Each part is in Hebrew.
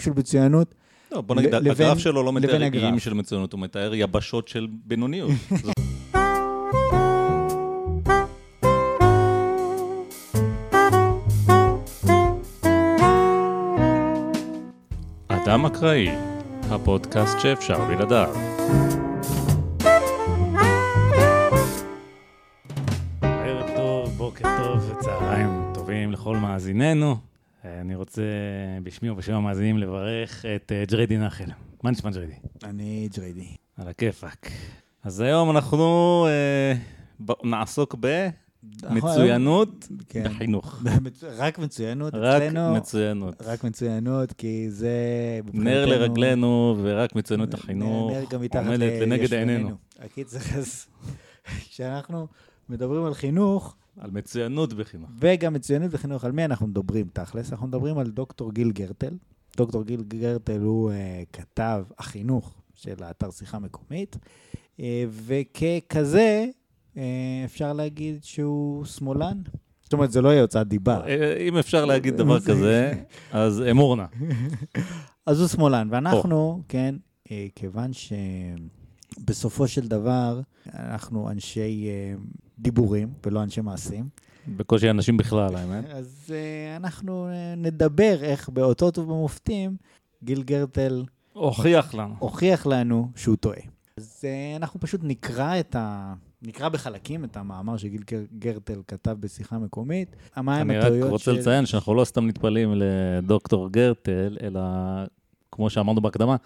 של מצוינות. לא, בוא נגיד, לבין- הגרף שלו לא מתאר רגעים. של מצוינות, הוא מתאר יבשות של בינוניות. אדם אקראי, הפודקאסט שאפשר בלעדיו. ערב טוב, בוקר טוב וצהריים טובים לכל מאזיננו. אה, אני רוצה בשמי ובשם המאזינים לברך את אה, ג'ריידי נחל. מה נשמע ג'ריידי? אני ג'ריידי. על הכיפאק. אז היום אנחנו אה, ב- נעסוק במצוינות כן. בחינוך. רק מצוינות רק אצלנו. מצוינות. רק מצוינות, כי זה... נר לרגלינו ורק מצוינות החינוך עומדת לנגד לישבננו. עינינו. הקיצר, אז כשאנחנו מדברים על חינוך, על מצוינות בחינוך. וגם מצוינות בחינוך, על מי אנחנו מדברים תכלס? אנחנו מדברים על דוקטור גיל גרטל. דוקטור גיל גרטל הוא uh, כתב החינוך של האתר שיחה מקומית, uh, וככזה, uh, אפשר להגיד שהוא שמאלן. זאת אומרת, זה לא יהיה הוצאת דיבה. אם אפשר להגיד דבר כזה, אז אמור נא. אז הוא שמאלן, ואנחנו, כן, כיוון שבסופו של דבר, אנחנו אנשי דיבורים ולא אנשי מעשים, בקושי אנשים בכלל, האמת. אז אה, אנחנו אה, נדבר איך באותות ובמופתים גיל גרטל הוכיח לנו. הוכיח לנו שהוא טועה. אז אה, אנחנו פשוט נקרא את ה... נקרא בחלקים את המאמר שגיל גר- גרטל כתב בשיחה מקומית. מהם אני רק רוצה של- לציין שאנחנו לא סתם נטפלים לדוקטור גרטל, אלא כמו שאמרנו בהקדמה,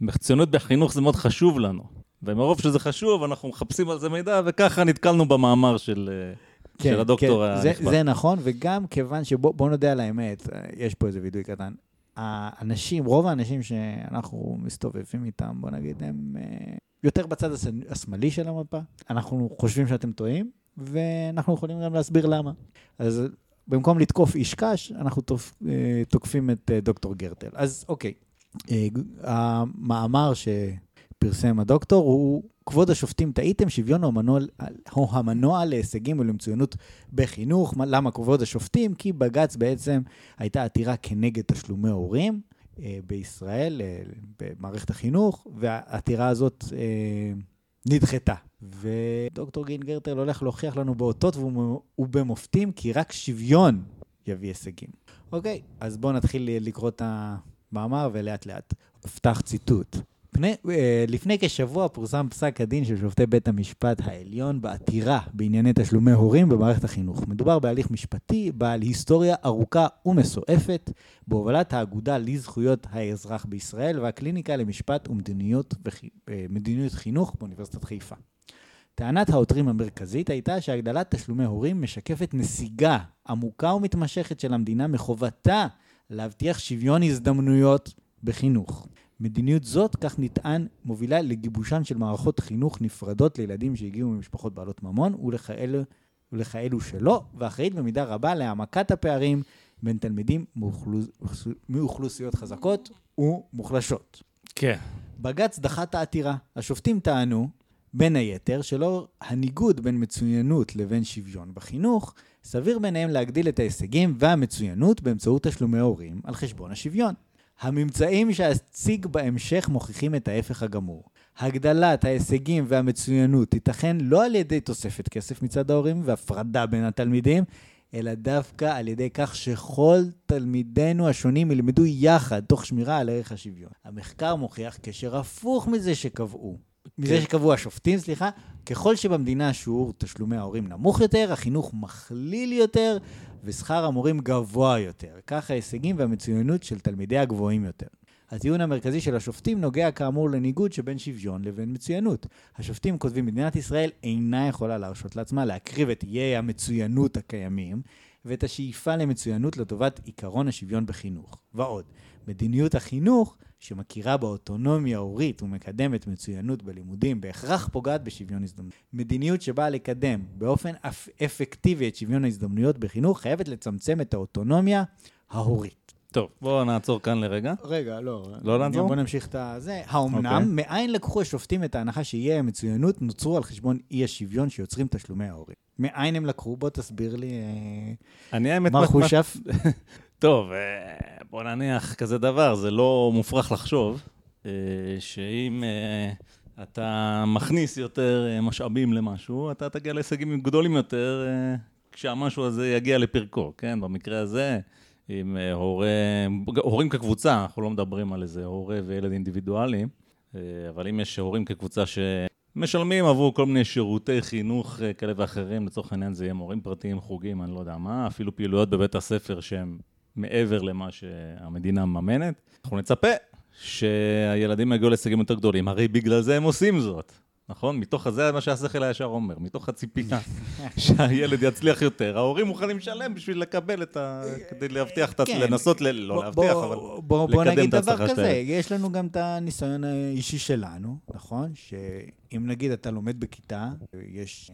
מצוינות בחינוך זה מאוד חשוב לנו. ומרוב שזה חשוב, אנחנו מחפשים על זה מידע, וככה נתקלנו במאמר של, אה, של הדוקטור כן, זה, הנכבד. זה נכון, וגם כיוון שבואו נודה על האמת, אה, יש פה איזה וידוי קטן. האנשים, רוב האנשים שאנחנו מסתובבים איתם, בוא נגיד, הם אה, יותר בצד השמאלי של המפה. אנחנו חושבים שאתם טועים, ואנחנו יכולים גם להסביר למה. אז במקום לתקוף איש קש, אנחנו תוקפים את דוקטור גרטל. אז אוקיי, המאמר שפרסם הדוקטור הוא, כבוד השופטים טעיתם, שוויון הוא המנוע, הוא המנוע להישגים ולמצוינות בחינוך. מה- למה כבוד השופטים? כי בג"ץ בעצם הייתה עתירה כנגד תשלומי הורים אה, בישראל, אה, במערכת החינוך, והעתירה הזאת אה, נדחתה. ודוקטור גיל גרטל הולך להוכיח לנו באותות ובמ- ובמופתים, כי רק שוויון יביא הישגים. אוקיי, אז בואו נתחיל לקרוא את המאמר ולאט לאט. אפתח ציטוט. פני, אה, לפני כשבוע פורסם פסק הדין של שופטי בית המשפט העליון בעתירה בענייני תשלומי הורים במערכת החינוך. מדובר בהליך משפטי בעל היסטוריה ארוכה ומסועפת, בהובלת האגודה לזכויות האזרח בישראל והקליניקה למשפט ומדיניות וחי- אה, חינוך באוניברסיטת חיפה. טענת העותרים המרכזית הייתה שהגדלת תשלומי הורים משקפת נסיגה עמוקה ומתמשכת של המדינה מחובתה להבטיח שוויון הזדמנויות בחינוך. מדיניות זאת, כך נטען, מובילה לגיבושן של מערכות חינוך נפרדות לילדים שהגיעו ממשפחות בעלות ממון ולכאלו, ולכאלו שלא, ואחראית במידה רבה להעמקת הפערים בין תלמידים מאוכלוס, מאוכלוסיות חזקות ומוחלשות. כן. בג"ץ דחה את העתירה. השופטים טענו, בין היתר, שלא הניגוד בין מצוינות לבין שוויון בחינוך, סביר ביניהם להגדיל את ההישגים והמצוינות באמצעות תשלומי הורים על חשבון השוויון. הממצאים שאציג בהמשך מוכיחים את ההפך הגמור. הגדלת ההישגים והמצוינות תיתכן לא על ידי תוספת כסף מצד ההורים והפרדה בין התלמידים, אלא דווקא על ידי כך שכל תלמידינו השונים ילמדו יחד, תוך שמירה על ערך השוויון. המחקר מוכיח קשר הפוך מזה שקבעו. מזה שקבעו השופטים, סליחה, ככל שבמדינה שיעור תשלומי ההורים נמוך יותר, החינוך מכליל יותר ושכר המורים גבוה יותר. כך ההישגים והמצוינות של תלמידיה גבוהים יותר. הטיעון המרכזי של השופטים נוגע כאמור לניגוד שבין שוויון לבין מצוינות. השופטים כותבים, מדינת ישראל אינה יכולה להרשות לעצמה להקריב את איי המצוינות הקיימים ואת השאיפה למצוינות לטובת עיקרון השוויון בחינוך. ועוד, מדיניות החינוך, שמכירה באוטונומיה ההורית ומקדמת מצוינות בלימודים, בהכרח פוגעת בשוויון הזדמנויות. מדיניות שבאה לקדם באופן אפ- אפקטיבי את שוויון ההזדמנויות בחינוך, חייבת לצמצם את האוטונומיה ההורית. טוב, בואו נעצור כאן לרגע. רגע, לא. לא לעצור? בוא נמשיך את הזה. האומנם, אוקיי. מאין לקחו השופטים את ההנחה שאיי המצוינות נוצרו על חשבון אי השוויון שיוצרים תשלומי ההורים? מאין הם לקחו? בוא תסביר לי, אה, אני האמת... מר חושף. טוב, אה, בוא נניח כזה דבר, זה לא מופרך לחשוב אה, שאם אה, אתה מכניס יותר משאבים למשהו, אתה תגיע להישגים גדולים יותר כשהמשהו הזה יגיע לפרקו, כן? במקרה הזה, עם הורה, הורים כקבוצה, אנחנו לא מדברים על איזה הורה וילד אינדיבידואליים, אבל אם יש הורים כקבוצה שמשלמים עבור כל מיני שירותי חינוך כאלה ואחרים, לצורך העניין זה יהיה מורים פרטיים, חוגים, אני לא יודע מה, אפילו פעילויות בבית הספר שהם מעבר למה שהמדינה מממנת. אנחנו נצפה שהילדים יגיעו להישגים יותר גדולים, הרי בגלל זה הם עושים זאת. נכון? מתוך זה מה שהשכל הישר אומר, מתוך הציפייה שהילד יצליח יותר, ההורים מוכנים לשלם בשביל לקבל את ה... כדי להבטיח. כן. לנסות, ל... לא להבטיח, אבל לקדם את ההצלחה שלהם. יש לנו גם את הניסיון האישי שלנו, נכון? שאם נגיד אתה לומד בכיתה, יש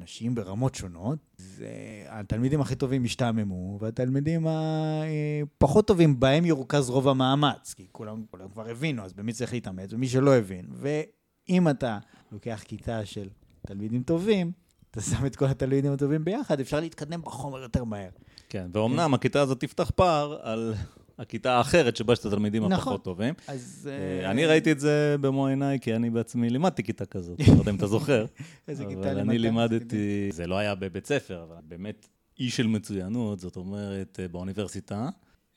אנשים ברמות שונות, זה... התלמידים הכי טובים ישתעממו, והתלמידים הפחות טובים, בהם ירוכז רוב המאמץ, כי כולם, כולם כבר הבינו, אז במי צריך להתאמץ, ומי שלא הבין. ואם אתה לוקח כיתה של תלמידים טובים, אתה שם את כל התלמידים הטובים ביחד, אפשר להתקדם בחומר יותר מהר. כן, ואומנם. הכיתה הזאת תפתח פער על הכיתה האחרת שבה יש את התלמידים נכון. הפחות טובים. אז... אה, אני ראיתי את זה במו עיניי, כי אני בעצמי לימדתי כיתה כזאת, לא יודע אם אתה זוכר. איזה כיתה לימדת? אבל אני לימדתי, זה לא היה בבית ספר, אבל באמת אי של מצוינות, זאת אומרת, אה, באוניברסיטה.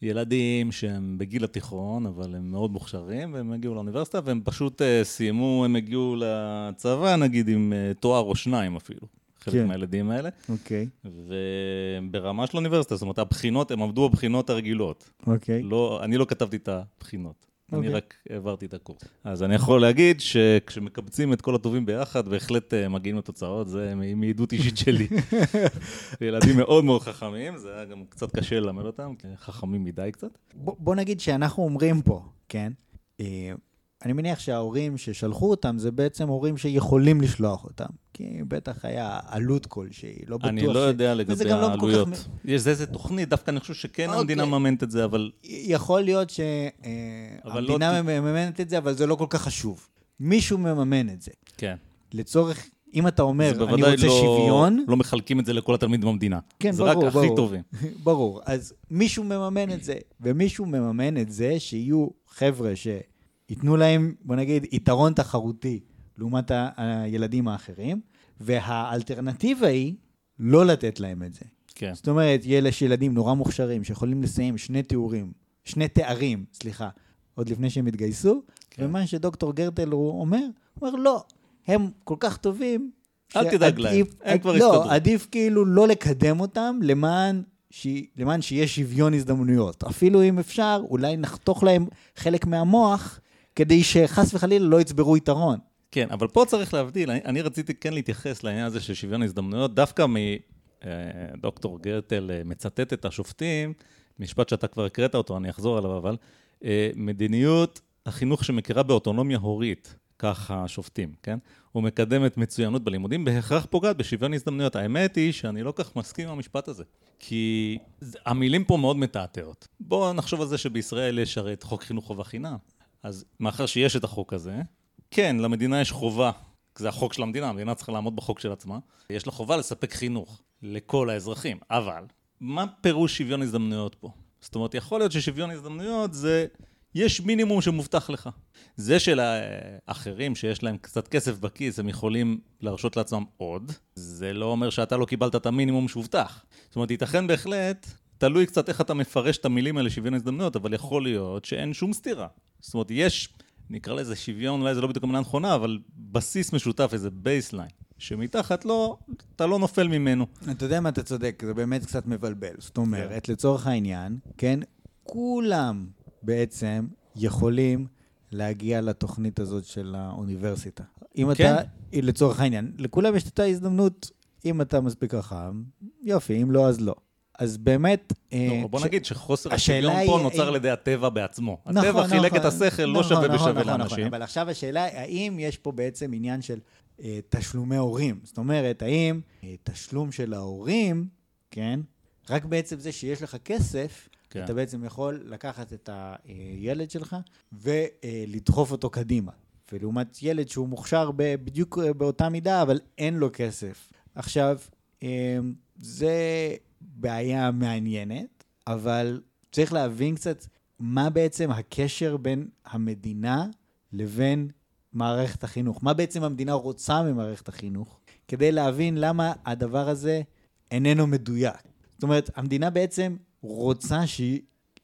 ילדים שהם בגיל התיכון, אבל הם מאוד מוכשרים, והם הגיעו לאוניברסיטה, והם פשוט uh, סיימו, הם הגיעו לצבא, נגיד, עם uh, תואר או שניים אפילו. חלק כן. מהילדים האלה. אוקיי. Okay. וברמה של אוניברסיטה, זאת אומרת, הבחינות, הם עבדו בבחינות הרגילות. אוקיי. Okay. לא, אני לא כתבתי את הבחינות. Okay. אני אוקיי. רק העברתי את הקורס. אז אני יכול להגיד שכשמקבצים את כל הטובים ביחד, בהחלט uh, מגיעים לתוצאות, זה מעדות אישית שלי. ילדים מאוד מאוד חכמים, זה היה גם קצת קשה ללמד אותם, חכמים מדי קצת. בוא, בוא נגיד שאנחנו אומרים פה, כן? אה, אני מניח שההורים ששלחו אותם, זה בעצם הורים שיכולים לשלוח אותם. כי בטח היה עלות כלשהי, לא בטוח ש... אני לא יודע לגבי לא העלויות. לא כך... יש איזה תוכנית, דווקא אני חושב שכן אוקיי. המדינה מממנת את זה, אבל... יכול להיות שהמדינה אה, לא... מממנת את זה, אבל זה לא כל כך חשוב. מישהו מממן את זה. כן. לצורך, אם אתה אומר, אני רוצה לא, שוויון... לא מחלקים את זה לכל התלמידים במדינה. כן, זה ברור, ברור. זה רק הכי טובים. ברור. אז מישהו מממן את זה, ומישהו מממן את זה שיהיו חבר'ה ש... ייתנו להם, בוא נגיד, יתרון תחרותי לעומת הילדים האחרים, והאלטרנטיבה היא לא לתת להם את זה. כן. זאת אומרת, יש ילדים נורא מוכשרים שיכולים לסיים שני תיאורים, שני תארים, סליחה, עוד לפני שהם התגייסו, כן. ומה שדוקטור גרטל הוא אומר, הוא אומר, לא, הם כל כך טובים, אל תדאג להם, הם כבר לא, יסתדרו. לא, עדיף כאילו לא לקדם אותם למען ש... למען שיהיה שוויון הזדמנויות. אפילו אם אפשר, אולי נחתוך להם חלק מהמוח כדי שחס וחלילה לא יצברו יתרון. כן, אבל פה צריך להבדיל, אני, אני רציתי כן להתייחס לעניין הזה של שוויון הזדמנויות, דווקא מדוקטור אה, גרטל אה, מצטט את השופטים, משפט שאתה כבר הקראת אותו, אני אחזור עליו, אבל אה, מדיניות החינוך שמכירה באוטונומיה הורית, כך השופטים, כן? ומקדמת מצוינות בלימודים, בהכרח פוגעת בשוויון הזדמנויות. האמת היא שאני לא כך מסכים עם המשפט הזה, כי המילים פה מאוד מתעתעות. בואו נחשוב על זה שבישראל יש הרי את חוק חינוך חובה חינם. אז מאחר שיש את החוק הזה, כן, למדינה יש חובה, זה החוק של המדינה, המדינה צריכה לעמוד בחוק של עצמה, יש לה חובה לספק חינוך לכל האזרחים, אבל מה פירוש שוויון הזדמנויות פה? זאת אומרת, יכול להיות ששוויון הזדמנויות זה, יש מינימום שמובטח לך. זה שלאחרים שיש להם קצת כסף בכיס, הם יכולים להרשות לעצמם עוד, זה לא אומר שאתה לא קיבלת את המינימום שהובטח. זאת אומרת, ייתכן בהחלט תלוי קצת איך אתה מפרש את המילים האלה, שוויון הזדמנויות, אבל יכול להיות שאין שום סתירה. זאת אומרת, יש, נקרא לזה שוויון, אולי זה לא בדיוק המילה הנכונה, אבל בסיס משותף, איזה baseline, שמתחת לא, אתה לא נופל ממנו. אתה יודע מה, אתה צודק, זה באמת קצת מבלבל. זאת אומרת, כן. לצורך העניין, כן, כולם בעצם יכולים להגיע לתוכנית הזאת של האוניברסיטה. אם כן. אתה, לצורך העניין, לכולם יש את ההזדמנות, אם אתה מספיק חכם, יופי, אם לא, אז לא. אז באמת... אה, לא, בוא נגיד שחוסר השוויון פה נוצר על ידי הטבע בעצמו. נכון, הטבע חילק את השכל, לא נכון, שווה בשווה לאנשים. אבל עכשיו השאלה, האם יש פה בעצם עניין של אה, תשלומי הורים? זאת אומרת, האם אה, תשלום של ההורים, כן, רק בעצם זה שיש לך כסף, כן. אתה בעצם יכול לקחת את הילד שלך ולדחוף אותו קדימה. ולעומת ילד שהוא מוכשר בדיוק באותה מידה, אבל אין לו כסף. עכשיו, זה בעיה מעניינת, אבל צריך להבין קצת מה בעצם הקשר בין המדינה לבין מערכת החינוך. מה בעצם המדינה רוצה ממערכת החינוך, כדי להבין למה הדבר הזה איננו מדויק. זאת אומרת, המדינה בעצם רוצה ש...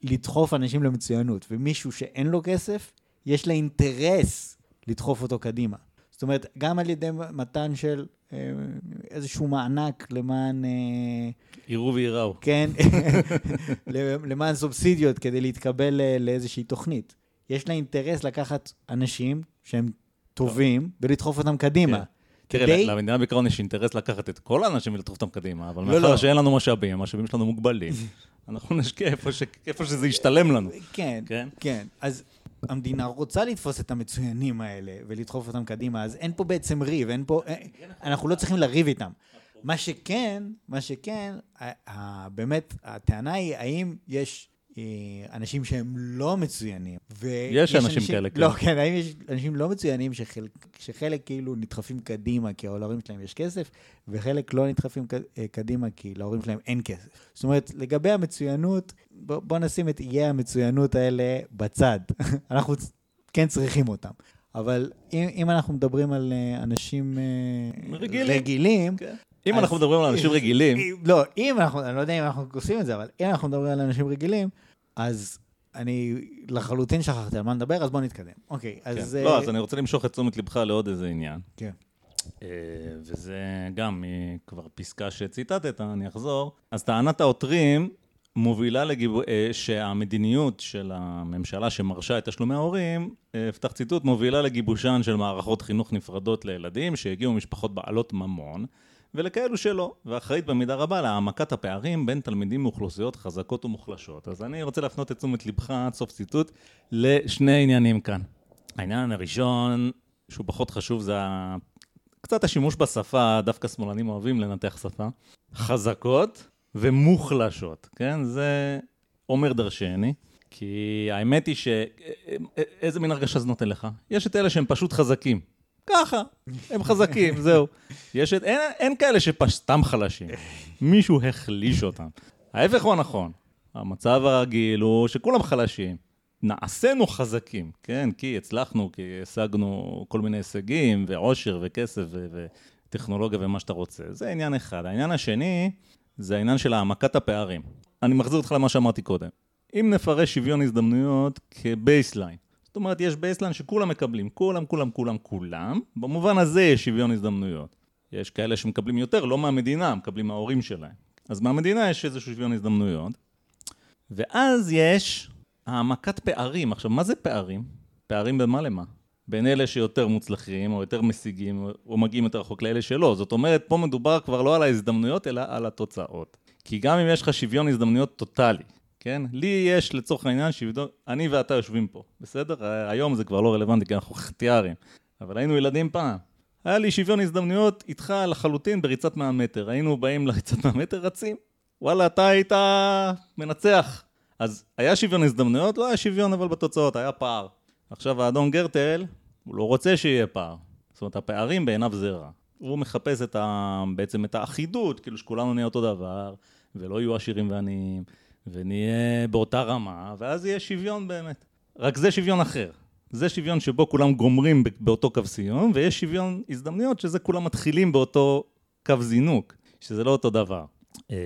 לדחוף אנשים למצוינות, ומישהו שאין לו כסף, יש לה אינטרס לדחוף אותו קדימה. זאת אומרת, גם על ידי מתן של אה, איזשהו מענק למען... אה, יראו וייראו. כן, למען סובסידיות כדי להתקבל אה, לאיזושהי תוכנית. יש לה אינטרס לקחת אנשים שהם טובים ולדחוף אותם קדימה. כן. תראה, כדי... למדינה בעיקרון יש אינטרס לקחת את כל האנשים ולדחוף אותם קדימה, אבל לא, מאחר לא. שאין לנו משאבים, המשאבים שלנו מוגבלים, אנחנו נשקיע איפה, ש... איפה שזה ישתלם לנו. כן, כן, כן. אז המדינה רוצה לתפוס את המצוינים האלה ולדחוף אותם קדימה, אז אין פה בעצם ריב, אין פה... אה, אנחנו לא צריכים לריב איתם. מה שכן, מה שכן, באמת, הטענה היא, האם יש אנשים שהם לא מצוינים. יש אנשים, אנשים כאלה, כן. לא, כן, האם יש אנשים לא מצוינים שחלק, שחלק כאילו נדחפים קדימה כי להורים שלהם יש כסף, וחלק לא נדחפים אה, קדימה כי להורים שלהם אין כסף. זאת אומרת, לגבי המצוינות, בוא, בוא נשים את איי המצוינות האלה בצד. אנחנו כן צריכים אותם. אבל אם, אם אנחנו מדברים על אה, אנשים רגילים, רגילים כן. אם אנחנו מדברים על אנשים רגילים... לא, אם אנחנו, אני לא יודע אם אנחנו עושים את זה, אבל אם אנחנו מדברים על אנשים רגילים, אז אני לחלוטין שכחתי על מה נדבר, אז בוא נתקדם. אוקיי, אז... כן. לא, אז אני רוצה למשוך את תשומת לבך לעוד איזה עניין. כן. אה, וזה גם כבר פסקה שציטטת, אני אחזור. אז טענת העותרים מובילה לגיבו... אה, שהמדיניות של הממשלה שמרשה את תשלומי ההורים, אפתח אה, ציטוט, מובילה לגיבושן של מערכות חינוך נפרדות לילדים שהגיעו ממשפחות בעלות ממון. ולכאלו שלא, ואחראית במידה רבה להעמקת הפערים בין תלמידים מאוכלוסיות חזקות ומוחלשות. אז אני רוצה להפנות את תשומת לבך, עד סוף ציטוט, לשני עניינים כאן. העניין הראשון, שהוא פחות חשוב, זה. קצת השימוש בשפה, דווקא שמאלנים אוהבים לנתח שפה, חזקות ומוחלשות, כן? זה אומר דרשני. כי האמת היא ש... איזה מין הרגשה זה נותן לך? יש את אלה שהם פשוט חזקים. ככה, הם חזקים, זהו. יש את, אין, אין כאלה שסתם חלשים. מישהו החליש אותם. ההפך הוא הנכון. המצב הרגיל הוא שכולם חלשים. נעשינו חזקים, כן? כי הצלחנו, כי השגנו כל מיני הישגים, ועושר, וכסף, וטכנולוגיה, ומה שאתה רוצה. זה עניין אחד. העניין השני, זה העניין של העמקת הפערים. אני מחזיר אותך למה שאמרתי קודם. אם נפרש שוויון הזדמנויות כ baseline, זאת אומרת, יש baseline שכולם מקבלים, כולם, כולם, כולם, כולם. במובן הזה יש שוויון הזדמנויות. יש כאלה שמקבלים יותר, לא מהמדינה, מקבלים מההורים שלהם. אז מהמדינה יש איזשהו שוויון הזדמנויות. ואז יש העמקת פערים. עכשיו, מה זה פערים? פערים במה למה? בין אלה שיותר מוצלחים, או יותר משיגים, או מגיעים יותר רחוק לאלה שלא. זאת אומרת, פה מדובר כבר לא על ההזדמנויות, אלא על התוצאות. כי גם אם יש לך שוויון הזדמנויות טוטאלי, כן? לי יש לצורך העניין שוויון, אני ואתה יושבים פה, בסדר? היום זה כבר לא רלוונטי כי אנחנו חטיארים, אבל היינו ילדים פעם. היה לי שוויון הזדמנויות איתך לחלוטין בריצת 100 מטר. היינו באים לריצת 100 מטר, רצים. וואלה, אתה היית מנצח. אז היה שוויון הזדמנויות? לא היה שוויון אבל בתוצאות, היה פער. עכשיו האדון גרטל, הוא לא רוצה שיהיה פער. זאת אומרת, הפערים בעיניו זה רע. הוא מחפש את ה... בעצם את האחידות, כאילו שכולנו נהיה אותו דבר, ולא יהיו עשירים ועניים. ונהיה באותה רמה, ואז יהיה שוויון באמת. רק זה שוויון אחר. זה שוויון שבו כולם גומרים באותו קו סיום, ויש שוויון הזדמנויות שזה כולם מתחילים באותו קו זינוק, שזה לא אותו דבר. אה,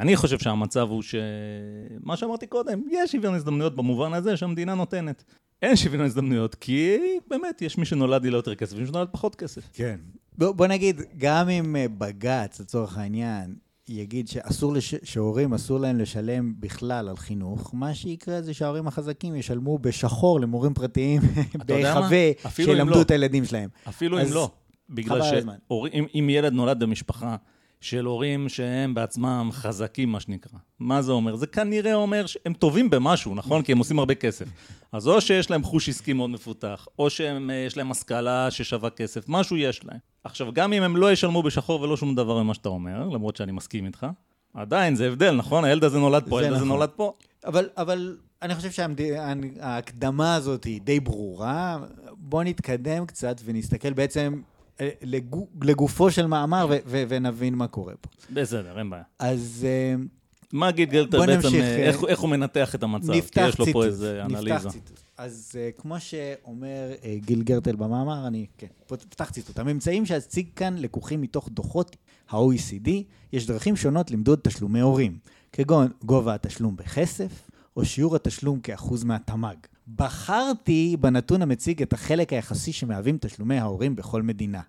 אני חושב שהמצב הוא שמה שאמרתי קודם, יש שוויון הזדמנויות במובן הזה שהמדינה נותנת. אין שוויון הזדמנויות, כי באמת יש מי שנולד לי ליותר כסף ומי שנולד פחות כסף. כן. בוא נגיד, גם אם אה, בג"ץ, לצורך העניין, יגיד שאסור, לש... שהורים אסור להם לשלם בכלל על חינוך, מה שיקרה זה שההורים החזקים ישלמו בשחור למורים פרטיים בהיחווה שילמדו לא. את הילדים שלהם. אפילו אם לא. בגלל שאם ילד נולד במשפחה של הורים שהם בעצמם חזקים, מה שנקרא. מה זה אומר? זה כנראה אומר שהם טובים במשהו, נכון? כי הם עושים הרבה כסף. אז או שיש להם חוש עסקי מאוד מפותח, או שיש להם השכלה ששווה כסף, משהו יש להם. עכשיו, גם אם הם לא ישלמו בשחור ולא שום דבר ממה שאתה אומר, למרות שאני מסכים איתך, עדיין זה הבדל, נכון? הילד הזה נולד פה, הילד נכון. הזה נולד פה. אבל, אבל אני חושב שההקדמה הזאת היא די ברורה. בואו נתקדם קצת ונסתכל בעצם אה, לגופו של מאמר ונבין מה קורה פה. בסדר, אין בעיה. אז אה, מה גיל גלטר בעצם, נמשיך, אה, אה, איך, איך הוא מנתח את המצב? כי נפתח יש לו ציטוט, פה איזה אנליזה. נפתח ציטוט. אז uh, כמו שאומר uh, גיל גרטל במאמר, אני, כן, פתח ציטוט. הממצאים שאציג כאן לקוחים מתוך דוחות ה-OECD, יש דרכים שונות למדוד תשלומי הורים, כגון גובה התשלום בכסף, או שיעור התשלום כאחוז מהתמ"ג. בחרתי בנתון המציג את החלק היחסי שמהווים תשלומי ההורים בכל מדינה,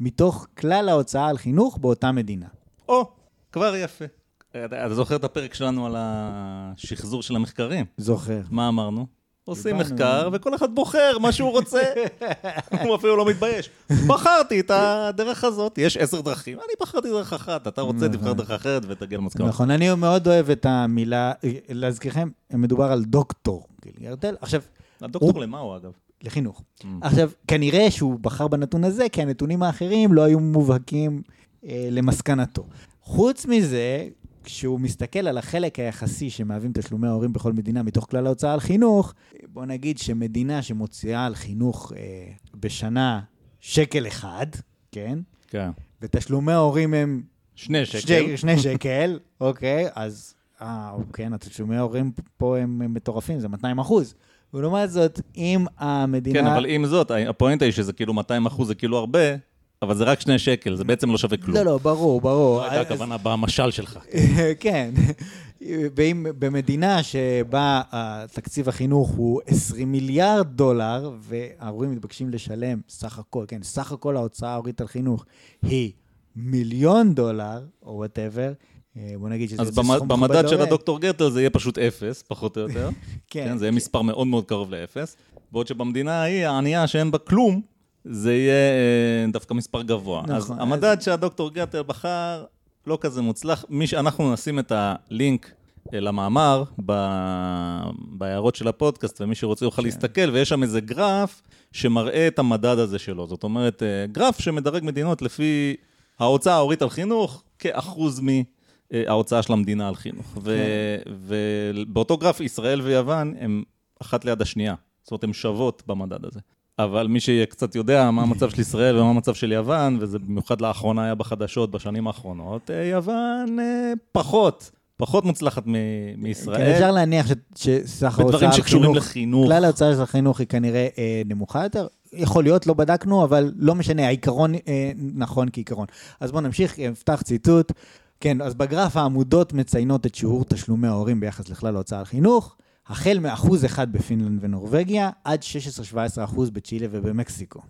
מתוך כלל ההוצאה על חינוך באותה מדינה. או, כבר יפה. אתה אתה זוכר את הפרק שלנו על השחזור של המחקרים? זוכר. מה אמרנו? עושים. מחקר, וכל אחד בוחר מה שהוא רוצה. הוא אפילו לא מתבייש. בחרתי את הדרך הזאת, יש עשר דרכים, אני בחרתי דרך אחת, אתה רוצה, תבחר נכון. דרך אחרת ותגיע למסקנות. נכון, אני מאוד אוהב את המילה, להזכירכם, מדובר על דוקטור גיל. עכשיו, הדוקטור למה הוא אגב? לחינוך. Mm. עכשיו, כנראה שהוא בחר בנתון הזה, כי הנתונים האחרים לא היו מובהקים אה, למסקנתו. חוץ מזה, כשהוא מסתכל על החלק היחסי שמהווים תשלומי ההורים בכל מדינה מתוך כלל ההוצאה על חינוך, בוא נגיד שמדינה שמוציאה על חינוך אה, בשנה שקל אחד, כן? כן. ותשלומי ההורים הם שני שקל. שני, שני שקל, אוקיי, אז, אה, כן, התשלומי ההורים פה הם, הם מטורפים, זה 200 אחוז. ולעומת זאת, אם המדינה... כן, אבל עם זאת, הפואנטה היא שזה כאילו 200 אחוז זה כאילו הרבה, אבל זה רק שני שקל, זה בעצם לא שווה כלום. לא, לא, ברור, ברור. זו הייתה אז- הכוונה במשל שלך. כן. ואם במדינה שבה אה, תקציב החינוך הוא 20 מיליארד דולר, וההורים מתבקשים לשלם סך הכל, כן, סך הכל ההוצאה ההורית על חינוך היא מיליון דולר, או whatever, בוא נגיד שזה אז יוצא במ- סכום במדד מכובד של. הדוקטור גרטל זה יהיה פשוט אפס, פחות או יותר. כן, כן, זה יהיה מספר מאוד מאוד קרוב לאפס. בעוד שבמדינה ההיא, הענייה שאין בה כלום, זה יהיה אה, דווקא מספר גבוה. אז נכון, המדד שהדוקטור גרטל בחר לא כזה מוצלח. מי שאנחנו נשים את הלינק אה, למאמר ב- בהערות של הפודקאסט, ומי שרוצה יוכל כן. להסתכל, ויש שם איזה גרף שמראה את המדד הזה שלו. זאת אומרת, אה, גרף שמדרג מדינות לפי ההוצאה ההורית על חינוך כאחוז מההוצאה של המדינה על חינוך. ו- ובאותו גרף ישראל ויוון הם אחת ליד השנייה. זאת אומרת, הן שוות במדד הזה. אבל מי שקצת יודע מה המצב של ישראל ומה המצב של יוון, וזה במיוחד לאחרונה היה בחדשות בשנים האחרונות, אה, יוון אה, פחות, פחות מוצלחת מ- כן, מישראל. אפשר להניח ש- שסך ההוצאה בדברים על שקשורים חינוך, לחינוך. כלל ההוצאה של החינוך היא כנראה אה, נמוכה יותר. יכול להיות, לא בדקנו, אבל לא משנה, העיקרון אה, נכון כעיקרון. אז בואו נמשיך, נפתח ציטוט. כן, אז בגרף העמודות מציינות את שיעור תשלומי ההורים ביחס לכלל ההוצאה על חינוך, החל מאחוז אחד בפינלנד ונורבגיה, עד 16-17 אחוז בצ'ילה ובמקסיקו.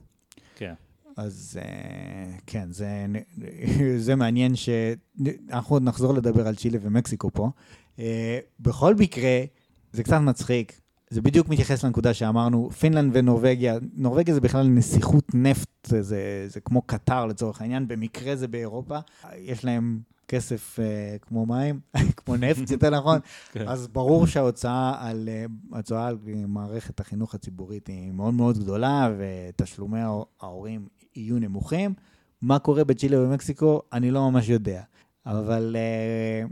כן. אז אה, כן, זה, זה מעניין שאנחנו עוד נחזור לדבר על צ'ילה ומקסיקו פה. אה, בכל מקרה, זה קצת מצחיק. זה בדיוק מתייחס לנקודה שאמרנו, פינלנד ונורבגיה, נורבגיה זה בכלל נסיכות נפט, זה, זה, זה כמו קטר לצורך העניין, במקרה זה באירופה, יש להם כסף אה, כמו מים, כמו נפט, יותר נכון, כן. אז ברור שההוצאה על, אה, ההוצאה על מערכת החינוך הציבורית היא מאוד מאוד גדולה, ותשלומי ההור- ההורים יהיו נמוכים. מה קורה בצ'ילה ובמקסיקו, אני לא ממש יודע. אבל אה,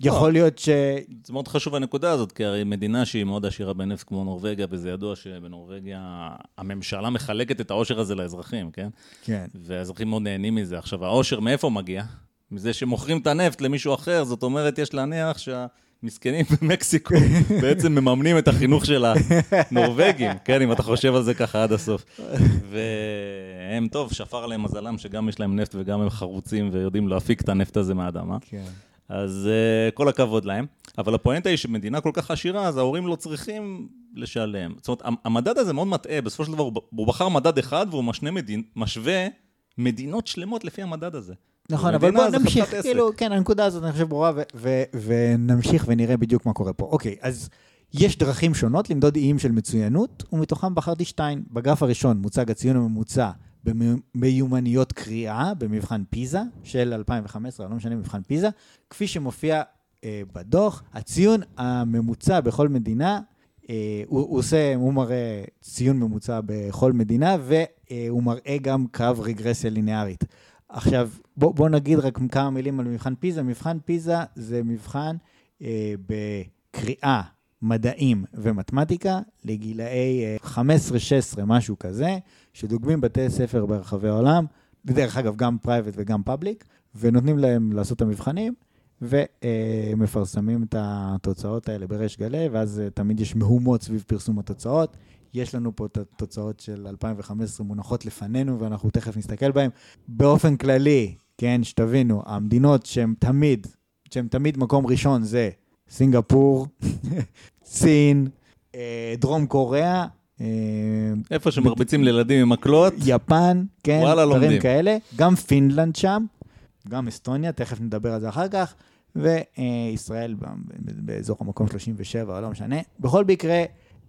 יכול להיות ש... זה מאוד חשוב הנקודה הזאת, כי הרי מדינה שהיא מאוד עשירה בנפט כמו נורבגיה, וזה ידוע שבנורבגיה הממשלה מחלקת את העושר הזה לאזרחים, כן? כן. והאזרחים מאוד נהנים מזה. עכשיו, העושר מאיפה מגיע? מזה שמוכרים את הנפט למישהו אחר, זאת אומרת, יש להניח שהמסכנים במקסיקו בעצם מממנים את החינוך של הנורבגים, כן, אם אתה חושב על זה ככה עד הסוף. והם, טוב, שפר עליהם מזלם שגם יש להם נפט וגם הם חרוצים ויודעים להפיק את הנפט הזה מהאדמה. כן. אז uh, כל הכבוד להם. אבל הפואנטה היא שמדינה כל כך עשירה, אז ההורים לא צריכים לשלם. זאת אומרת, המ- המדד הזה מאוד מטעה, בסופו של דבר הוא בחר מדד אחד והוא משנה מדין, משווה מדינות שלמות לפי המדד הזה. נכון, אבל בואו נמשיך. כאילו, כן, הנקודה הזאת אני חושב ברורה, ו- ו- ונמשיך ונראה בדיוק מה קורה פה. אוקיי, אז יש דרכים שונות למדוד איים של מצוינות, ומתוכם בחרתי שתיים. בגרף הראשון מוצג הציון הממוצע במיומנויות קריאה במבחן פיזה של 2015, לא משנה, מבחן פיזה, כפי שמופיע אה, בדוח, הציון הממוצע בכל מדינה, אה, הוא, הוא עושה, הוא מראה ציון ממוצע בכל מדינה, והוא מראה גם קו רגרסיה ליניארית. עכשיו, בוא, בוא נגיד רק כמה מילים על מבחן פיזה. מבחן פיזה זה מבחן אה, בקריאה, מדעים ומתמטיקה לגילאי אה, 15-16, משהו כזה, שדוגמים בתי ספר ברחבי העולם, ודרך אגב, גם private וגם public, ונותנים להם לעשות את המבחנים, ומפרסמים את התוצאות האלה בריש גלי, ואז אה, תמיד יש מהומות סביב פרסום התוצאות. יש לנו פה את התוצאות של 2015 מונחות לפנינו, ואנחנו תכף נסתכל בהן. באופן כללי, כן, שתבינו, המדינות שהן תמיד, שהן תמיד מקום ראשון זה סינגפור, סין, אה, דרום קוריאה, אה, איפה שמרביצים לילדים עם מקלות, יפן, כן, וואלה, דברים לומדים. כאלה. גם פינלנד שם, גם אסטוניה, תכף נדבר על זה אחר כך, וישראל ב- באזור המקום 37, לא משנה. בכל מקרה,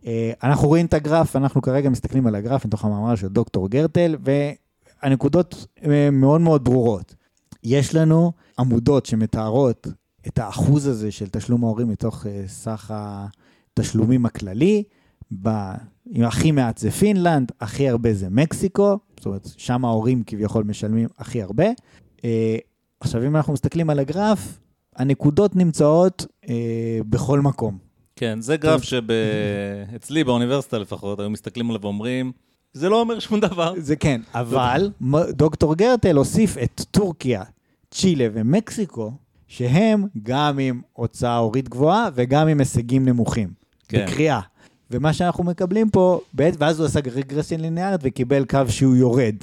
אה, אנחנו רואים את הגרף, אנחנו כרגע מסתכלים על הגרף מתוך המאמר של דוקטור גרטל, והנקודות אה, מאוד מאוד ברורות. יש לנו עמודות שמתארות את האחוז הזה של תשלום ההורים מתוך אה, סך התשלומים הכללי. ב... עם הכי מעט זה פינלנד, הכי הרבה זה מקסיקו, זאת אומרת, שם ההורים כביכול משלמים הכי הרבה. אה, עכשיו, אם אנחנו מסתכלים על הגרף, הנקודות נמצאות אה, בכל מקום. כן, זה גרף שאצלי באוניברסיטה לפחות, היו מסתכלים עליו ואומרים, זה לא אומר שום דבר. זה כן, אבל דוקטור גרטל הוסיף את טורקיה, צ'ילה ומקסיקו, שהם גם עם הוצאה הורית גבוהה וגם עם הישגים נמוכים. כן. בקריאה. ומה שאנחנו מקבלים פה, בעת- ואז הוא עשה רגרסיה ליניארית וקיבל קו שהוא יורד.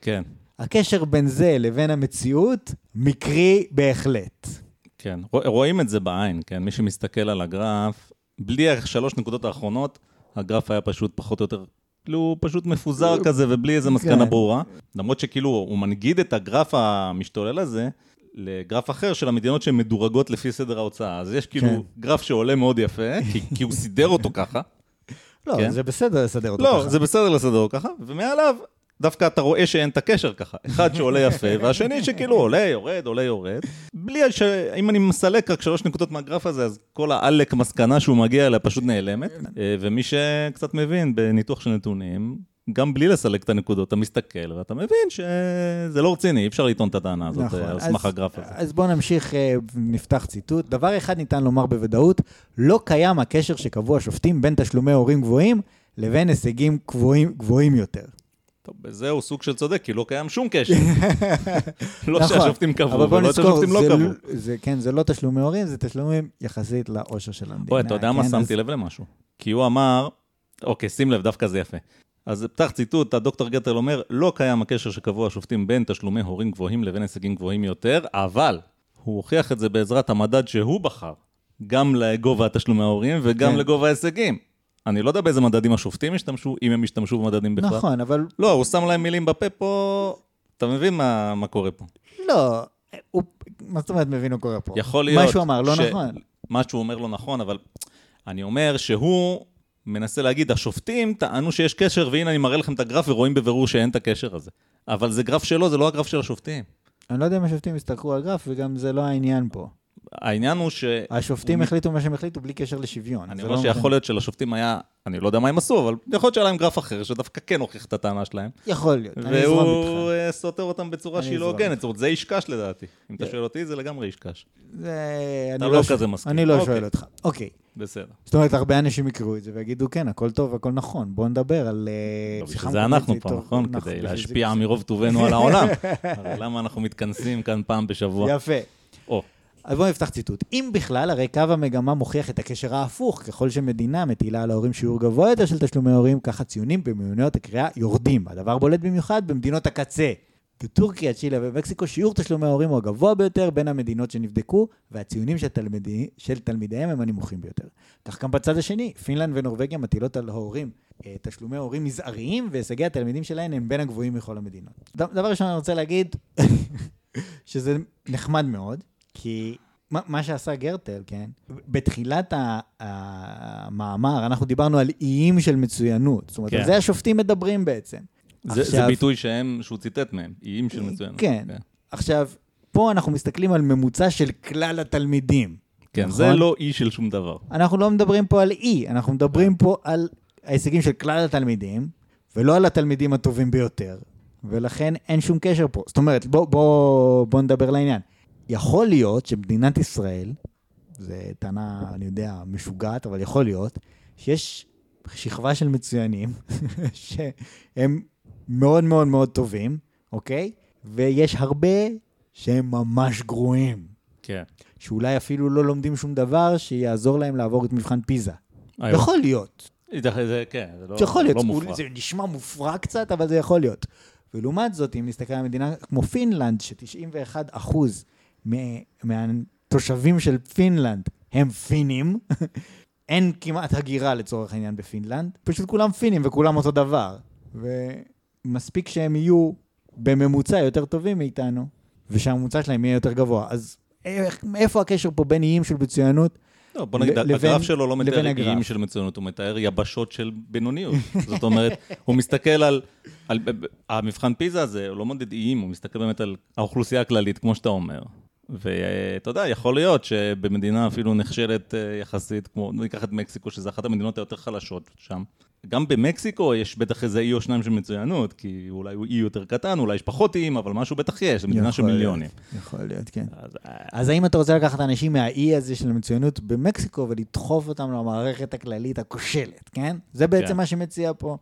כן, הקשר בין זה לבין המציאות, מקרי בהחלט. כן. רוא- רואים את זה בעין, כן? מי שמסתכל על הגרף, בלי השלוש נקודות האחרונות, הגרף היה פשוט פחות או יותר, כאילו, הוא פשוט מפוזר כזה ובלי איזה מסקנה כן. ברורה. למרות שכאילו, הוא מנגיד את הגרף המשתולל הזה. לגרף אחר של המדינות שהן מדורגות לפי סדר ההוצאה. אז יש כאילו כן. גרף שעולה מאוד יפה, כי, כי הוא סידר אותו ככה. לא, כן. זה בסדר לסדר אותו לא, ככה. זה בסדר לסדר אותו ככה, ומעליו, דווקא אתה רואה שאין את הקשר ככה. אחד שעולה יפה, והשני שכאילו עולה, יורד, עולה, יורד. בלי ש... אם אני מסלק רק שלוש נקודות מהגרף הזה, אז כל העלק מסקנה שהוא מגיע אליה פשוט נעלמת. אה, ומי שקצת מבין בניתוח של נתונים, גם בלי לסלק את הנקודות, אתה מסתכל ואתה מבין שזה לא רציני, אי אפשר לטעון את הטענה הזאת נכון. על סמך הגרף הזה. אז בואו נמשיך, אה, נפתח ציטוט. דבר אחד ניתן לומר בוודאות, לא קיים הקשר שקבעו השופטים בין תשלומי הורים גבוהים לבין הישגים גבוהים, גבוהים יותר. טוב, בזה הוא סוג של צודק, כי לא קיים שום קשר. לא נכון, שהשופטים אבל קבעו, ולא נזכור, שהשופטים לא זה, קבעו. זה, כן, זה לא תשלומי הורים, זה תשלומים יחסית לאושר של המדינה. בואי, אתה יודע מה? כן? שמתי לב למשהו. כי הוא אמר, אוקיי, שים לב, דווקא זה יפה. אז פתח ציטוט, הדוקטור גטל אומר, לא קיים הקשר שקבעו השופטים בין תשלומי הורים גבוהים לבין הישגים גבוהים יותר, אבל הוא הוכיח את זה בעזרת המדד שהוא בחר, גם לגובה התשלומי ההורים וגם כן. לגובה ההישגים. אני לא יודע באיזה מדדים השופטים השתמשו, אם הם השתמשו במדדים בכלל. נכון, אבל לא, הוא שם להם מילים בפה פה, אתה מבין מה, מה קורה פה. לא, הוא, מה זאת אומרת מבין מה קורה פה? יכול להיות... מה שהוא אמר לא ש- נכון. מה שהוא אומר לא נכון, אבל אני אומר שהוא מנסה להגיד, השופטים טענו שיש קשר, והנה אני מראה לכם את הגרף ורואים בבירור שאין את הקשר הזה. אבל זה גרף שלו, זה לא הגרף של השופטים. אני לא יודע אם השופטים הסתכלו על גרף, וגם זה לא העניין פה. העניין הוא ש... השופטים הוא- החליטו מה שהם החליטו בלי קשר לשוויון. אני אומר לא שיכול להיות שלשופטים היה, אני לא יודע מה הם עשו, אבל יכול להיות שהיה להם גרף אחר, שדווקא כן הוכיח את הטענה שלהם. יכול להיות, אני אזרום והוא איתך. אה, סותר אותם בצורה שהיא לא הוגנת. זאת אומרת, זה אישקש לדעתי. אם אתה. שואל אותי, זה לגמרי אישקש. זה... אתה אני לא ש- כזה מסכים. אני לא אוקיי. שואל אותך. אוקיי. בסדר. זאת אומרת, הרבה אנשים יקראו את זה ויגידו, כן, הכל טוב, הכל נכון. בואו נדבר על... אה, טוב, שיחה בשביל זה אנחנו פה, נכון? נכון, כדי להשפיע. מרוב טובנו על העולם. למה אנחנו מתכנסים כאן פעם בשבוע? יפה. אז בואו נפתח ציטוט. אם בכלל, הרי קו המגמה מוכיח את הקשר ההפוך. ככל שמדינה מטילה על ההורים שיעור גבוה יותר של תשלומי הורים, כך הציונים במיוניות הקריאה יורדים. הדבר בולט במיוחד במדינות הקצה. בטורקיה, צ'ילה ומקסיקו, שיעור תשלומי ההורים הוא הגבוה ביותר בין המדינות שנבדקו, והציונים של, תלמידי, של תלמידיהם הם הנמוכים ביותר. כך גם בצד השני, פינלנד ונורבגיה מטילות על ההורים אה, תשלומי הורים מזעריים, והישגי התלמידים שלהם הם בין הגבוהים מכל המדינות. דבר ראשון, אני רוצה להגיד שזה נחמד מאוד, כי מה, מה שעשה גרטל, כן, בתחילת המאמר, אנחנו דיברנו על איים של מצוינות. זאת אומרת, כן. על זה השופטים מדברים בעצם. זה זה ביטוי שהם, שהוא ציטט מהם, איים של מצוינות. כן. עכשיו, פה אנחנו מסתכלים על ממוצע של כלל התלמידים. כן, נכון? זה לא אי של שום דבר. אנחנו לא מדברים פה על אי, אנחנו מדברים פה על ההישגים של כלל התלמידים, ולא על התלמידים הטובים ביותר, ולכן אין שום קשר פה. זאת אומרת, בוא, בוא, בוא נדבר לעניין. יכול להיות שמדינת ישראל, זו טענה, אני יודע, משוגעת, אבל יכול להיות, שיש שכבה של מצוינים, שהם מאוד מאוד מאוד טובים, אוקיי? ויש הרבה שהם ממש גרועים. כן. שאולי אפילו לא לומדים שום דבר שיעזור להם לעבור את מבחן פיזה. היום. יכול להיות. זה, כן, זה לא, יכול להיות, לא מופרע. זה נשמע מופרע קצת, אבל זה יכול להיות. ולעומת זאת, אם נסתכל על מדינה כמו פינלנד, ש-91% מהתושבים של פינלנד הם פינים, אין כמעט הגירה לצורך העניין בפינלנד, פשוט כולם פינים וכולם אותו דבר. ומספיק שהם יהיו בממוצע יותר טובים מאיתנו, ושהממוצע שלהם יהיה יותר גבוה. אז איך, איפה הקשר פה בין איים של מצוינות? לא, בוא נגיד, לבין- הגרף שלו לא מתאר איים. של מצוינות, הוא מתאר יבשות של בינוניות. זאת אומרת, הוא מסתכל על, על... המבחן פיזה הזה, הוא לא מודד איים, הוא מסתכל באמת על האוכלוסייה הכללית, כמו שאתה אומר. ואתה יודע, יכול להיות שבמדינה אפילו נחשלת אה, יחסית, כמו, ניקח את מקסיקו, שזו אחת המדינות היותר חלשות שם. גם במקסיקו יש בטח איזה אי או שניים של מצוינות, כי אולי הוא אי יותר קטן, אולי יש פחות איים, אבל משהו בטח יש, זו מדינה של. מיליונים. יכול להיות, כן. אז, אז האם אתה רוצה לקחת אנשים מהאי הזה של המצוינות במקסיקו ולדחוף אותם למערכת הכללית הכושלת, כן? זה בעצם כן. מה שמציע פה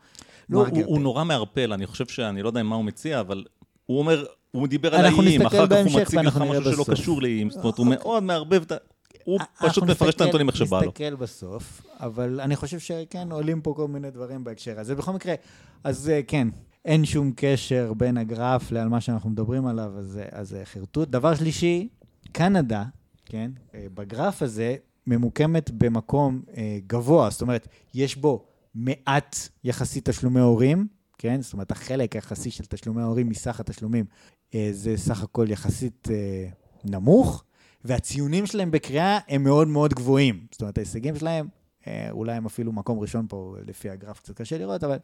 לא, הוא. הוא נורא מערפל, אני חושב שאני לא יודע מה הוא מציע, אבל הוא אומר, הוא דיבר על האיים, אחר כך הוא מציג לך משהו שלא. קשור לאיים, זאת אומרת, הוא אוקיי. מאוד מערבב את ה... הוא אנחנו פשוט מפרש את הנתונים איך שבא לו. נסתכל בסוף, אבל אני חושב שכן, עולים פה כל מיני דברים בהקשר הזה. בכל מקרה, אז אה, כן, אין שום קשר בין הגרף לעל מה שאנחנו מדברים עליו, אז זה- אז זה חרטוט. דבר שלישי, קנדה, כן, אה, בגרף הזה ממוקמת במקום אה, גבוה, זאת אומרת, יש בו מעט יחסית תשלומי הורים, כן? זאת אומרת, החלק היחסי של תשלומי ההורים מסך התשלומים אה, זה סך הכל יחסית אה, נמוך, והציונים שלהם בקריאה הם מאוד מאוד גבוהים. זאת אומרת, ההישגים שלהם, אה, אולי הם אפילו מקום ראשון פה, לפי הגרף קצת קשה לראות, אבל...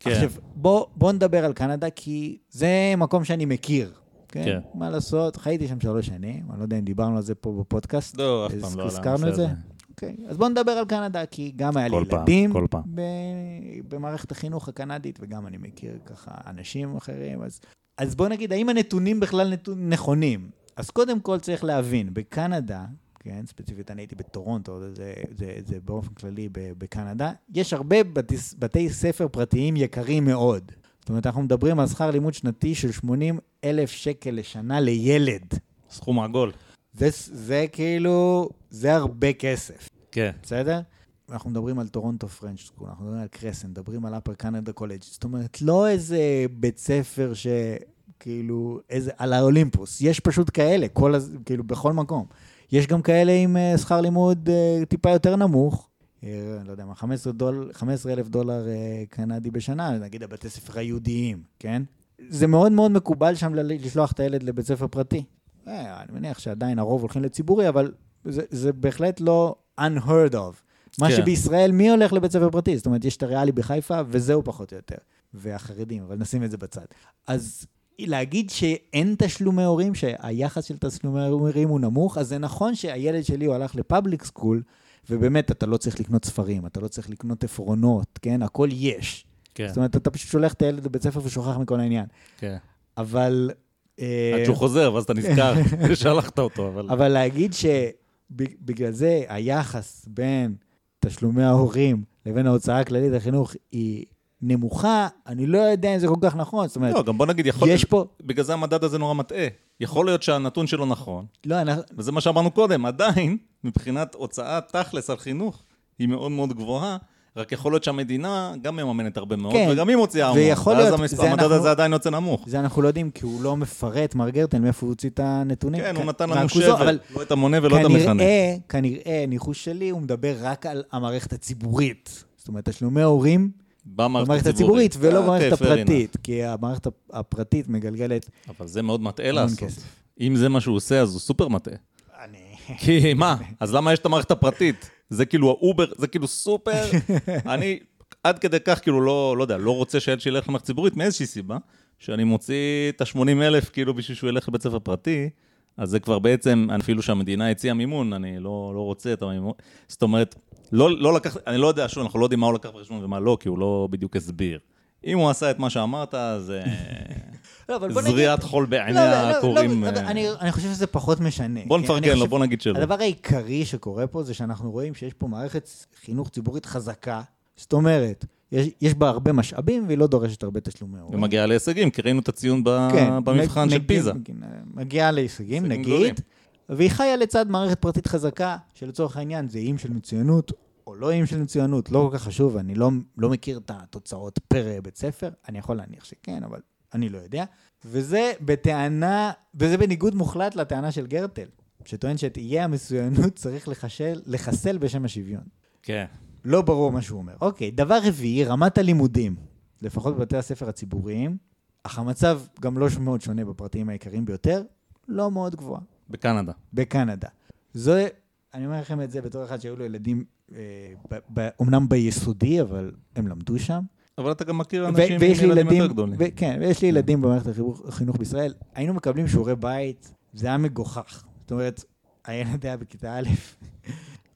כן. עכשיו, בוא, בוא נדבר על קנדה, כי זה מקום שאני מכיר. כן? כן. מה לעשות, חייתי שם שלוש שנים, אני לא יודע אם דיברנו על זה פה בפודקאסט. לא, אף פעם לא על הזכרנו את זה? אוקיי, אז בואו נדבר על קנדה, כי גם היה לי פעם, ילדים פעם. ב- במערכת החינוך הקנדית, וגם אני מכיר ככה אנשים אחרים, אז, אז בואו נגיד, האם הנתונים בכלל נתון, נכונים? אז קודם כל צריך להבין, בקנדה, כן, ספציפית אני הייתי בטורונטו, זה, זה, זה באופן כללי בקנדה, יש הרבה בתי, בתי ספר פרטיים יקרים מאוד. זאת אומרת, אנחנו מדברים על שכר לימוד שנתי של 80 אלף שקל לשנה לילד. סכום עגול. זה, זה כאילו, זה הרבה כסף. כן. בסדר? אנחנו מדברים על Toronto French School, אנחנו מדברים על Crescent, מדברים על Upper Canada College. זאת אומרת, לא איזה בית ספר שכאילו, איזה, על האולימפוס. יש פשוט כאלה, כל, הז- כאילו, בכל מקום. יש גם כאלה עם אה, שכר לימוד אה, טיפה יותר נמוך. אה, לא יודע מה, 15 דול, 15 אלף דולר קנדי בשנה, נגיד הבתי ספר היהודיים, כן? זה מאוד מאוד מקובל שם לשלוח את הילד לבית ספר פרטי. אני מניח שעדיין הרוב הולכים לציבורי, אבל זה, זה בהחלט לא unheard of. מה כן. שבישראל, מי הולך לבית ספר פרטי? זאת אומרת, יש את הריאלי בחיפה, וזהו פחות או יותר. והחרדים, אבל נשים את זה בצד. אז להגיד שאין תשלומי הורים, שהיחס של תשלומי הורים הוא נמוך, אז זה נכון שהילד שלי הוא הלך לפאבליק סקול, ובאמת אתה לא צריך לקנות ספרים, אתה לא צריך לקנות עפרונות, כן? הכל יש. כן. זאת אומרת, אתה פשוט שולח את הילד לבית ספר ושוכח מכל העניין. כן. אבל... אה, עד שהוא חוזר, ואז אתה נזכר ששלחת אותו, אבל... אבל להגיד שבגלל זה היחס בין תשלומי ההורים לבין ההוצאה הכללית לחינוך היא נמוכה, אני לא יודע אם זה כל כך נכון. זאת אומרת, לא, גם בוא נגיד, יכול... יש פה... בגלל זה המדד הזה נורא מטעה. יכול להיות שהנתון שלו נכון, לא, אנחנו... וזה מה שאמרנו קודם, עדיין, מבחינת הוצאה תכלס על חינוך, היא מאוד מאוד גבוהה, רק יכול להיות שהמדינה גם מממנת הרבה מאוד, כן, וגם היא מוציאה המון. ויכול ואז להיות, המספר, זה המדד אנחנו- הזה עדיין יוצא נמוך. זה אנחנו לא יודעים, כי הוא לא מפרט, מר גרטן, מאיפה הוא הוציא את הנתונים. כן, כ- הוא נתן לנו שבר, אבל לא את המונה ולא את המכנה. כנראה, כנראה, ניחוש שלי, הוא מדבר רק על המערכת הציבורית. זאת אומרת, תשלומי הורים במערכת הציבורית, ולא אה, במערכת. הפרטית, כי המערכת הפרטית מגלגלת אבל זה מאוד מטעה לעשות. אם זה מה שהוא עושה, אז הוא סופר מטעה. אני... כי מה? אז למה יש את המערכת הפרטית? זה כאילו ה over, זה כאילו סופר. אני עד כדי כך כאילו לא, לא יודע, לא רוצה שהילד שלי ילך למערכת ציבורית מאיזושהי סיבה, שאני מוציא את ה-80 אלף כאילו בשביל שהוא ילך לבית ספר פרטי, אז זה כבר בעצם, אפילו שהמדינה הציעה מימון, אני לא, לא רוצה את המימון. זאת אומרת, לא, לא לקח, אני לא יודע, שוב, אנחנו לא יודעים מה הוא לקח בחשבון ומה לא, כי הוא לא בדיוק הסביר. אם הוא עשה את מה שאמרת, זה לא, אבל בוא נגיד... זריעת חול בעיני לא, לא, לא, הקוראים. לא, אה, אני, אני חושב שזה פחות משנה. בוא? נפרגן לו, בוא נגיד שלא. הדבר העיקרי שקורה פה זה שאנחנו רואים שיש פה מערכת חינוך ציבורית חזקה. זאת אומרת, יש, יש בה הרבה משאבים והיא לא דורשת הרבה תשלומי הורים. ומגיעה להישגים, כי ראינו את הציון ב- כן, במבחן נג- של נגיד- פיזה. מגיעה להישגים, הישגים נגיד, גדולים. והיא חיה לצד מערכת פרטית חזקה, שלצורך העניין זה איים של מצוינות, או לא איים של מצוינות, לא כל כך חשוב, אני לא, לא מכיר את התוצאות פר בית ספר, אני יכול להניח שכן, אבל אני לא יודע. וזה בטענה, וזה בניגוד מוחלט לטענה של גרטל, שטוען שאת איי המצוינות צריך לחשל, לחסל בשם השוויון. כן. לא ברור מה שהוא אומר. אוקיי, דבר רביעי, רמת הלימודים, לפחות בבתי הספר הציבוריים, אך המצב גם לא מאוד שונה בפרטיים העיקריים ביותר, לא מאוד גבוהה. בקנדה. בקנדה. זה, אני אומר לכם את זה בתור אחד שהיו לו ילדים, אה, ב, ב, אומנם ביסודי, אבל הם למדו שם. אבל אתה גם מכיר אנשים עם ילדים ילדים, יותר גדולים. ו- כן, ויש לי ילדים במערכת החינוך, בישראל. היינו מקבלים שיעורי בית, זה היה מגוחך. זאת אומרת, הילד היה בכיתה א',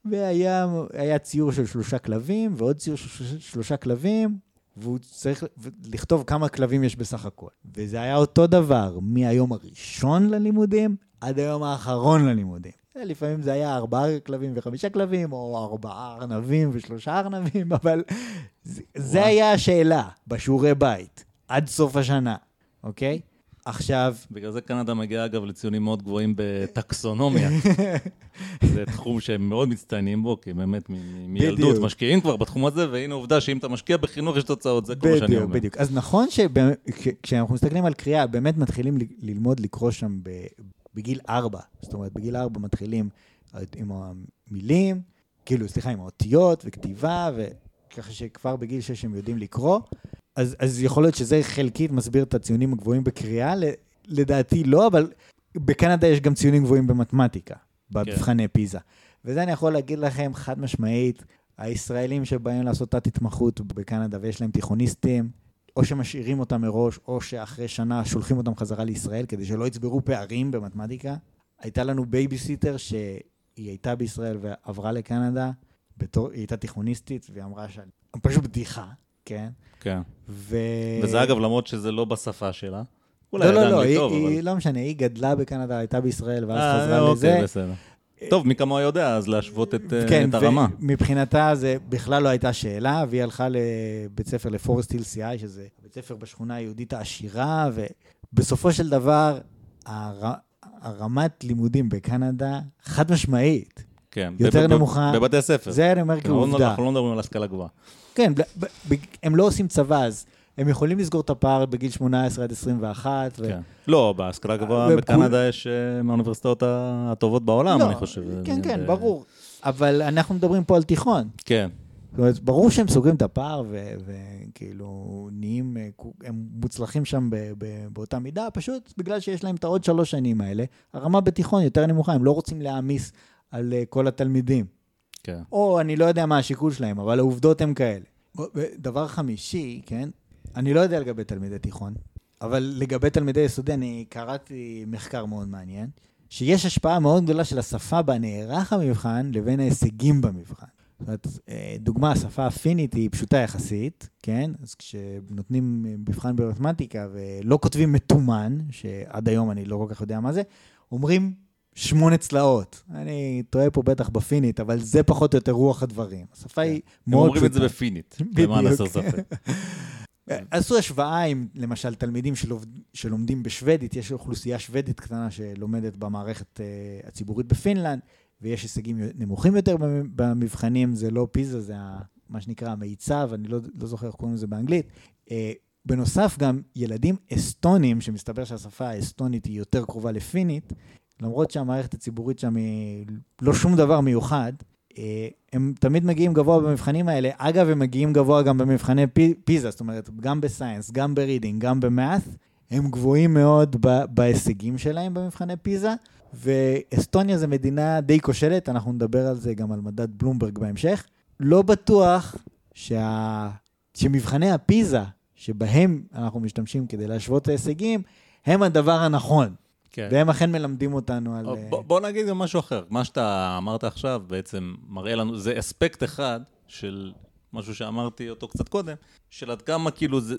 והיה היה ציור של שלושה כלבים, ועוד ציור של שלושה, שלושה כלבים, והוא צריך לכתוב כמה כלבים יש בסך הכל. וזה היה אותו דבר, מהיום הראשון ללימודים עד היום האחרון ללימודים. לפעמים זה היה ארבעה כלבים וחמישה כלבים, או ארבעה ארנבים ושלושה ארנבים, אבל זה, זה היה השאלה בשיעורי בית, עד סוף השנה, אוקיי? עכשיו, בגלל זה קנדה מגיעה, אגב, לציונים מאוד גבוהים בטקסונומיה. זה תחום שהם מאוד מצטיינים בו, כי באמת מילדות בדיוק. משקיעים כבר בתחום הזה, והנה עובדה שאם אתה משקיע בחינוך יש תוצאות, זה כל מה שאני בדיוק, אומר. בדיוק. אז נכון שכשאנחנו מסתכלים על קריאה, באמת מתחילים ללמוד לקרוא שם בגיל ארבע. זאת אומרת, בגיל ארבע מתחילים עם המילים, כאילו, סליחה, עם האותיות וכתיבה, וככה שכבר בגיל שש הם יודעים לקרוא. אז, אז יכול להיות שזה חלקית מסביר את הציונים הגבוהים בקריאה, לדעתי לא, אבל בקנדה יש גם ציונים גבוהים במתמטיקה, במבחני פיזה. וזה אני יכול להגיד לכם חד משמעית, הישראלים שבאים לעשות תת-התמחות בקנדה ויש להם תיכוניסטים, או שמשאירים אותם מראש, או שאחרי שנה שולחים אותם חזרה לישראל כדי שלא יצברו פערים במתמטיקה. הייתה לנו בייביסיטר שהיא הייתה בישראל ועברה לקנדה, בתור, היא הייתה תיכוניסטית, והיא אמרה שאני פשוט בדיחה, כן? כן. ו... וזה אגב, למרות שזה לא בשפה שלה. אולי לא, לא, ידעה לא, אנגלית היא, טוב, היא, אבל... לא משנה, היא גדלה בקנדה, הייתה בישראל, ואז אה, חזרה אוקיי, לזה. בסדר. טוב, מי כמוה יודע, אז להשוות את, אה, כן, את הרמה. ומבחינתה זה בכלל לא הייתה שאלה, והיא הלכה לבית ספר ל Forest Hill C.I., שזה בית ספר בשכונה היהודית העשירה, ובסופו של דבר, הר... הרמת לימודים בקנדה, חד משמעית, כן. יותר בב- נמוכה. בבתי הספר. זה אני אומר כן, אנחנו לא- כעובדה. אנחנו לא מדברים על השכלה גבוהה. כן, הם לא עושים צבא, אז הם יכולים לסגור את הפער בגיל 18 עד 21. ו... כן. לא, בהשכלה גבוהה וכול- בקנדה יש אה, מהאוניברסיטאות הטובות בעולם, לא, אני חושב. כן, כן, ו- ברור. אבל אנחנו מדברים פה על תיכון. כן. זאת אומרת, ברור שהם סוגרים את הפער ו- וכאילו נהיים, אה, הם מוצלחים שם ב- ב- באותה מידה, פשוט בגלל שיש להם את העוד שלוש שנים האלה, הרמה בתיכון יותר נמוכה, הם לא רוצים להעמיס על אה, כל התלמידים. כן. או אני לא יודע מה השיקול שלהם, אבל העובדות הן כאלה. דבר חמישי, כן, אני לא יודע לגבי תלמידי תיכון, אבל לגבי תלמידי יסודי, אני קראתי מחקר מאוד מעניין, שיש השפעה מאוד גדולה של השפה בה נערך המבחן לבין ההישגים במבחן. זאת אומרת, אה, דוגמה, השפה הפינית היא פשוטה יחסית, כן? אז כשנותנים מבחן במתמטיקה ולא כותבים מתומן, שעד היום אני לא כל כך יודע מה זה, אומרים שמונה צלעות. אני טועה פה בטח בפינית, אבל זה פחות או יותר רוח הדברים. השפה היא הם מאוד אומרים את זה פשוטה. בפינית. למען הסר ספק. עשו השוואה עם, למשל, תלמידים שלומדים בשוודית, יש אוכלוסייה שוודית קטנה שלומדת במערכת uh, הציבורית בפינלנד, ויש הישגים נמוכים יותר במ- במבחנים, זה לא פיזה, זה מה שנקרא המיצב, אני לא, לא זוכר איך קוראים לזה באנגלית. אה, בנוסף, גם ילדים אסטונים, שמסתבר שהשפה האסטונית היא יותר קרובה לפינית, למרות שהמערכת הציבורית שם היא לא שום דבר מיוחד, אה, הם תמיד מגיעים גבוה במבחנים האלה. אגב, הם מגיעים גבוה גם במבחני פי, פיזה, זאת אומרת, גם ב science, גם ב reading, גם ב math, הם גבוהים מאוד בהישגים שלהם במבחני פיזה, ואסטוניה זו מדינה די כושלת, אנחנו נדבר על זה גם על מדד בלומברג בהמשך. לא בטוח שה... שמבחני הפיזה, שבהם אנחנו משתמשים כדי להשוות את ההישגים, הם הדבר הנכון. כן. והם אכן מלמדים אותנו על... אה, בוא, בוא נגיד גם משהו אחר. מה שאתה אמרת עכשיו בעצם מראה לנו, זה אספקט אחד של משהו שאמרתי אותו קצת קודם, של עד כמה כאילו זה,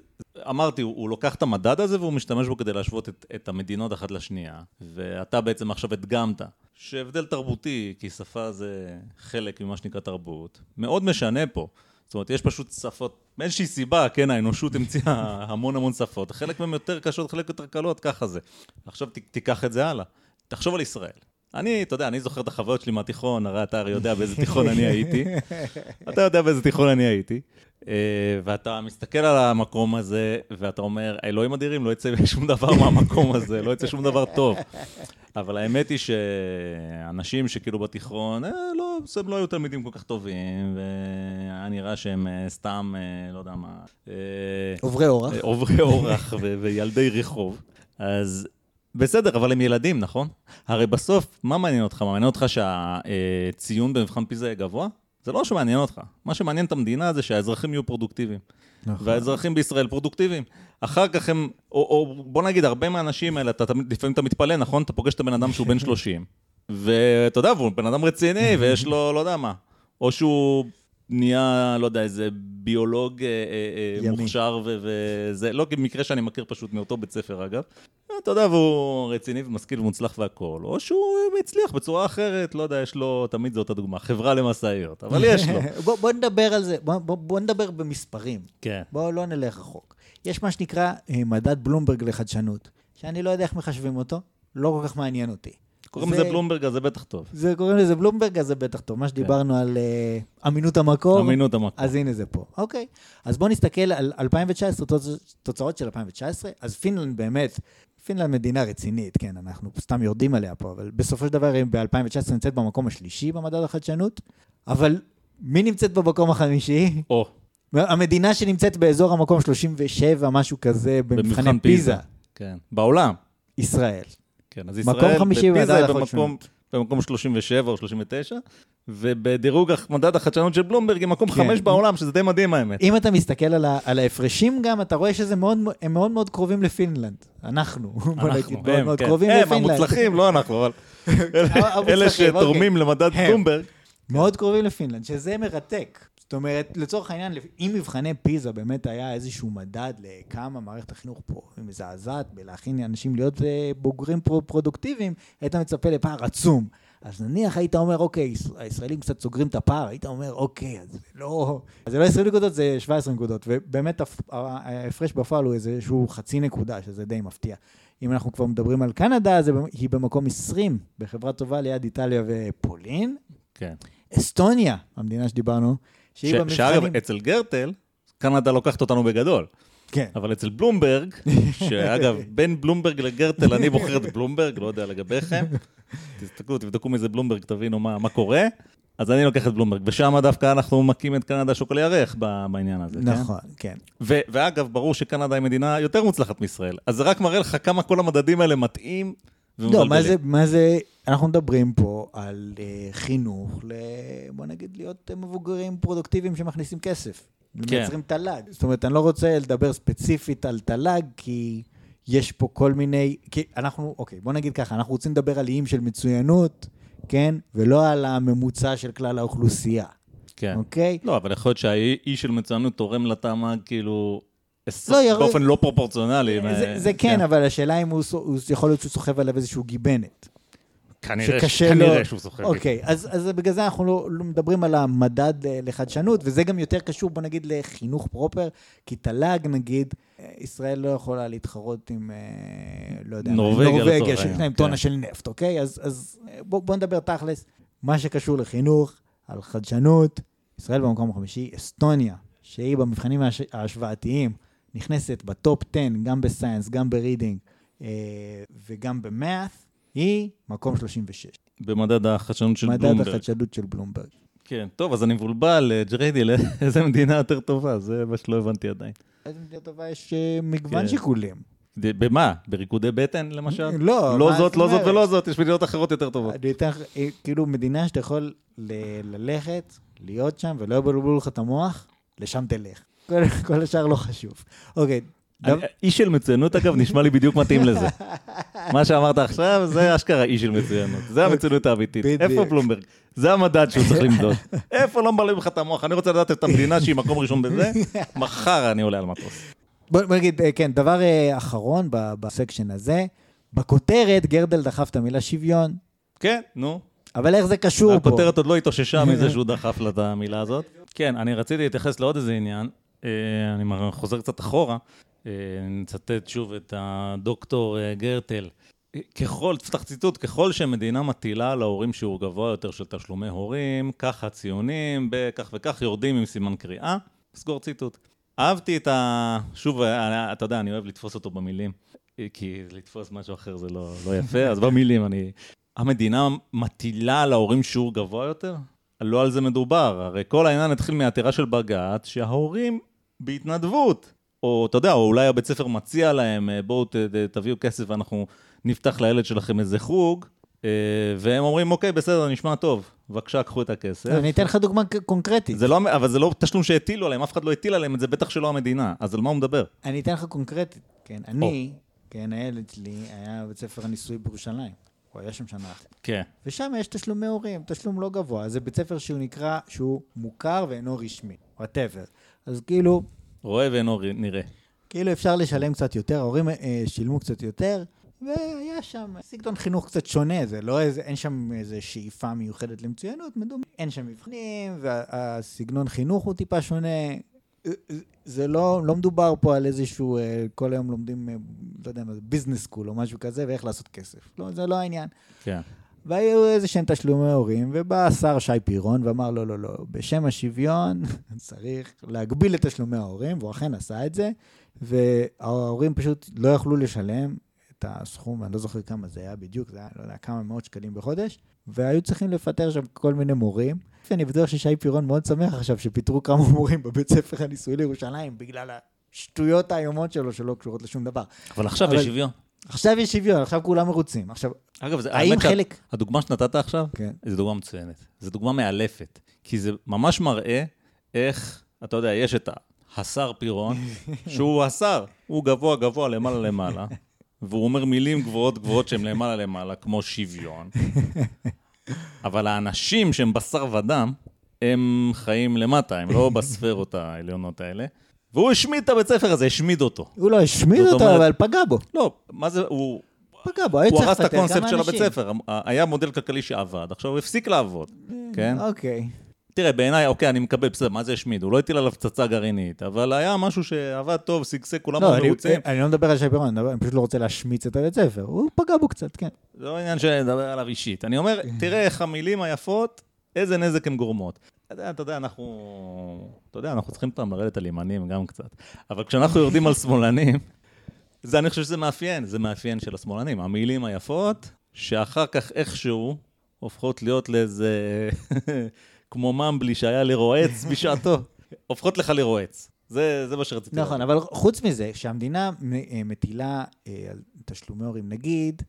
אמרתי, הוא, הוא לוקח את המדד הזה והוא משתמש בו כדי להשוות את, את המדינות אחת לשנייה, ואתה בעצם עכשיו הדגמת שהבדל תרבותי, כי שפה זה חלק ממה שנקרא תרבות, מאוד משנה פה. זאת אומרת, יש פשוט שפות, מאיזושהי סיבה, כן, האנושות המציאה המון המון שפות, חלק מהן יותר קשות, חלק יותר קלות, ככה זה. עכשיו ת, תיקח את זה הלאה. תחשוב על ישראל. אני, אתה יודע, אני זוכר את החוויות שלי מהתיכון, הרי אתה הרי יודע באיזה תיכון אני הייתי. אתה יודע באיזה תיכון אני הייתי. אה, ואתה מסתכל על המקום הזה, ואתה אומר, אלוהים אדירים, לא יצא שום דבר מהמקום הזה, לא יצא שום דבר טוב. אבל האמת היא שאנשים שכאילו בתיכון, אה, לא, הם לא היו תלמידים כל כך טובים, והיה נראה שהם אה, סתם, אה, לא יודע מה... אה, עוברי אורח. עוברי אורח וילדי רחוב. אז בסדר, אבל הם ילדים, נכון? הרי בסוף, מה מעניין אותך? מעניין אותך שהציון במבחן פיזה יהיה גבוה? זה לא שמעניין אותך. מה שמעניין את המדינה זה שהאזרחים יהיו פרודוקטיביים. נכון. והאזרחים בישראל פרודוקטיביים. אחר כך הם, או, או בוא נגיד, הרבה מהאנשים האלה, אתה לפעמים אתה מתפלא, נכון? אתה פוגש את הבן אדם שהוא בן 30, ואתה יודע, והוא בן אדם רציני, ויש לו, לא יודע מה, או שהוא נהיה, לא יודע, איזה ביולוג אה, אה, אה. מוכשר, וזה, לא כמקרה שאני מכיר פשוט מאותו בית ספר, אגב. אתה יודע, והוא רציני ומשכיל ומוצלח והכול, או שהוא הצליח בצורה אחרת, לא יודע, יש לו, תמיד זו אותה דוגמה, חברה למשאיות, אבל יש לו. בוא, בוא נדבר על זה, בוא, בוא, בוא נדבר במספרים. כן. בואו לא נלך רחוק. יש מה שנקרא אה, מדד בלומברג לחדשנות, שאני לא יודע איך מחשבים אותו, לא כל כך מעניין אותי. קוראים זה- לזה בלומברג, אז זה בטח טוב. זה קוראים לזה בלומברג, אז זה בטח טוב. מה שדיברנו על אה, אמינות המקור, אמינות המקום. אז הנה זה פה. אוקיי, אז בואו נסתכל על 2019, תוצ- תוצאות של 2019. אז פינלנד באמת, פינלנד מדינה רצינית, כן, אנחנו סתם יורדים עליה פה, אבל בסופו של דבר היא ב-2019 נמצאת במקום השלישי במדד החדשנות, אבל מי נמצאת במקום החמישי? או, המדינה שנמצאת באזור המקום 37, משהו כזה, במבחני במבחן פיזה, כן. בעולם. ישראל. כן, אז ישראל בפיזה היא במקום. במקום 37 או 39, ובדירוג מדד החדשנות של בלומברג היא מקום כן. חמש בעולם, שזה די מדהים האמת. אם אתה מסתכל על, ה, על ההפרשים גם, אתה רואה שזה מאוד, הם מאוד מאוד קרובים לפינלנד. אנחנו, בוא נגיד, אנחנו, מאוד הם, מאוד כן. קרובים הם לפינלנד. המוצלחים, לא אנחנו, אבל אלה- שתורמים למדד הם. בלומברג. מאוד קרובים לפינלנד, שזה מרתק. זאת אומרת, לצורך העניין, אם מבחני פיזה באמת היה איזשהו מדד לכמה מערכת החינוך פה מזעזעת בלהכין אנשים להיות אה, בוגרים פרו- פרודוקטיביים, היית מצפה לפער עצום. אז נניח היית אומר, אוקיי, יש- הישראלים קצת סוגרים את הפער, היית אומר, אוקיי, אז זה לא... אז זה לא 20 נקודות, זה 17 נקודות, ובאמת הפ- ההפרש בפועל הוא איזשהו חצי נקודה, שזה די מפתיע. אם אנחנו כבר מדברים על קנדה, אז היא במקום 20, בחברה טובה ליד איטליה ופולין. כן. אסטוניה, המדינה שדיברנו, שהיא במבחנים... שאגב, אצל גרטל, קנדה לוקחת אותנו בגדול. כן. אבל אצל בלומברג, שאגב, בין בלומברג לגרטל אני בוחר את בלומברג, לא יודע לגביכם. תסתכלו, תבדקו מי זה בלומברג, תבינו מה, מה קורה. אז אני לוקח את בלומברג, ושם דווקא אנחנו מכים את קנדה שוקול ירח ב- בעניין הזה, כן? נכון, כן. ו- ואגב, ברור שקנדה היא מדינה יותר מוצלחת מישראל, אז זה רק מראה לך כמה כל המדדים האלה מתאים לא, מה זה, מה זה, אנחנו מדברים פה על uh, חינוך, ל, בוא נגיד, להיות uh, מבוגרים פרודוקטיביים שמכניסים כסף. כן. מייצרים תל"ג. זאת אומרת, אני לא רוצה לדבר ספציפית על תל"ג, כי יש פה כל מיני, כי אנחנו, אוקיי, בוא נגיד ככה, אנחנו רוצים לדבר על איים של מצוינות, כן? ולא על הממוצע של כלל האוכלוסייה, כן. אוקיי? לא, אבל יכול להיות שהאי של מצוינות תורם לתמ"ג, כאילו, לא, יר- באופן לא פרופורציונלי. זה, אה, זה כן, אבל השאלה אם הוא, הוא יכול להיות שהוא סוחב עליו איזשהו גיבנת. כנראה, שקשה כנראה לו- שהוא סוחר. אוקיי, אז, אז בגלל זה אנחנו לא, לא מדברים על המדד אה, לחדשנות, וזה גם יותר קשור, בוא נגיד, לחינוך פרופר, כי תל"ג, נגיד, אה, ישראל לא יכולה להתחרות עם, אה, לא יודע, נורבגיה, נורבגיה שיש להם כן. טונה של נפט, אוקיי? אז, אז אה, בוא, בוא נדבר תכלס, מה שקשור לחינוך, על חדשנות, ישראל במקום החמישי, אסטוניה, שהיא במבחנים ההש- ההשוואתיים, נכנסת ב top 10, גם ב science, גם ב reading וגם ב math, היא מקום 36. במדד החדשנות של מדד בלומברג. החדשנות של בלומברג. כן, טוב, אז אני מבולבל, אה, ג'ריידי, לאיזה מדינה יותר טובה? זה מה שלא הבנתי עדיין. איזה מדינה טובה יש אה, מגוון כן. שיקולים. במה? בריקודי בטן, למשל? לא, לא זאת, לא זאת? ולא זאת, יש מדינות אחרות יותר טובות. אני אתן לך, אה, כאילו מדינה שאתה יכול ללכת, להיות שם, ולא יבלבלו לך את המוח, לשם תלך. כל- כל השאר לא חשוב. אוקיי, איש של מצוינות, אגב, נשמע לי בדיוק מתאים לזה. מה שאמרת עכשיו, זה אשכרה איש של מצוינות. זה המצוינות האמיתית. איפה בלומברג? זה המדד שהוא צריך למדוד. איפה לא מבלעים לך את המוח? אני רוצה לדעת את המדינה שהיא מקום ראשון בזה, מחר אני עולה על מטוס. בוא נגיד, אה, כן, דבר אה, אחרון בסקשן הזה, בכותרת גרדל דחף את המילה שוויון, כן, נו. אבל איך זה קשור פה? הכותרת עוד לא התאוששה מזה שהוא דחף לה את המילה הזאת. כן, אני רציתי להתייחס לעוד איזה עניין. אה, אני חוזר קצת אחורה. אה, נצטט שוב את הדוקטור אה, גרטל. ככל, תפתח ציטוט, ככל שמדינה מטילה על ההורים שיעור גבוה יותר של תשלומי הורים, ככה ציונים, בכך וכך יורדים עם סימן קריאה. סגור ציטוט. אהבתי את ה... שוב, אני, אתה יודע, אני אוהב לתפוס אותו במילים, כי לתפוס משהו אחר זה לא, לא יפה, אז במילים אני... המדינה מטילה על ההורים שיעור גבוה יותר? לא על זה מדובר. הרי כל העניין התחיל מעתירה של בג"ץ, שההורים בהתנדבות, או אתה יודע, או אולי הבית ספר מציע להם, אה, בואו ת, תביאו כסף ואנחנו נפתח לילד שלכם איזה חוג, אה, והם אומרים, אוקיי, בסדר, נשמע טוב, בבקשה, קחו את הכסף. אני אתן לך דוגמה קונקרטית. זה לא, אבל זה לא תשלום שהטילו עליהם, אף אחד לא הטיל עליהם את זה, בטח שלא המדינה. אז על מה הוא מדבר? אני אתן לך קונקרטית, כן. אני, כן, הילד שלי היה בבית ספר הניסוי בירושלים. הוא היה שם שנה אחת. כן. ושם יש תשלומי הורים, תשלום לא גבוה. זה בית ספר שהוא נקרא, שהוא מוכר ואינו רשמי, whatever. אז כאילו, רואה ואינו נראה. כאילו אפשר לשלם קצת יותר, ההורים אה, שילמו קצת יותר, והיה שם סגנון חינוך קצת שונה, זה לא איזה, אין שם איזה שאיפה מיוחדת למצוינות, מדומה, אין שם מבחנים, והסגנון חינוך הוא טיפה שונה. זה לא, לא מדובר פה על איזשהו, אה, כל היום לומדים, אה, לא יודע מה ביזנס סקול או משהו כזה, ואיך לעשות כסף. לא, זה לא העניין. כן. והיו איזה שהם תשלומי הורים, ובא השר שי פירון ואמר, לא, לא, לא, בשם השוויון צריך להגביל את תשלומי ההורים, והוא אכן עשה את זה, וההורים פשוט לא יכלו לשלם את הסכום, אני לא זוכר כמה זה היה בדיוק, זה היה, לא יודע, כמה מאות שקלים בחודש, והיו צריכים לפטר שם כל מיני מורים. אני בטוח ששי פירון מאוד שמח עכשיו שפיטרו כמה מורים בבית ספר הניסוי לירושלים, בגלל השטויות האיומות שלו שלא קשורות לשום דבר. אבל עכשיו אבל... יש שוויון. עכשיו יש שוויון, עכשיו כולם מרוצים. עכשיו, אגב, זה, האם חלק... הדוגמה שנתת עכשיו, כן. זו דוגמה מצוינת. זו דוגמה מאלפת, כי זה ממש מראה איך, אתה יודע, יש את השר פירון, שהוא השר, הוא גבוה גבוה למעלה למעלה, והוא אומר מילים גבוהות גבוהות שהן למעלה למעלה, כמו שוויון. אבל האנשים שהם בשר ודם, הם חיים למטה, הם לא בספרות העליונות האלה. והוא השמיד את הבית ספר הזה, השמיד אותו. הוא לא השמיד אותו, אומרת, אבל פגע בו. לא, מה זה, הוא... פגע בו, היה צריך. הוא הרס את הקונספט של הבית ספר, היה מודל כלכלי שעבד, עכשיו הוא הפסיק לעבוד, כן? אוקיי. תראה, בעיניי, אוקיי, אני מקבל, בסדר, מה זה השמיד? הוא לא הטיל עליו פצצה גרעינית, אבל היה משהו שעבד טוב, שגשג, כולם לא, מרוצים. אני לא מדבר על שי פירון, אני פשוט לא רוצה להשמיץ את הבית ספר, הוא פגע בו קצת, כן. זה לא עניין שנדבר עליו אישית. אני אומר, תראה איך המילים היפות, איזה נזק הן גורמות. אתה יודע, אנחנו... אתה יודע, אנחנו צריכים פעם לרדת על ימנים גם קצת. אבל כשאנחנו יורדים על שמאלנים, זה, אני חושב שזה מאפיין, זה מאפיין של השמאלנים. המילים היפות, שאחר כך איכשהו הופכות להיות לאיזה... כמו ממבלי שהיה לרועץ בשעתו, הופכות לך לרועץ. זה, זה מה שרציתי נכון, אבל חוץ מזה, כשהמדינה אה, מטילה אה, על תשלומי הורים, נגיד,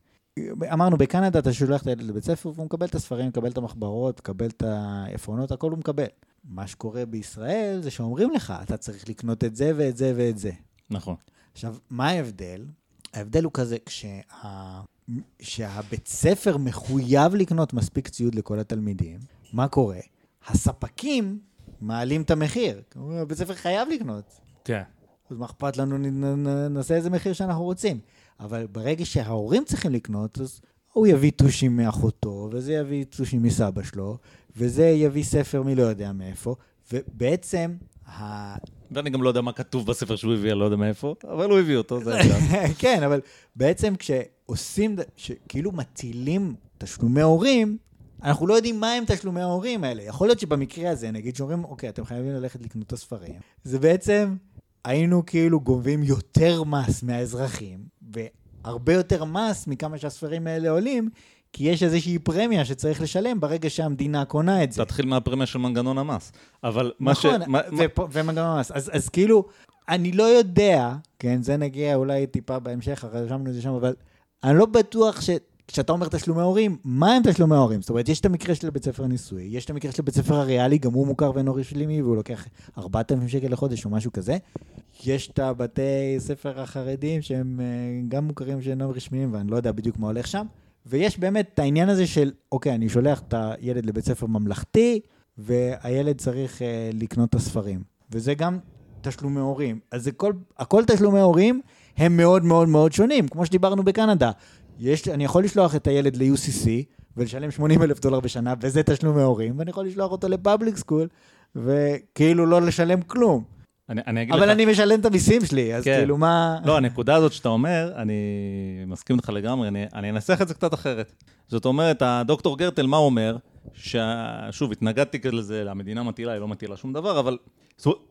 אמרנו, בקנדה אתה שולח את הילד לבית ספר והוא מקבל את הספרים, מקבל את המחברות, מקבל את העפרונות, הכל הוא מקבל. מה שקורה בישראל זה שאומרים לך, אתה צריך לקנות את זה ואת זה ואת זה. נכון. עכשיו, מה ההבדל? ההבדל הוא כזה, כשה... שהבית ספר מחויב לקנות מספיק ציוד לכל התלמידים, מה קורה? הספקים מעלים את המחיר. הבית ספר חייב לקנות. כן. אז מה אכפת לנו, נעשה איזה מחיר שאנחנו רוצים. אבל ברגע שההורים צריכים לקנות, אז הוא יביא טושים מאחותו, וזה יביא טושים מסבא שלו, וזה יביא ספר מי לא יודע מאיפה, ובעצם ה... ואני גם לא יודע מה כתוב בספר שהוא הביא, אני לא יודע מאיפה, אבל הוא הביא אותו, זה עכשיו. כן, אבל בעצם כשעושים, כאילו מטילים תשלומי הורים, אנחנו לא יודעים מה הם תשלומי ההורים האלה. יכול להיות שבמקרה הזה, נגיד שאומרים, אוקיי, אתם חייבים ללכת לקנות את הספרים, זה בעצם, היינו כאילו גובים יותר מס מהאזרחים, והרבה יותר מס מכמה שהספרים האלה עולים, כי יש איזושהי פרמיה שצריך לשלם ברגע שהמדינה קונה את זה. תתחיל מהפרמיה של מנגנון המס. אבל מה ש... נכון, ומנגנון המס. אז, אז כאילו, אני לא יודע, כן, זה נגיע אולי טיפה בהמשך, רשמנו את זה שם, אבל אני לא בטוח ש... כשאתה אומר תשלומי הורים, מה הם תשלומי הורים? זאת אומרת, יש את המקרה של בית ספר ניסוי, יש את המקרה של בית ספר הריאלי, גם הוא מוכר ואינו רשמי, והוא לוקח 4,000 שקל לחודש או משהו כזה. יש את הבתי ספר החרדים שהם אה, גם מוכרים שאינם רשמיים, ואני לא יודע בדיוק מה הולך שם. ויש באמת את העניין הזה של, אוקיי, אני שולח את הילד לבית ספר ממלכתי, והילד צריך אה, לקנות את הספרים. וזה גם תשלומי הורים. אז זה כל, הכל תשלומי הורים הם מאוד מאוד מאוד שונים, כמו שדיברנו בקנדה. יש, אני יכול לשלוח את הילד ל-UCC ולשלם 80 אלף דולר בשנה, וזה תשלומי הורים, ואני יכול לשלוח אותו לפאבליק סקול, וכאילו לא לשלם כלום. אני, אני אגיד לך... אבל אני משלם את המיסים שלי, אז כן. כאילו מה... לא, הנקודה הזאת שאתה אומר, אני מסכים איתך לגמרי, אני, אני אנסח את זה קצת אחרת. זאת אומרת, הדוקטור גרטל, מה הוא אומר? ששוב, התנגדתי לזה, המדינה מטילה, היא לא מטילה שום דבר, אבל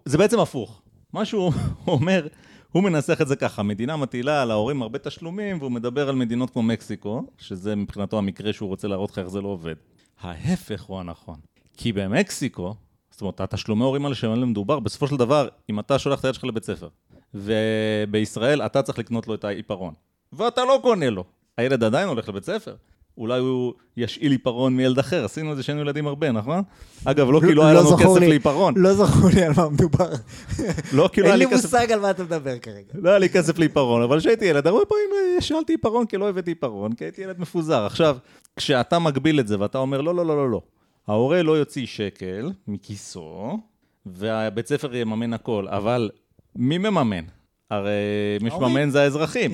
זה בעצם הפוך. מה שהוא אומר, הוא מנסח את זה ככה, המדינה מטילה על ההורים הרבה תשלומים, והוא מדבר על מדינות כמו מקסיקו, שזה מבחינתו המקרה שהוא רוצה להראות לך איך זה לא עובד. ההפך הוא הנכון. כי במקסיקו, זאת אומרת, התשלומי הורים האלה שעליהם מדובר, בסופו של דבר, אם אתה שולח את הילד שלך לבית ספר, ובישראל אתה צריך לקנות לו את העיפרון, ואתה לא קונה לו, הילד עדיין הולך לבית ספר. אולי הוא ישאיל עיפרון מילד אחר, עשינו את זה כשהיינו ילדים הרבה, נכון? אגב, לא כאילו היה לנו זכור כסף לי- לעיפרון. לא זכור לי על מה מדובר. לא כאילו היה אין לי לי כסף... מושג על מה אתה מדבר כרגע. לא היה לי כסף לעיפרון, אבל כשהייתי ילד, הרבה פעמים אה, שאלתי עיפרון כי לא הבאתי עיפרון, כי הייתי ילד מפוזר. עכשיו, כשאתה מגביל את זה ואתה אומר, לא, לא, לא, לא, לא, ההורה לא יוציא שקל מכיסו, והבית ספר יממן הכל, אבל מי מממן? הרי מי. שמממן זה האזרחים.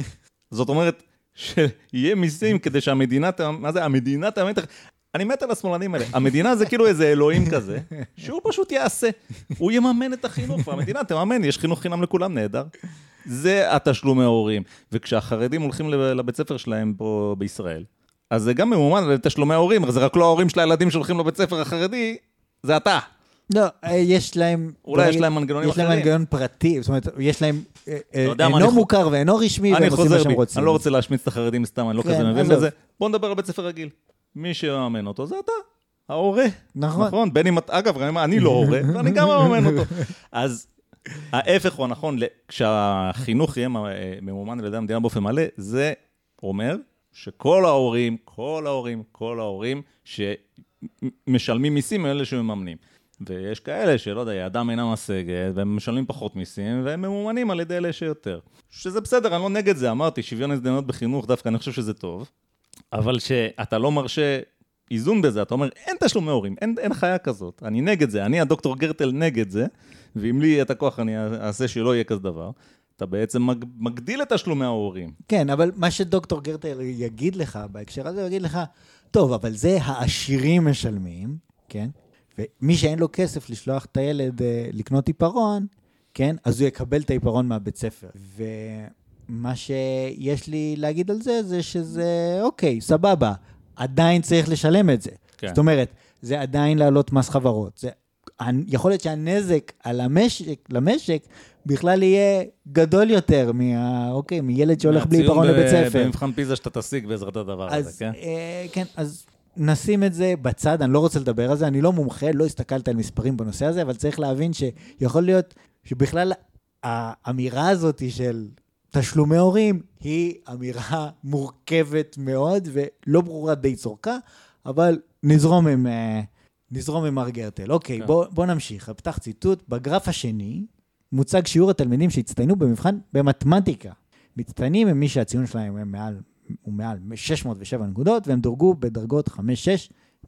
זאת אומרת, שיהיה מיסים כדי שהמדינה, מה זה, המדינה תממן את. אני מת על השמאלנים האלה. המדינה זה כאילו איזה אלוהים כזה, שהוא פשוט יעשה. הוא יממן את החינוך, והמדינה תממן, יש חינוך חינם לכולם, נהדר. זה התשלומי ההורים. וכשהחרדים הולכים לב- לבית ספר שלהם פה בישראל, אז זה גם ממומן על תשלומי ההורים, זה רק לא ההורים של הילדים שהולכים לבית ספר החרדי, זה אתה. לא, אה, יש להם... אולי יש להם מנגנונים יש להם אחרים. מנגנון פרטי, זאת אומרת, יש להם אה, אה, אינו מוכר ואינו רשמי, והם עושים מה שהם רוצים. אני לא רוצה להשמיץ את החרדים סתם, אני לא כן, כזה מבין. בזה. בוא נדבר על בית ספר רגיל. מי שיממן אותו זה אתה, ההורה. נכון. נכון, בין אם, אגב, אני לא הורה, ואני גם מממן אותו. אז ההפך הוא הנכון, כשהחינוך יהיה ממומן על ידי המדינה באופן מלא, זה אומר שכל ההורים, כל ההורים, כל ההורים שמשלמים מיסים הם אלה שמממנים. ויש כאלה שלא יודע, ידם אינה משגת, והם משלמים פחות מיסים, והם ממומנים על ידי אלה שיותר. שזה בסדר, אני לא נגד זה, אמרתי, שוויון הזדמנויות בחינוך, דווקא אני חושב שזה טוב. אבל שאתה לא מרשה איזון בזה, אתה אומר, אין תשלומי הורים, אין, אין חיה כזאת. אני נגד זה, אני הדוקטור גרטל נגד זה, ואם לי יהיה את הכוח אני אעשה שלא יהיה כזה דבר. אתה בעצם מג, מגדיל את תשלומי ההורים. כן, אבל מה שדוקטור גרטל יגיד לך בהקשר הזה, הוא יגיד לך, טוב, אבל זה העשירים משלמים, כן? ומי שאין לו כסף לשלוח את הילד אה, לקנות עיפרון, כן? אז הוא יקבל את העיפרון מהבית ספר. ומה שיש לי להגיד על זה, זה שזה, אוקיי, סבבה, עדיין צריך לשלם את זה. כן. זאת אומרת, זה עדיין להעלות מס חברות. זה, יכול להיות שהנזק על המשק, למשק בכלל יהיה גדול יותר מה, אוקיי, מילד שהולך בלי עיפרון לבית ספר. במבחן פיזה שאתה תשיג בעזרת הדבר הזה, אז כן? אה, כן, אז נשים את זה בצד, אני לא רוצה לדבר על זה, אני לא מומחה, לא הסתכלתי על מספרים בנושא הזה, אבל צריך להבין שיכול להיות שבכלל האמירה הזאת של תשלומי הורים היא אמירה מורכבת מאוד ולא ברורה די צורכה, אבל נזרום עם, אה, נזרום עם מר גרטל. אוקיי, כן. בוא, בוא נמשיך. פתח ציטוט. בגרף השני מוצג שיעור התלמידים שהצטיינו במבחן במתמטיקה. מצטיינים הם מי שהציון שלהם הם מעל, הוא מעל 607 נקודות, והם דורגו בדרגות 5-6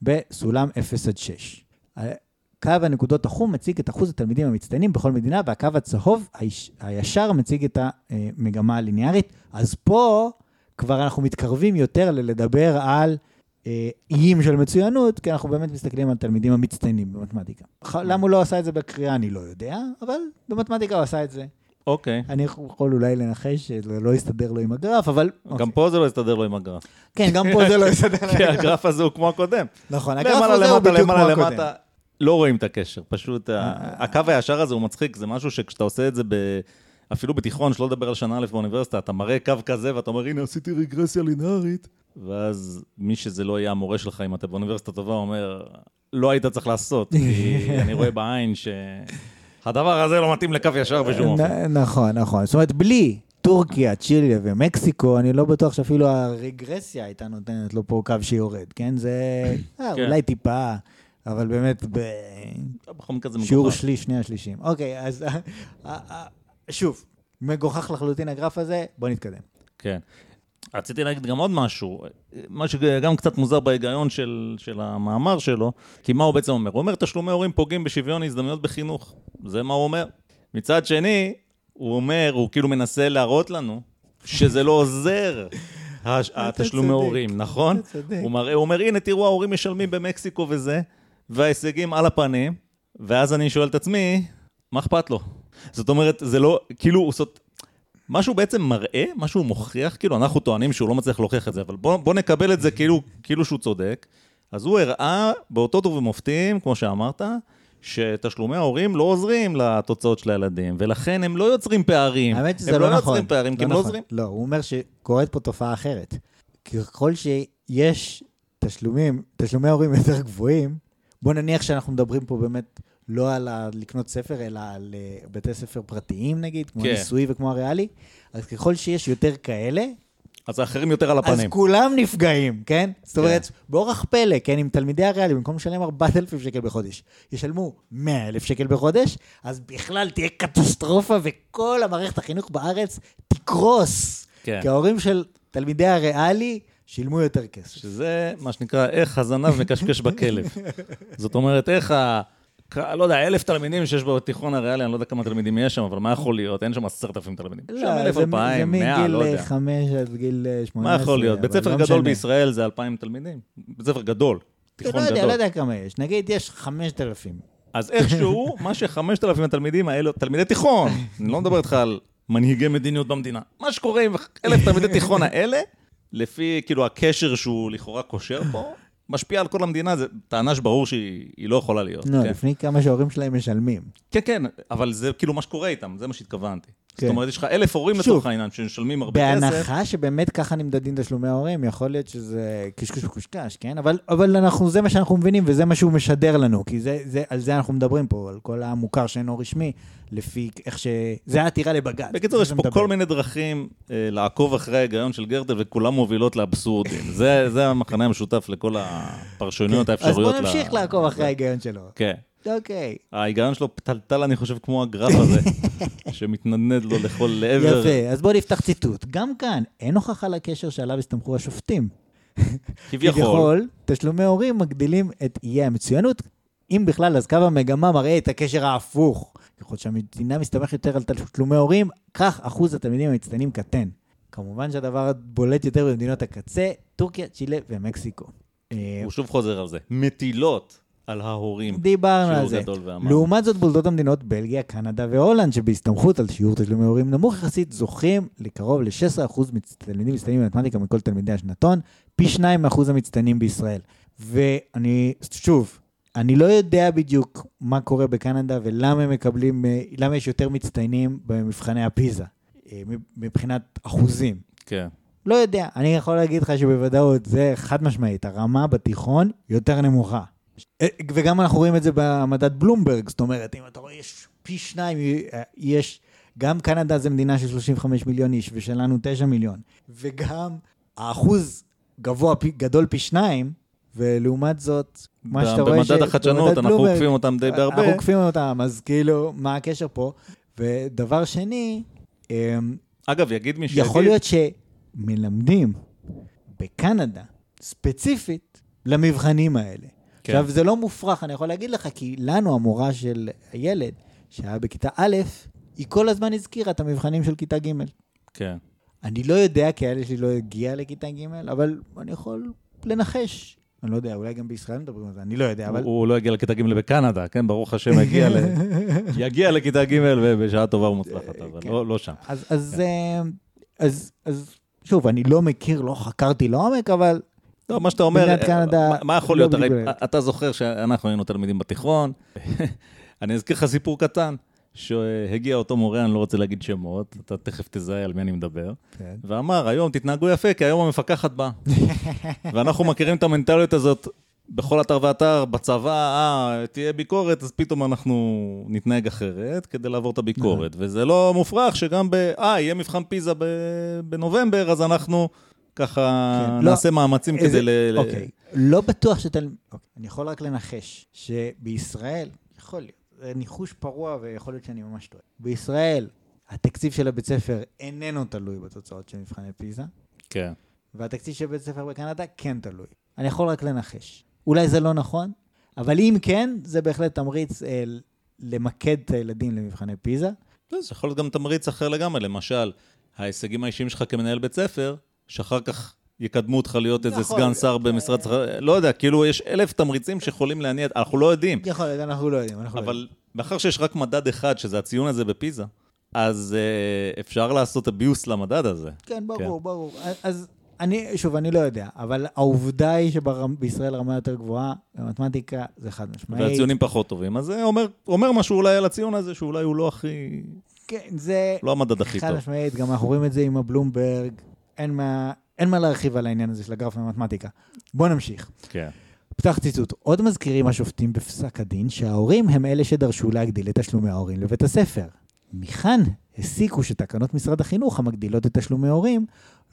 בסולם 0 עד 6. קו הנקודות החום מציג את אחוז התלמידים המצטיינים בכל מדינה, והקו הצהוב היש, הישר מציג את המגמה הליניארית. אז פה כבר אנחנו מתקרבים יותר ללדבר על אה, איים של מצוינות, כי אנחנו באמת מסתכלים על תלמידים המצטיינים במתמטיקה. למה הוא לא עשה את זה בקריאה אני לא יודע, אבל במתמטיקה הוא עשה את זה. אוקיי. אני יכול אולי לנחש שזה לא יסתדר לו עם הגרף, אבל... גם אוקיי. פה זה לא יסתדר לו עם הגרף. כן, גם פה זה לא יסתדר. כי הגרף הזה הוא כמו הקודם. נכון, הגרף הזה הוא בדיוק כמו הקודם. לא רואים את הקשר, פשוט אה. הקו הישר הזה הוא מצחיק, זה משהו שכשאתה עושה את זה ב... אפילו בתיכון, שלא לדבר על שנה א' באוניברסיטה, אתה מראה קו כזה ואתה אומר, הנה, עשיתי רגרסיה לינארית. ואז מי שזה לא יהיה המורה שלך, אם אתה באוניברסיטה טובה, אומר, לא היית צריך לעשות, כי אני רואה בעין שהדבר הזה לא מתאים לקו ישר בשום אופן. נכון, נכון. זאת אומרת, בלי טורקיה, צ'יליה ומקסיקו, אני לא בטוח שאפילו הרגרסיה הייתה נותנת לו פה קו שיורד, כן? זה אה, כן. אולי טיפה, אבל באמת בשיעור. שליש, שני השלישים. אוקיי, אז אה, אה, שוב, מגוחך לחלוטין הגרף הזה, בוא נתקדם. כן. רציתי להגיד גם עוד משהו, מה שגם קצת מוזר בהיגיון של, של המאמר שלו, כי מה הוא בעצם אומר? הוא אומר, תשלומי הורים פוגעים בשוויון הזדמנויות בחינוך. זה מה הוא אומר. מצד שני, הוא אומר, הוא כאילו מנסה להראות לנו שזה לא עוזר, התשלומי הורים, נכון? אתה צודק. הוא מראה, הוא אומר, הנה, תראו, ההורים משלמים במקסיקו וזה, וההישגים על הפנים, ואז אני שואל את עצמי, מה אכפת לו? זאת אומרת, זה לא, כאילו, הוא עושות... מה שהוא בעצם מראה, מה שהוא מוכיח, כאילו, אנחנו טוענים שהוא לא מצליח להוכיח את זה, אבל בוא, בוא נקבל את זה כאילו, כאילו שהוא צודק. אז הוא הראה באותות ובמופתים, כמו שאמרת, שתשלומי ההורים לא עוזרים לתוצאות של הילדים, ולכן הם לא יוצרים פערים. האמת שזה הם לא לא נכון. יוצרים פערים, כי הם לא נכון. עוזרים. לא, הוא אומר שקורית פה תופעה אחרת. ככל שיש תשלומים, תשלומי הורים יותר גבוהים, בוא נניח שאנחנו מדברים פה באמת לא על לקנות ספר, אלא על אה, בתי ספר פרטיים נגיד, כמו כן. ניסוי וכמו הריאלי, אז ככל שיש יותר כאלה, אז האחרים יותר על אז הפנים. כולם נפגעים, כן? זאת אומרת, באורח פלא, כן, אם תלמידי הריאלי, במקום לשלם 4,000 שקל בחודש, ישלמו 100,000 שקל בחודש, אז בכלל תהיה קטסטרופה וכל המערכת החינוך בארץ תקרוס. כן. כי ההורים של תלמידי הריאלי שילמו יותר כסף. שזה מה שנקרא, איך הזנב מקשקש בכלב. זאת אומרת, איך ה... לא יודע, אלף תלמידים שיש בתיכון הריאלי, אני לא יודע כמה תלמידים יש שם, אבל מה יכול להיות? אין שם עשרת אלפים תלמידים. שם אלף, לא, זה- אלפיים, זה מאה, לא מגיל יודע. 5 עד גיל אה, 18. מה יכול להיות? בית אבל ספר לא גדול. בישראל זה אלפיים תלמידים. בית ספר גדול, לא תיכון יודע, לא גדול. יודע כמה יש. נגיד יש 5,000. אז איכשהו, מה שחמשת אלפים התלמידים האלו, תלמידי תיכון, אני לא מדבר איתך על מנהיגי מדיניות במדינה, מה שקורה עם אלף תלמידי תיכון האלה, לפי כאילו הקשר שהוא לכאורה קושר פה, משפיע על כל המדינה, זו טענה שברור שהיא היא לא יכולה להיות. לא, כן. לפני כמה שההורים שלהם משלמים. כן, כן, אבל זה כאילו מה שקורה איתם, זה מה שהתכוונתי. זאת כן. אומרת, יש לך אלף הורים לצורך העניין שמשלמים הרבה כסף. בהנחה שבאמת ככה נמדדים תשלומי ההורים, יכול להיות שזה קשקוש וקושקש, כן? אבל, אבל אנחנו, זה מה שאנחנו מבינים וזה מה שהוא משדר לנו, כי זה, זה, על זה אנחנו מדברים פה, על כל המוכר שאינו רשמי, לפי איך ש... זה העתירה לבג"ץ. בקיצור, יש פה מדבר. כל מיני דרכים אה, לעקוב אחרי ההיגיון של גרטל, וכולם מובילות לאבסורדים. זה, זה המחנה המשותף לכל הפרשנויות, כן. אז האפשרויות. בוא נמשיך ל- לעקוב אחרי ההיגיון שלו. כן. אוקיי. ההיגיון שלו פתלתל, אני חושב, כמו הגרף הזה, שמתנדנד לו לכל לעבר. יפה, אז בואו נפתח ציטוט. גם כאן, אין הוכחה לקשר שעליו הסתמכו השופטים. כביכול. תשלומי הורים מגדילים את איי המצוינות. אם בכלל, אז קו המגמה מראה את הקשר ההפוך. ככל שהמדינה מסתמכת יותר על תשלומי הורים, כך אחוז התלמידים המצטיינים קטן. כמובן שהדבר הבולט יותר במדינות הקצה, טורקיה, צ'ילה ומקסיקו. הוא שוב חוזר על זה. מטילות על ההורים. דיברנו על זה. לעומת זאת, בולטות המדינות בלגיה, קנדה והולנד, שבהסתמכות על שיעור תשלומי הורים נמוך יחסית, זוכים לקרוב ל-16% מתלמידים מצטיינים במתמטיקה מכל תלמידי השנתון, פי שניים מאחוז המצטיינים בישראל. ואני, שוב, אני לא יודע בדיוק מה קורה בקנדה ולמה הם מקבלים, למה יש יותר מצטיינים במבחני הפיזה, אה, מבחינת אחוזים. כן. לא יודע, אני יכול להגיד לך שבוודאות זה חד משמעית, הרמה בתיכון יותר נמוכה. אה, וגם אנחנו רואים את זה במדד בלומברג, זאת אומרת, אם אתה רואה, יש פי שניים, אה, יש, גם קנדה זה מדינה של 35 מיליון איש, ושלנו 9 מיליון, וגם האחוז גבוה, פי- גדול פי שניים, ולעומת זאת, מה שאתה רואה, במדד החדשנות, במדד אנחנו בלומברג, עוקפים אותם די בהרבה. אנחנו עוקפים אותם, אז כאילו, מה הקשר פה? ודבר שני, אמ, אגב, יגיד מי שיגיד... יכול להיות שמלמדים בקנדה, ספציפית, למבחנים האלה. כן. כן. עכשיו, זה לא מופרך, אני יכול להגיד לך, כי לנו, המורה של הילד, שהיה בכיתה א', היא כל הזמן הזכירה את המבחנים של כיתה ג'. כן. אני לא יודע, כי הילד שלי לא הגיע לכיתה ג', אבל אני יכול לנחש. אני לא יודע, אולי גם בישראל מדברים על זה, אני לא יודע, אבל... הוא לא יגיע לכיתה ג' בקנדה, כן? ברוך השם, יגיע ל- יגיע לכיתה ג' ובשעה טובה ומוצלחת, אבל כן. לא לא שם. אז, אז, אה, אז, אז, שוב, אני לא מכיר, לא חקרתי לעומק, אבל לא, מה שאתה אומר, קנדה מה- מה יכול לא להיות? הרי. אתה זוכר שאנחנו היינו תלמידים בתיכון. אני אזכיר לך סיפור קטן, שהגיע אותו מורה, אני לא רוצה להגיד שמות, אתה תכף תזהה על מי אני מדבר, כן. ואמר, היום תתנהגו יפה, כי היום המפקחת באה. ואנחנו מכירים את המנטליות הזאת בכל אתר ואתר, בצבא, אה, תהיה ביקורת, אז פתאום אנחנו נתנהג אחרת כדי לעבור את הביקורת. וזה לא מופרך שגם ב... אה, יהיה מבחן פיזה ב- בנובמבר, אז אנחנו ככה כן, לא, נעשה מאמצים איזה- כדי ל... ל- אוקיי, לא בטוח שתל... אוקיי, אני יכול רק לנחש שבישראל, יכול להיות, זה ניחוש פרוע ויכול להיות שאני ממש טועה. בישראל, התקציב של הבית ספר איננו תלוי בתוצאות של מבחני פיזה, כן. והתקציב של בית ספר בקנדה כן תלוי. אני יכול רק לנחש. אולי זה לא נכון, אבל אם כן, זה בהחלט תמריץ אה, למקד את הילדים למבחני פיזה. לא, זה יכול להיות גם תמריץ אחר לגמרי, למשל, ההישגים האישיים שלך כמנהל בית ספר, שאחר כך יקדמו אותך להיות איזה נכון. סגן שר במשרד, לא יודע, כאילו יש אלף תמריצים שיכולים להניע, אנחנו לא יודעים, יכול להיות, אנחנו לא יודעים, אנחנו לא אבל. מאחר שיש רק מדד אחד, שזה הציון הזה בפיזה, אז אפשר לעשות אביוס למדד הזה. כן, ברור, כן. ברור. אז אני, שוב, אני לא יודע, אבל העובדה היא שבישראל רמה יותר גבוהה, במתמטיקה זה חד משמעית. והציונים פחות טובים, אז זה אומר, אומר משהו אולי על הציון הזה, שאולי הוא לא הכי... כן, זה... לא המדד הכי טוב. חד משמעית, גם אנחנו רואים את זה עם הבלומברג, אין מה, אין מה להרחיב על העניין הזה של הגרף במתמטיקה. בואו נמשיך. כן. פתח ציטוט. עוד מזכירים השופטים בפסק הדין שההורים הם אלה שדרשו להגדיל את תשלומי ההורים לבית הספר. מכאן הסיקו שתקנות משרד החינוך המגדילות את תשלומי ההורים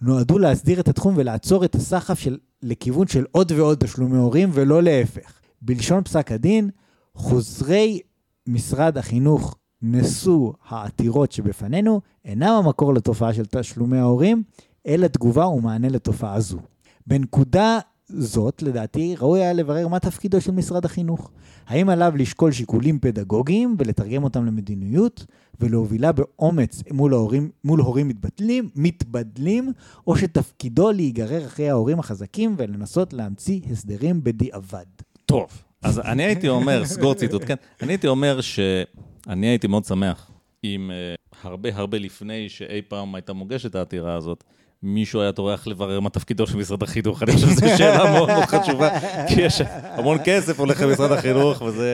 נועדו להסדיר את התחום ולעצור את הסחף של, לכיוון של עוד ועוד תשלומי הורים ולא להפך. בלשון פסק הדין, חוזרי משרד החינוך נשוא העתירות שבפנינו אינם המקור לתופעה של תשלומי ההורים, אלא תגובה ומענה לתופעה זו. בנקודה זאת, לדעתי, ראוי היה לברר מה תפקידו של משרד החינוך. האם עליו לשקול שיקולים פדגוגיים ולתרגם אותם למדיניות, ולהובילה באומץ מול, ההורים, מול הורים מתבדלים, מתבדלים, או שתפקידו להיגרר אחרי ההורים החזקים ולנסות להמציא הסדרים בדיעבד. טוב, אז אני הייתי אומר, סגור ציטוט, כן? אני הייתי אומר שאני הייתי מאוד שמח אם uh, הרבה הרבה לפני שאי פעם הייתה מוגשת העתירה הזאת, מישהו היה טורח לברר מה תפקידו של משרד החינוך. אני חושב שזו שאלה מאוד מאוד חשובה, כי יש המון כסף הולך למשרד החינוך, וזה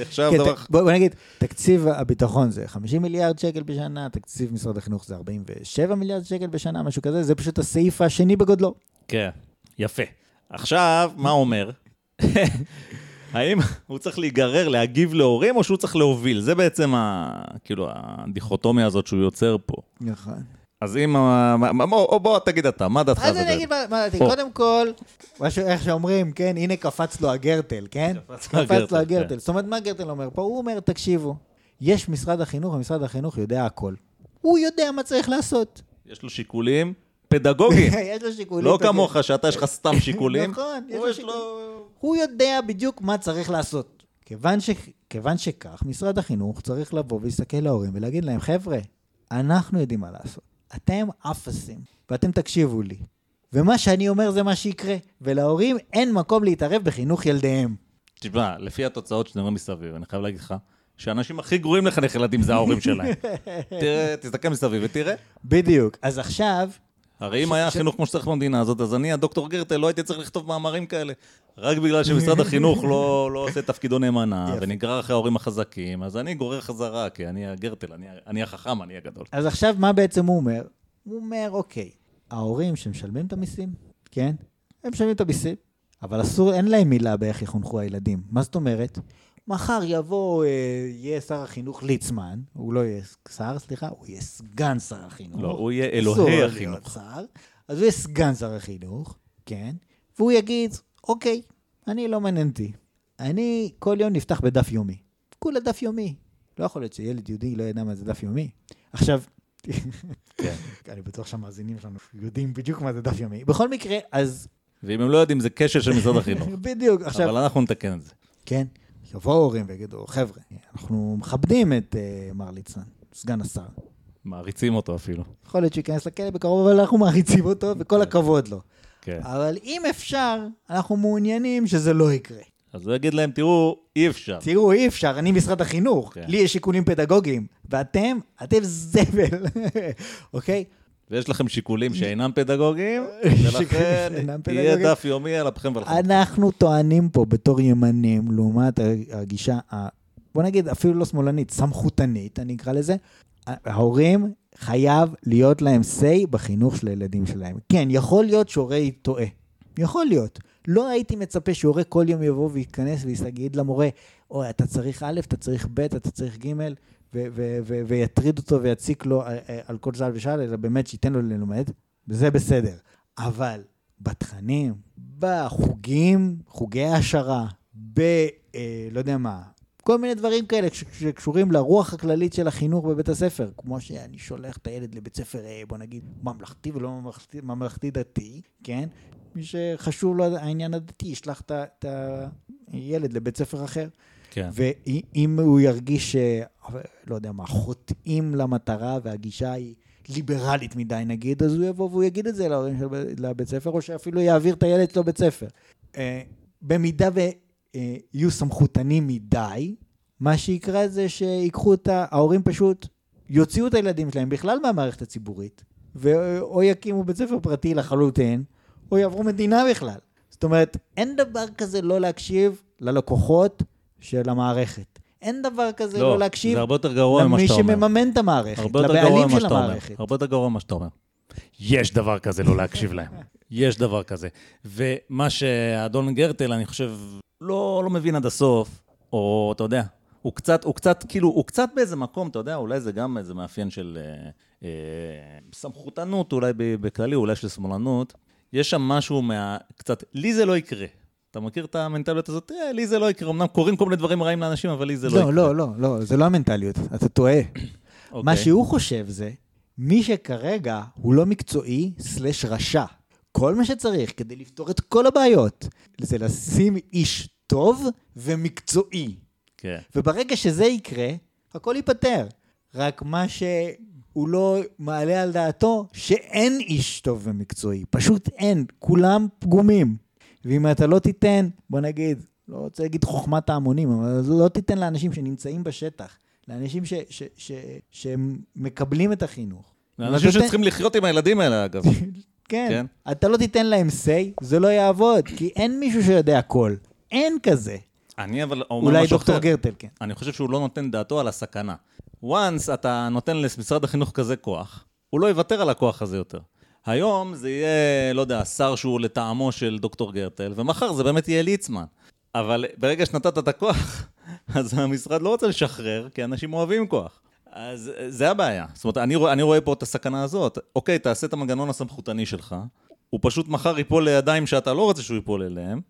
נחשב כן, דבר... בוא נגיד, תקציב הביטחון זה 50 מיליארד שקל בשנה, תקציב משרד החינוך זה 47 מיליארד שקל בשנה, משהו כזה, זה פשוט הסעיף השני בגודלו. כן, יפה. עכשיו, מה אומר? האם הוא צריך להיגרר, להגיב להורים, או שהוא צריך להוביל? זה בעצם, ה, כאילו, הדיכוטומיה הזאת שהוא יוצר פה. נכון. אז אם... בוא, בוא תגיד אתה, מה דעתך? אז אני אגיד מה דעתי. קודם כל, איך שאומרים, כן, הנה קפץ לו הגרטל, כן? קפץ לו הגרטל. כן. זאת אומרת, מה גרטל אומר פה? הוא אומר, תקשיבו, יש משרד החינוך, ומשרד החינוך יודע הכל. הוא יודע מה צריך לעשות. יש לו שיקולים פדגוגיים. יש לו שיקולים. לא כמוך, שאתה יש לך סתם שיקולים. נכון, יש לו. הוא יודע בדיוק מה צריך לעשות. כיוון, ש... כיוון שכך, משרד החינוך צריך לבוא ולהסתכל להורים ולהגיד להם, חבר'ה, אנחנו יודעים מה לעשות. אתם אפסים, ואתם תקשיבו לי. ומה שאני אומר זה מה שיקרה, ולהורים אין מקום להתערב בחינוך ילדיהם. תשמע, לפי התוצאות שאני אומר מסביב, אני חייב להגיד לך, שהאנשים הכי גרועים לחנך ילדים זה ההורים שלהם. תראה, תסתכל מסביב ותראה. בדיוק. אז עכשיו... הרי אם היה חינוך כמו שצריך במדינה הזאת, אז אני, הדוקטור גרטל, לא הייתי צריך לכתוב מאמרים כאלה. רק בגלל שמשרד החינוך לא, לא עושה תפקידו נאמנה, ונגרר אחרי ההורים החזקים, אז אני גורר חזרה, כי אני הגרטל, אני, אני החכם, אני הגדול. אז עכשיו, מה בעצם הוא אומר? הוא אומר, אוקיי, ההורים שמשלמים את המיסים, כן? הם משלמים את המיסים, אבל אסור, אין להם מילה באיך יחונכו הילדים. מה זאת אומרת? מחר יבוא, אה, יהיה שר החינוך ליצמן, הוא לא יהיה שר, סליחה, הוא יהיה סגן שר החינוך. לא, הוא יהיה אלוהי החינוך. שר, אז הוא יהיה סגן שר החינוך, כן? והוא יגיד, אוקיי, אני לא מעניין אותי. אני כל יום נפתח בדף יומי. כולה דף יומי. לא יכול להיות שילד יהודי לא ידע מה זה דף יומי. עכשיו, כן. אני בטוח שהמאזינים שלנו יודעים בדיוק מה זה דף יומי. בכל מקרה, אז... ואם הם לא יודעים, זה כשל של משרד החינוך. בדיוק, עכשיו... אבל אנחנו נתקן את זה. כן. יבואו הורים ויגידו, חבר'ה, אנחנו מכבדים את uh, מר ליצמן, סגן השר. מעריצים אותו אפילו. יכול להיות שייכנס לכלא בקרוב, אבל אנחנו מעריצים אותו, וכל כן. הכבוד לו. כן. אבל אם אפשר, אנחנו מעוניינים שזה לא יקרה. אז הוא יגיד להם, תראו, אי אפשר. תראו, אי אפשר, אני משרד החינוך, כן. לי יש שיקולים פדגוגיים, ואתם, אתם זבל, אוקיי? ויש לכם שיקולים שאינם פדגוגיים, ולכן יהיה דף יומי על אפכם ולכם. אנחנו טוענים פה בתור ימנים, לעומת הגישה, בוא נגיד אפילו לא שמאלנית, סמכותנית, אני אקרא לזה, ההורים חייב להיות להם say בחינוך של הילדים שלהם. כן, יכול להיות שהורה טועה. יכול להיות. לא הייתי מצפה שהורה כל יום יבוא ויתכנס ויגיד למורה, אוי, אתה צריך א', אתה צריך ב', אתה צריך ג', ויטריד אותו ויציק לו אה, אה, על כל זל ושל, אלא באמת שייתן לו ללמד, וזה בסדר. אבל בתכנים, בחוגים, חוגי העשרה, ב... אה, לא יודע מה, כל מיני דברים כאלה שקשורים לרוח הכללית של החינוך בבית הספר, כמו שאני שולח את הילד לבית ספר, אה, בוא נגיד, ממלכתי ולא ממלכתי, ממלכתי דתי, כן? מי שחשוב לו העניין הדתי, ישלח את הילד לבית ספר אחר. כן. ואם הוא ירגיש, לא יודע מה, חוטאים למטרה והגישה היא ליברלית מדי נגיד, אז הוא יבוא והוא יגיד את זה להורים של לבית ספר, או שאפילו יעביר את הילד שלו בית ספר. אה, במידה ויהיו סמכותנים מדי, מה שיקרה זה שיקחו את. ההורים פשוט יוציאו את הילדים שלהם בכלל מהמערכת הציבורית, ואו יקימו בית ספר פרטי לחלוטין, או יעברו מדינה בכלל. זאת אומרת, אין דבר כזה לא להקשיב ללקוחות של המערכת. אין דבר כזה לא, לא להקשיב זה הרבה יותר גרוע ממה למי שאתה אומר. שמממן את המערכת, לבעלים של. המערכת. הרבה יותר גרוע ממה שאתה אומר. יש דבר כזה לא להקשיב להם. יש דבר כזה. ומה שאדון גרטל, אני חושב, לא, לא מבין עד הסוף, או אתה יודע, הוא קצת, הוא קצת, כאילו, הוא קצת באיזה מקום, אתה יודע, אולי זה גם איזה מאפיין של אה, אה, סמכותנות, אולי בכללי, אולי של שמאלנות. יש שם משהו מה... קצת, לי זה לא יקרה. אתה מכיר את המנטליות הזאת? אה, לי זה לא יקרה. אמנם קורים כל מיני דברים רעים לאנשים, אבל לי זה לא יקרה. לא, לא, לא, לא, זה לא המנטליות, אתה טועה. אוקיי. מה שהוא חושב זה, מי שכרגע הוא לא מקצועי סלש רשע. כל מה שצריך כדי לפתור את כל הבעיות, זה לשים איש טוב ומקצועי. כן. וברגע שזה יקרה, הכל ייפתר. רק מה שהוא לא מעלה על דעתו, שאין איש טוב ומקצועי. פשוט אין, כולם פגומים. ואם אתה לא תיתן, בוא נגיד, לא רוצה להגיד חוכמת ההמונים, אבל לא תיתן לאנשים שנמצאים בשטח, לאנשים ש, ש, ש, שהם מקבלים את החינוך. זה אנשים ואתה- שצריכים לחיות עם הילדים האלה, אגב. כן, כן. אתה לא תיתן להם say, זה לא יעבוד, כי אין מישהו שיודע הכל. אין כזה. אני אבל אומר אולי משהו דוקטור אחר. גרטל, כן. אני חושב שהוא לא נותן דעתו על הסכנה. once אתה נותן למשרד החינוך כזה כוח, הוא לא יוותר על הכוח הזה יותר. היום זה יהיה, לא יודע, שר שהוא לטעמו של דוקטור גרטל, ומחר זה באמת יהיה ליצמן. אבל ברגע שנתת את הכוח, אז המשרד לא רוצה לשחרר, כי אנשים אוהבים כוח. אז זה הבעיה. זאת אומרת, אני, אני רואה פה את הסכנה הזאת. אוקיי, תעשה את המנגנון הסמכותני שלך, הוא פשוט מחר ייפול לידיים שאתה לא רוצה שהוא ייפול אליהם.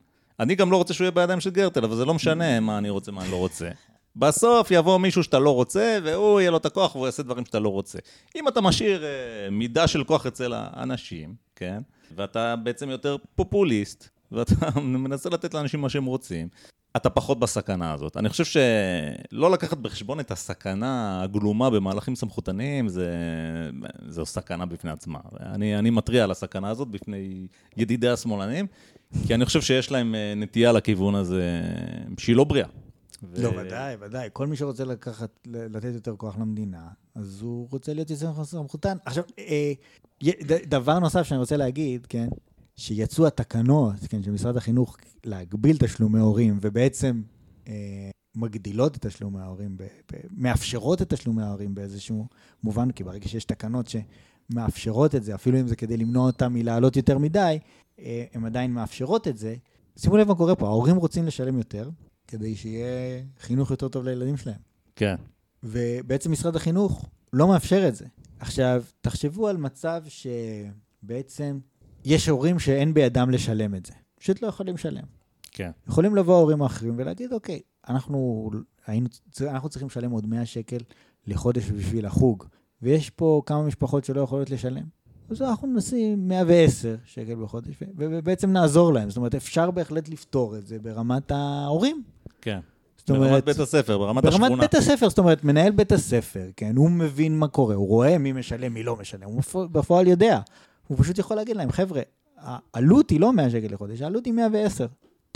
אני גם לא רוצה שהוא יהיה בידיים של גרטל, אבל זה לא משנה מה אני רוצה, מה אני לא רוצה. בסוף יבוא מישהו שאתה לא רוצה, והוא יהיה לו את הכוח והוא יעשה דברים שאתה לא רוצה. אם אתה משאיר אה, מידה של כוח אצל האנשים, כן? ואתה בעצם יותר פופוליסט, ואתה מנסה לתת לאנשים מה שהם רוצים, אתה פחות בסכנה הזאת. אני חושב שלא לקחת בחשבון את הסכנה הגלומה במהלכים סמכותניים, זה, זו סכנה בפני עצמה. אני, אני מתריע על הסכנה הזאת בפני ידידי השמאלנים, כי אני חושב שיש להם אה, נטייה לכיוון הזה שהיא לא בריאה. ו- לא, ודאי, ודאי. כל מי שרוצה לקחת, לתת יותר כוח למדינה, אז הוא רוצה להיות יצר סמכותן. עכשיו, אה, דבר נוסף שאני רוצה להגיד, כן, שיצאו התקנות, כן, של משרד החינוך להגביל תשלומי הורים, ובעצם אה, מגדילות את תשלומי ההורים, מאפשרות את תשלומי ההורים באיזשהו מובן, כי ברגע שיש תקנות שמאפשרות את זה, אפילו אם זה כדי למנוע אותם מלעלות יותר מדי, אה, הן עדיין מאפשרות את זה. שימו לב מה קורה פה, ההורים רוצים לשלם יותר, כדי שיהיה חינוך יותר טוב לילדים שלהם. כן. ובעצם משרד החינוך לא מאפשר את זה. עכשיו, תחשבו על מצב שבעצם יש הורים שאין בידם לשלם את זה. פשוט לא יכולים לשלם. כן. יכולים לבוא ההורים האחרים ולהגיד, אוקיי, אנחנו, היינו, אנחנו צריכים לשלם עוד 100 שקל לחודש בשביל החוג, ויש פה כמה משפחות שלא יכולות לשלם. אז אנחנו נשים 110 שקל בחודש, ובעצם נעזור להם. זאת אומרת, אפשר בהחלט לפתור את זה ברמת ההורים. כן. זאת ברמת אומרת, בית הספר, ברמת ברמת השכונה. בית הספר, זאת אומרת, מנהל בית הספר, כן, הוא מבין מה קורה, הוא רואה מי משלם, מי לא משלם, הוא בפועל יודע. הוא פשוט יכול להגיד להם, חבר'ה, העלות היא לא 100 שקל לחודש, העלות היא 110.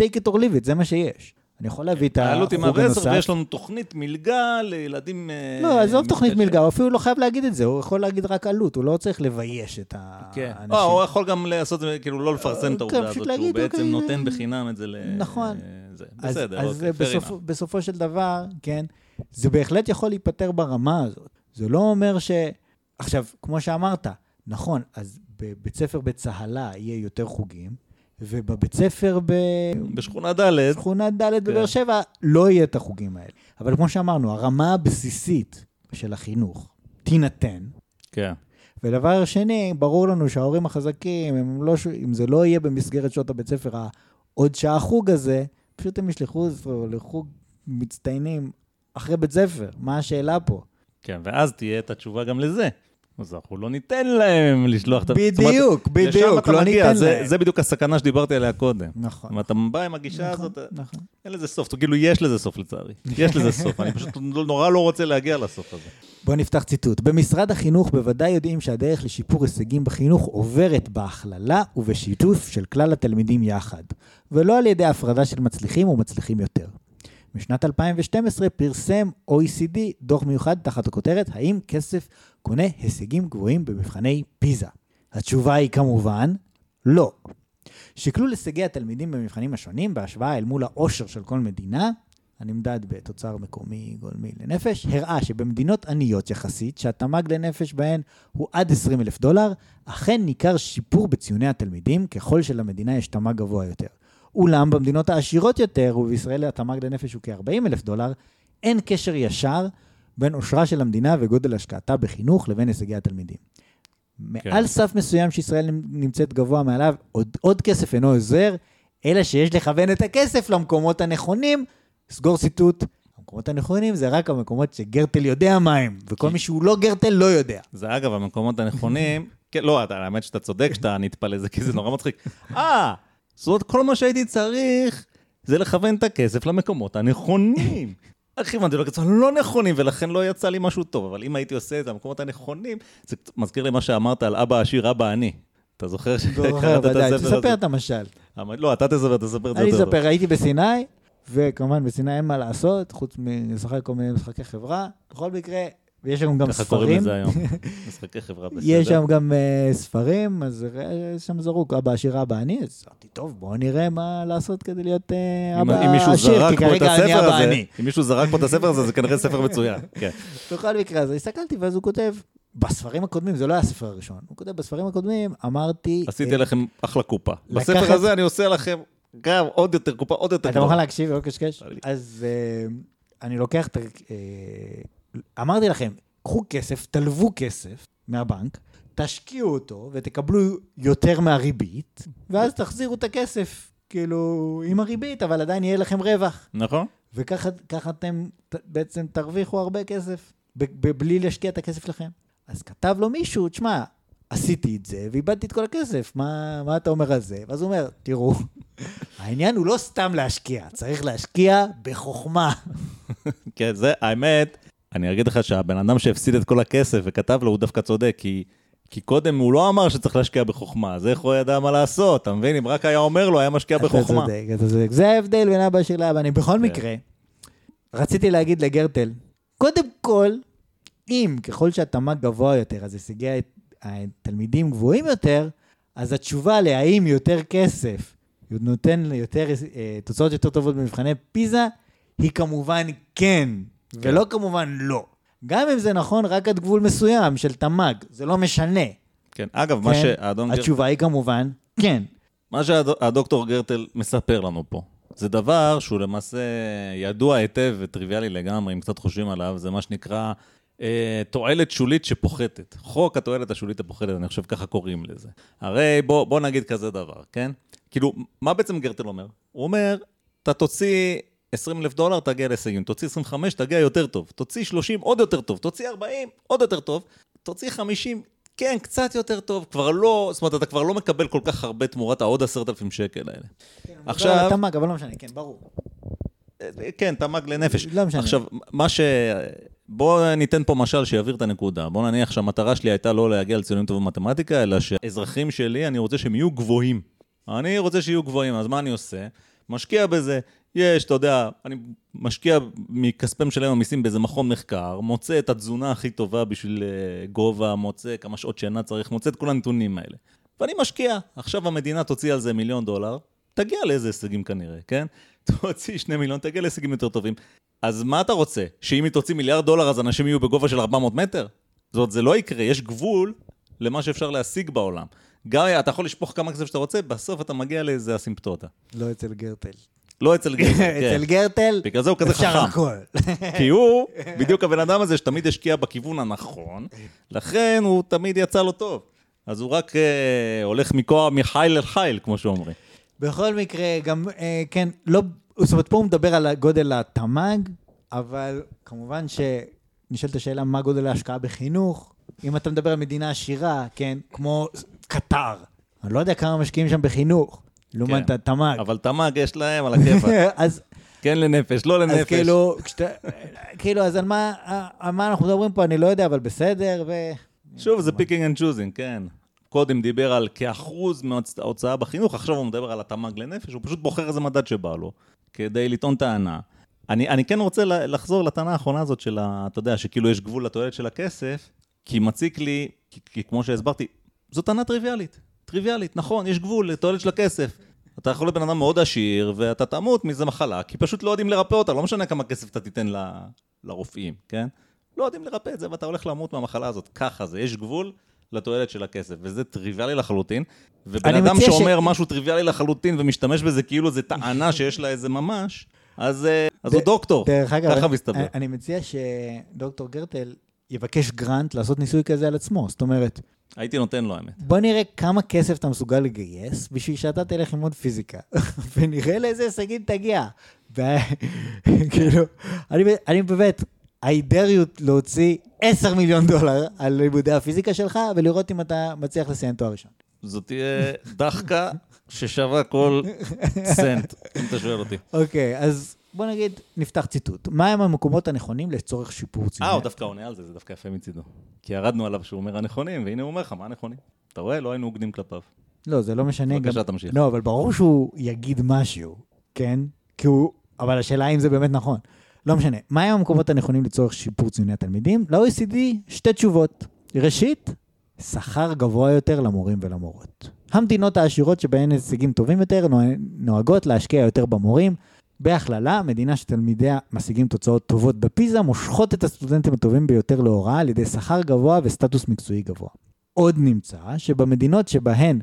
take it or leave it, זה מה שיש. אני יכול להביא את העלות היא החוג 110 הנוסף. ויש לנו תוכנית מלגה לילדים... אה, לא, עזוב תוכנית. מלגה, הוא אפילו לא חייב להגיד את זה, הוא יכול להגיד רק עלות, הוא לא צריך לבייש את כן. האנשים. לא, הוא יכול גם לעשות כאילו לא לפרסם את כן, העובדה הזאת, שהוא בעצם אוקיי, נותן זה- בחינם את זה ל... נכון. אז, בסדר, אז אוקיי. בסופו של דבר, כן, זה בהחלט יכול להיפתר ברמה הזאת. זה לא אומר ש... עכשיו, כמו שאמרת, נכון, אז בבית ספר בצהלה יהיה יותר חוגים, ובבית ספר בשכונה ד', בשכונה ד' כן. בבאר שבע לא יהיה את החוגים האלה. אבל כמו שאמרנו, הרמה הבסיסית של החינוך תינתן, כן. ודבר שני, ברור לנו שההורים החזקים, הם לא, אם זה לא יהיה במסגרת שעות הבית ספר, העוד שעה חוג הזה, פשוט הם ישלחו לחוג מצטיינים אחרי בית ספר. מה השאלה פה? כן, ואז תהיה את התשובה גם לזה. אז אנחנו לא ניתן להם לשלוח את ה... בדיוק, בדיוק, לא ניתן זה- להם. זה בדיוק הסכנה שדיברתי עליה קודם. נכון. אם אתה בא עם הגישה נכון, הזאת, נכון. אין לזה סוף. כאילו, יש לזה סוף לצערי. יש לזה סוף. אני פשוט נורא לא רוצה להגיע לסוף הזה. בואו נפתח ציטוט. במשרד החינוך בוודאי יודעים שהדרך לשיפור הישגים בחינוך עוברת בהכללה ובשיתוף של כלל התלמידים יחד, ולא על ידי הפרדה של מצליחים ומצליחים יותר. בשנת 2012 פרסם OECD דוח מיוחד תחת הכותרת האם כסף קונה הישגים גבוהים במבחני פיזה? התשובה היא כמובן לא. שקלול הישגי התלמידים במבחנים השונים בהשוואה אל מול העושר של כל מדינה, הנמדד בתוצר מקומי גולמי לנפש, הראה שבמדינות עניות יחסית, שהתמ"ג לנפש בהן הוא עד 20 אלף דולר, אכן ניכר שיפור בציוני התלמידים ככל שלמדינה יש תמ"ג גבוה יותר. אולם במדינות העשירות יותר, ובישראל התמ"ג לנפש הוא כ-40 אלף דולר, אין קשר ישר בין אושרה של המדינה וגודל השקעתה בחינוך לבין הישגי התלמידים. כן. מעל סף מסוים שישראל נמצאת גבוה מעליו, עוד, עוד כסף אינו עוזר, אלא שיש לכוון את הכסף למקומות הנכונים. סגור ציטוט, המקומות הנכונים זה רק המקומות שגרטל יודע מה הם, וכל מי שהוא לא גרטל לא יודע. זה אגב המקומות הנכונים, כן, לא, האמת שאתה צודק שאתה נטפל לזה, כי זה נורא מצחיק. אה, זאת אומרת, כל מה שהייתי צריך זה לכוון את הכסף למקומות הנכונים. איך הבנתי לו כצורה לא נכונים, ולכן לא יצא לי משהו טוב, אבל אם הייתי עושה את זה במקומות הנכונים, זה מזכיר לי מה שאמרת על אבא עשיר, אבא עני. אתה זוכר שקראת את הספר תספר הזה? את המשל. אמרתי, לא, אתה תספר, תספר את זה אני. אספר, הייתי בסיני, וכמובן בסיני אין מה לעשות, חוץ מלשחק כל מיני משחקי חברה. בכל מקרה, ויש שם גם ככה קוראים ספרים. לזה היום. משחקי חברה בסדר. יש שם גם uh, ספרים, אז אה, שם זרוק, אבא עשיר, אבא עני, אז אמרתי, טוב, בואו נראה מה לעשות כדי להיות uh, אם- אבא אם מישהו עשיר, כי כרגע אני אבא הזה, עני. אם מישהו זרק פה את הספר הזה, זה כנראה ספר מצוין. כן. בכל מקרה, אז הסתכלתי, ואז הוא כותב, בספרים הקודמים, זה לא היה הספר הראשון, הוא כותב, בספרים הקודמים, אמרתי... עשיתי לכם אחלה קופה. בספר הזה אני עושה לכם גם עוד יותר קופה, עוד יותר אתה מוכן להקשיב ולא קשקש? לי. אז אני לוקח את... אמרתי לכם, קחו כסף, תלוו כסף מהבנק, תשקיעו אותו ותקבלו יותר מהריבית, ואז תחזירו את הכסף, כאילו, עם הריבית, אבל עדיין יהיה לכם רווח. נכון? וככה ככה אתם בעצם תרוויחו הרבה כסף, בלי להשקיע את הכסף שלכם. אז כתב לו מישהו, תשמע, עשיתי את זה ואיבדתי את כל הכסף, מה, מה אתה אומר על זה? ואז הוא אומר, תראו, העניין הוא לא סתם להשקיע, צריך להשקיע בחוכמה. כן, זה, האמת, אני אגיד לך שהבן אדם שהפסיד את כל הכסף וכתב לו, הוא דווקא צודק, כי... כי קודם הוא לא אמר שצריך להשקיע בחוכמה, אז איך הוא ידע מה לעשות, אתה מבין? אם רק היה אומר לו, היה משקיע בחוכמה. אתה צודק, אתה צודק. זה ההבדל בין אבא של אבא. אני בכל מקרה, רציתי להגיד לגרטל, קודם כל, אם ככל שהתמ"ג גבוה יותר, אז הישגי התלמידים גבוהים יותר, אז התשובה להאם יותר כסף נותן יותר, אה, תוצאות יותר טובות במבחני פיזה, היא כמובן כן, ולא כמובן לא. גם אם זה נכון רק עד גבול מסוים של תמ"ג, זה לא משנה. כן, אגב, מה כן? שהאדון גרטל... התשובה היא כמובן כן. מה שהדוקטור גרטל מספר לנו פה, זה דבר שהוא למעשה ידוע היטב וטריוויאלי לגמרי, אם קצת חושבים עליו, זה מה שנקרא אה, תועלת שולית שפוחתת. חוק התועלת השולית הפוחתת, אני חושב ככה קוראים לזה. הרי בוא, בוא נגיד כזה דבר, כן? כאילו, מה בעצם גרטל אומר? הוא אומר, אתה תוציא 20 אלף דולר, תגיע להישגים. תוציא 25, תגיע יותר טוב. תוציא 30, עוד יותר טוב. תוציא 40, עוד יותר טוב. תוציא 50, כן, קצת יותר טוב. כבר לא, זאת אומרת, אתה כבר לא מקבל כל כך הרבה תמורת העוד 10,000 שקל האלה. עכשיו- עכשיו... תמ"ג, אבל לא משנה, כן, ברור. כן, תמ"ג לנפש. לא משנה. עכשיו, מה ש... בואו ניתן פה משל שיבהיר את הנקודה. בואו נניח שהמטרה שלי הייתה לא להגיע לציונים טובים במתמטיקה, אלא שהאזרחים שלי, אני רוצה שהם יהיו גבוהים. אני רוצה שיהיו גבוהים, אז מה אני עושה? משקיע בזה. יש, אתה יודע, אני משקיע מכספי משלם המיסים באיזה מכון מחקר, מוצא את התזונה הכי טובה בשביל אה, גובה, מוצא כמה שעות שינה צריך, מוצא את כל הנתונים האלה. ואני משקיע. עכשיו המדינה תוציא על זה מיליון דולר, תגיע לאיזה הישגים כנראה, כן? תוציא שני מיליון, תגיע להישגים יותר טובים. אז מה אתה רוצה? שאם היא תוציא מיליארד דולר אז אנשים יהיו בגובה של 400 מטר? זאת אומרת, זה לא יקרה, יש גבול למה שאפשר להשיג בעולם. גם אתה יכול לשפוך כמה כסף שאתה רוצה, בסוף אתה מגיע לאיזה אסימפטוטה. לא אצל גרטל. לא אצל גרטל, אצל כן. גרטל, בגלל זה הוא כזה אפשר חכם. הכל. כי הוא בדיוק הבן אדם הזה שתמיד השקיע בכיוון הנכון, לכן הוא תמיד יצא לו טוב. אז הוא רק אה, הולך מכוח, מחיל אל חיל, כמו שאומרים. בכל מקרה, גם, אה, כן, לא, זאת אומרת, פה הוא מדבר על גודל התמ"ג, אבל כמובן שנשאלת השאלה מה גודל ההשקעה בחינוך. אם אתה מדבר על מדינה עשירה, כן, כמו קטר, אני לא יודע כמה משקיעים שם בחינוך, לעומת כן. התמ"ג. אבל תמ"ג יש להם על הכיפאק. אז כן לנפש, לא לנפש. אז כאילו, כשאתה, כאילו, אז על מה, על מה אנחנו מדברים פה, אני לא יודע, אבל בסדר, ו... שוב, זה picking and choosing, כן. קודם דיבר על כאחוז מההוצאה בחינוך, עכשיו הוא מדבר על התמ"ג לנפש, הוא פשוט בוחר איזה מדד שבא לו, כדי לטעון טענה. אני, אני כן רוצה לחזור לטענה האחרונה הזאת של, ה, אתה יודע, שכאילו יש גבול לתועלת של הכסף, כי מציק לי, כי, כי כמו שהסברתי, זו טענה טריוויאלית. טריוויאלית, נכון, יש גבול לתועלת של הכסף. אתה יכול להיות בן אדם מאוד עשיר, ואתה תמות מאיזה מחלה, כי פשוט לא יודעים לרפא אותה, לא משנה כמה כסף אתה תיתן ל, לרופאים, כן? לא יודעים לרפא את זה, ואתה הולך למות מהמחלה הזאת. ככה זה, יש גבול לתועלת של הכסף, וזה טריוויאלי לחלוטין. ובן אדם שאומר ש... משהו טריוויאלי לחלוטין ומשתמש בזה כאילו זה טענה שיש לה איזה ממש, אז, אה, אז ד... הוא דוקטור, דרך אגב, ככה מסתבר. אני מציע שדוקטור גרטל יבקש גרנט לעשות ניסוי כזה על עצמו, זאת אומרת... הייתי נותן לו, האמת. בוא נראה כמה כסף אתה מסוגל לגייס בשביל שאתה תלך ללמוד פיזיקה, ונראה לאיזה הישגים תגיע. כאילו, אני, אני באמת, you להוציא 10 מיליון דולר על לימודי הפיזיקה שלך, ולראות אם אתה מצליח לסיים תואר ראשון. זאת תהיה דחקה ששווה כל סנט, אם אתה שואל אותי. אוקיי, okay, אז בוא נגיד, נפתח ציטוט. מהם המקומות הנכונים לצורך שיפור ציוני? אה, הוא דווקא עונה על זה, זה דווקא יפה מצידו. כי ירדנו עליו שהוא אומר הנכונים, והנה הוא אומר לך, מה הנכונים? אתה רואה? לא היינו הוגנים כלפיו. לא, זה לא משנה. בבקשה, תמשיך. לא, אבל ברור שהוא יגיד משהו, כן? כי הוא... אבל השאלה אם זה באמת נכון. לא משנה. מהם המקומות הנכונים לצורך שיפור ציוני התלמידים? ל-OECD, שתי תשובות. ראשית, שכר גבוה יותר למורים ולמורות. המדינות העשירות שבהן הישגים טובים יותר נוהגות להשקיע יותר במורים. בהכללה, מדינה שתלמידיה משיגים תוצאות טובות בפיזה, מושכות את הסטודנטים הטובים ביותר להוראה על ידי שכר גבוה וסטטוס מקצועי גבוה. עוד נמצא שבמדינות שבהן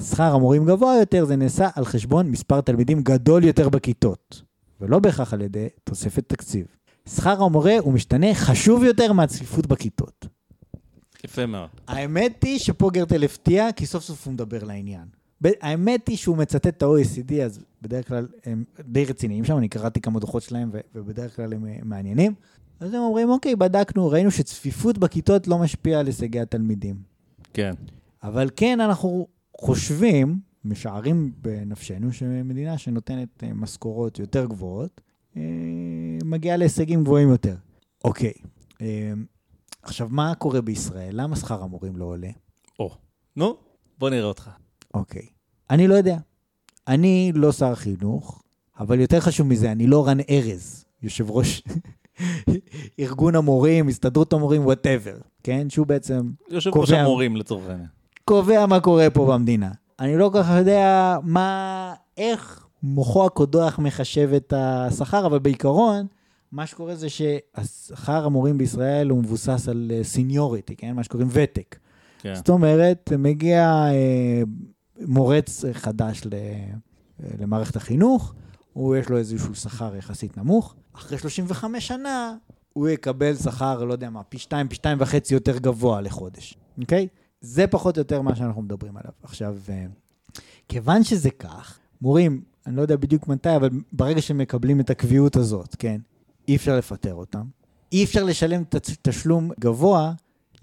שכר המורים גבוה יותר, זה נעשה על חשבון מספר תלמידים גדול יותר בכיתות, ולא בהכרח על ידי תוספת תקציב. שכר המורה הוא משתנה חשוב יותר מהצפיפות בכיתות. יפה מאוד. האמת היא שפה גרטל הפתיע, כי סוף סוף הוא מדבר לעניין. האמת היא שהוא מצטט את ה-OECD, אז בדרך כלל הם די רציניים שם, אני קראתי כמה דוחות שלהם ובדרך כלל הם אה, מעניינים. אז הם אומרים, אוקיי, בדקנו, ראינו שצפיפות בכיתות לא משפיעה על הישגי התלמידים. כן. אבל כן, אנחנו חושבים, משערים בנפשנו, שמדינה שנותנת אה, משכורות יותר גבוהות, אה, מגיעה להישגים גבוהים יותר. אוקיי, עכשיו, מה קורה בישראל? למה שכר המורים לא עולה? או, נו, בוא נראה אותך. אוקיי. אני לא יודע. אני לא שר החינוך, אבל יותר חשוב מזה, אני לא רן ארז, יושב ראש ארגון המורים, הסתדרות המורים, whatever, כן? שהוא בעצם יושב ראש המורים לצורך העניין. קובע מה קורה פה במדינה. אני לא כל כך יודע מה, איך מוחו הקודח מחשב את השכר, אבל בעיקרון, מה שקורה זה שהשכר המורים בישראל הוא מבוסס על seniority, כן? מה שקוראים ותק. כן. זאת אומרת, מגיע אה, מורץ חדש למערכת החינוך, הוא יש לו איזשהו שכר יחסית נמוך, אחרי 35 שנה הוא יקבל שכר, לא יודע מה, פי שתיים, פי שתיים וחצי יותר גבוה לחודש, אוקיי? זה פחות או יותר מה שאנחנו מדברים עליו. עכשיו, אה, כיוון שזה כך, מורים, אני לא יודע בדיוק מתי, אבל ברגע שהם מקבלים את הקביעות הזאת, כן, אי אפשר לפטר אותם. אי אפשר לשלם תשלום גבוה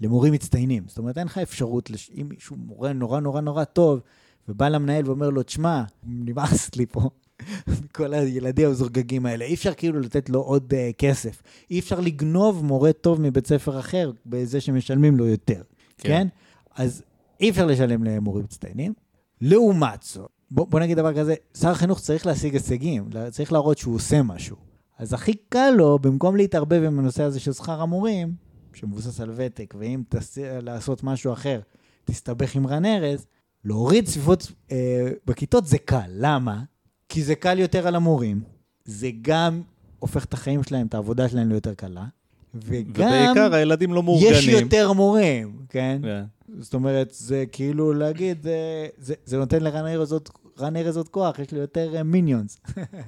למורים מצטיינים. זאת אומרת, אין לך אפשרות, לש... אם מישהו מורה נורא נורא נורא טוב, ובא למנהל ואומר לו, תשמע, נמאס לי פה מכל הילדים המזורגגים האלה, אי אפשר כאילו לתת לו עוד uh, כסף. אי אפשר לגנוב מורה טוב מבית ספר אחר בזה שמשלמים לו יותר, כן? כן? אז אי אפשר לשלם למורים מצטיינים. לעומת זאת, בוא, בוא נגיד דבר כזה, שר החינוך צריך להשיג הישגים, צריך להראות שהוא עושה משהו. אז הכי קל לו, במקום להתערבב עם הנושא הזה של שכר המורים, שמבוסס על ותק, ואם תעשה לעשות משהו אחר, תסתבך עם רן ארז, להוריד צפיפות אה, בכיתות זה קל. למה? כי זה קל יותר על המורים, זה גם הופך את החיים שלהם, את העבודה שלהם ליותר קלה, וגם... ובעיקר הילדים לא מאורגנים. יש יותר מורים, כן? Yeah. כן. זאת אומרת, זה כאילו להגיד, זה, זה, זה נותן לרן ארז עוד, עוד כוח, יש לו יותר מיניונס.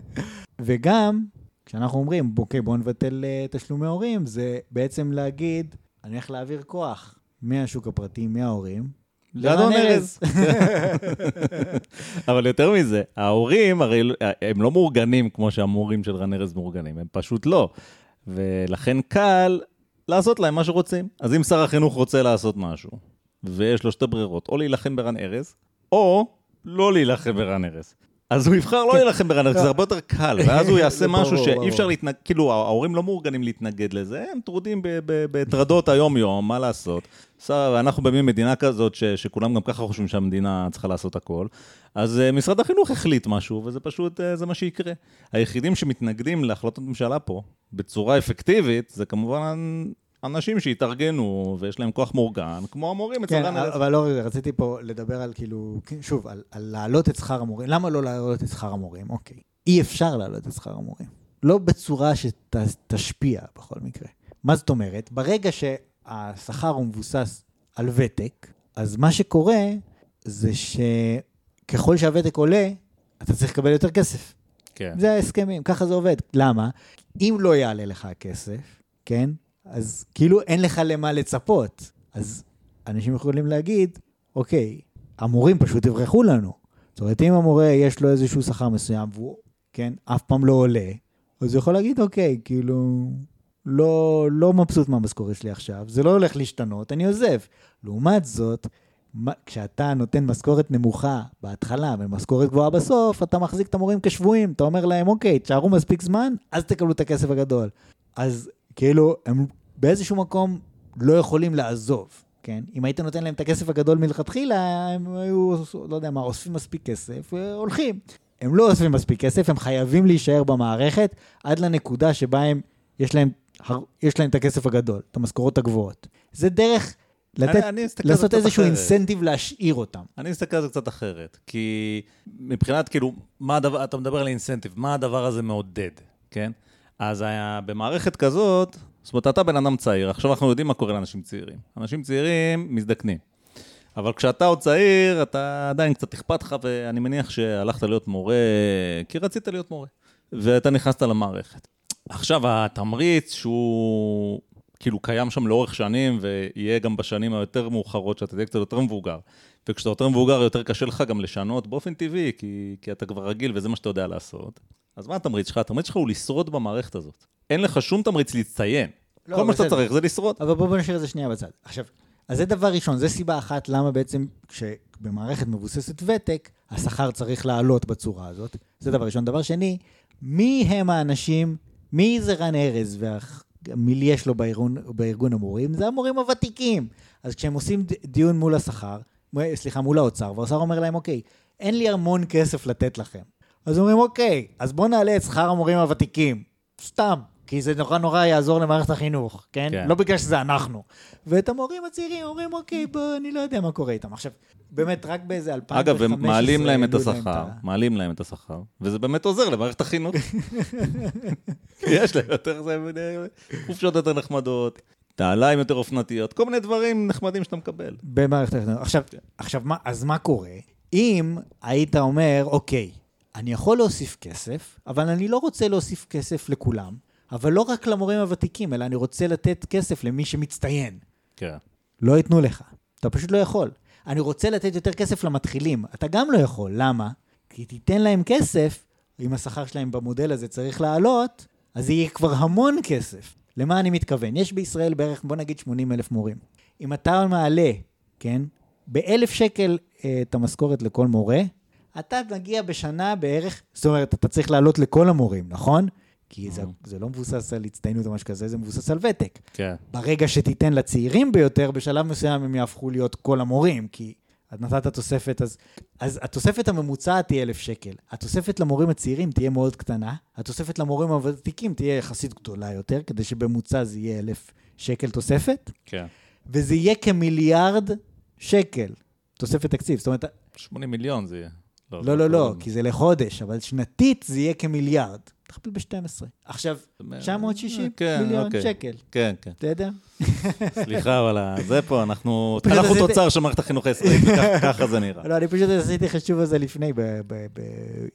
וגם, כשאנחנו אומרים, אוקיי, בואו נבטל uh, תשלומי הורים, זה בעצם להגיד, אני הולך להעביר כוח מהשוק הפרטי, מההורים, לאדון ארז. אבל יותר מזה, ההורים הרי לא- הם לא מאורגנים כמו שהמורים של רן ארז מאורגנים, הם פשוט לא. ולכן קל לעשות להם מה שרוצים. אז אם שר החינוך רוצה לעשות משהו, ויש לו שתי ברירות, או להילחם ברן ארז, או לא להילחם ברן ארז. אז הוא יבחר לא להילחם ברעננה, כי זה הרבה יותר קל, ואז הוא יעשה משהו. שאי אפשר להתנגד, כאילו ההורים לא מאורגנים להתנגד לזה, הם טרודים בטרדות היום-יום, מה לעשות. אנחנו במין מדינה כזאת שכולם גם ככה חושבים שהמדינה צריכה לעשות הכל, אז אה, משרד החינוך החליט משהו, וזה פשוט, אה, זה מה שיקרה. היחידים שמתנגדים להחלטות ממשלה פה, בצורה אפקטיבית, זה כמובן אנשים שהתארגנו ויש להם כוח מאורגן, כמו המורים אצל כן, רן ארז. אבל לא, רגע, רציתי פה לדבר על כאילו, שוב, על, על להעלות את שכר המורים. למה לא להעלות את שכר המורים? אוקיי. אי אפשר להעלות את שכר המורים. לא בצורה שתשפיע בכל מקרה. מה זאת אומרת? ברגע שהשכר הוא מבוסס על ותק, אז מה שקורה זה שככל שהוותק עולה, אתה צריך לקבל יותר כסף. כן. זה ההסכמים, ככה זה עובד. למה? אם לא יעלה לך הכסף, כן? אז כאילו אין לך למה לצפות. אז אנשים יכולים להגיד, אוקיי, המורים פשוט יברחו לנו. זאת אומרת, אם המורה יש לו איזשהו שכר מסוים, והוא, כן, אף פעם לא עולה, אז הוא יכול להגיד, אוקיי, כאילו, לא, לא מבסוט מהמשכורת שלי עכשיו, זה לא הולך להשתנות, אני עוזב. לעומת זאת, כשאתה נותן משכורת נמוכה בהתחלה ומשכורת גבוהה בסוף, אתה מחזיק את המורים כשבויים. אתה אומר להם, אוקיי, תשארו מספיק זמן, אז תקבלו את הכסף הגדול. אז כאילו, הם באיזשהו מקום לא יכולים לעזוב, כן? אם היית נותן להם את הכסף הגדול מלכתחילה, הם היו, לא יודע מה, אוספים מספיק כסף והולכים. הם לא אוספים מספיק כסף, הם חייבים להישאר במערכת עד לנקודה שבה הם, יש להם, יש להם את הכסף הגדול, את המשכורות הגבוהות. זה דרך לתת, אני- אני לעשות איזשהו אחרת. אינסנטיב להשאיר אותם. אני מסתכל על זה קצת אחרת, כי מבחינת, כאילו, מה הדבר, אתה מדבר על אינסנטיב, מה הדבר הזה מעודד, כן? אז היה, במערכת כזאת, זאת אומרת, אתה בן אדם צעיר, עכשיו אנחנו יודעים מה קורה לאנשים צעירים. אנשים צעירים מזדקנים. אבל כשאתה עוד צעיר, אתה עדיין קצת אכפת לך, ואני מניח שהלכת להיות מורה, כי רצית להיות מורה, ואתה נכנסת למערכת. עכשיו, התמריץ שהוא כאילו קיים שם לאורך שנים, ויהיה גם בשנים היותר מאוחרות, שאתה תהיה קצת יותר מבוגר. וכשאתה יותר מבוגר, יותר קשה לך גם לשנות באופן טבעי, כי, כי אתה כבר רגיל וזה מה שאתה יודע לעשות. אז מה התמריץ שלך? התמריץ שלך הוא לשרוד במערכת הזאת. אין לך שום תמריץ להצטיין. לא, כל מה שאתה. צריך זה לשרוד. אבל בואו בוא נשאיר את זה שנייה בצד. עכשיו, אז זה דבר ראשון, זה סיבה אחת למה בעצם כשבמערכת מבוססת ותק, השכר צריך לעלות בצורה הזאת. זה דבר ראשון. דבר שני, מי הם האנשים, מי זה רן ארז ומי יש לו בארגון, בארגון המורים? זה המורים הוותיקים. אז כשהם עושים דיון מול השכר, סליחה, מול האוצר, והאוצר אומר להם, אוקיי, אין לי המון כסף לתת לכם. אז אומרים, אוקיי, אז בואו נעלה את שכר המורים הוותיקים. סתם, כי זה נורא נורא יעזור למערכת החינוך, כן? כן. לא בגלל שזה אנחנו. ואת המורים הצעירים אומרים, אוקיי, בוא, אני לא יודע מה קורה איתם. עכשיו, באמת, רק באיזה 2015... אגב, הם מעלים להם את השכר, מעלים להם את השכר, וזה באמת עוזר למערכת החינוך. יש להם יותר זה, חופשות יותר נחמדות, נעליים יותר אופנתיות, כל מיני דברים נחמדים שאתה מקבל. במערכת החינוך. עכשיו, עכשיו מה, אז מה קורה? אם היית אומר, אוקיי, אני יכול להוסיף כסף, אבל אני לא רוצה להוסיף כסף לכולם, אבל לא רק למורים הוותיקים, אלא אני רוצה לתת כסף למי שמצטיין. כן. לא ייתנו לך. אתה פשוט לא יכול. אני רוצה לתת יותר כסף למתחילים. אתה גם לא יכול. למה? כי תיתן להם כסף, אם השכר שלהם במודל הזה צריך לעלות, אז יהיה כבר המון כסף. למה אני מתכוון? יש בישראל בערך, בוא נגיד 80 אלף מורים. אם אתה מעלה, כן, באלף שקל אה, את המשכורת לכל מורה, אתה מגיע בשנה בערך, זאת אומרת, אתה צריך לעלות לכל המורים, נכון? כי זה, זה לא מבוסס על הצטיינות או משהו כזה, זה מבוסס על ותק. כן. ברגע שתיתן לצעירים ביותר, בשלב מסוים הם יהפכו להיות כל המורים, כי את נתת תוספת, אז, אז התוספת הממוצעת תהיה אלף שקל. התוספת למורים הצעירים תהיה מאוד קטנה, התוספת למורים הוותיקים תהיה יחסית גדולה יותר, כדי שבממוצע זה יהיה אלף שקל תוספת, כן. וזה יהיה כמיליארד שקל תוספת תקציב. זאת אומרת, 80 מיליון זה יהיה. לא, לא, לא, כי זה לחודש, אבל שנתית זה יהיה כמיליארד. תכפיל ב-12. עכשיו, 960 כן, מיליון אוקיי. שקל, כן, כן. בסדר? סליחה, אבל ה- זה פה, אנחנו אנחנו תוצר של מערכת החינוך הישראלית, ככה זה נראה. לא, אני פשוט עשיתי חישוב הזה לפני, ב- ב- ב-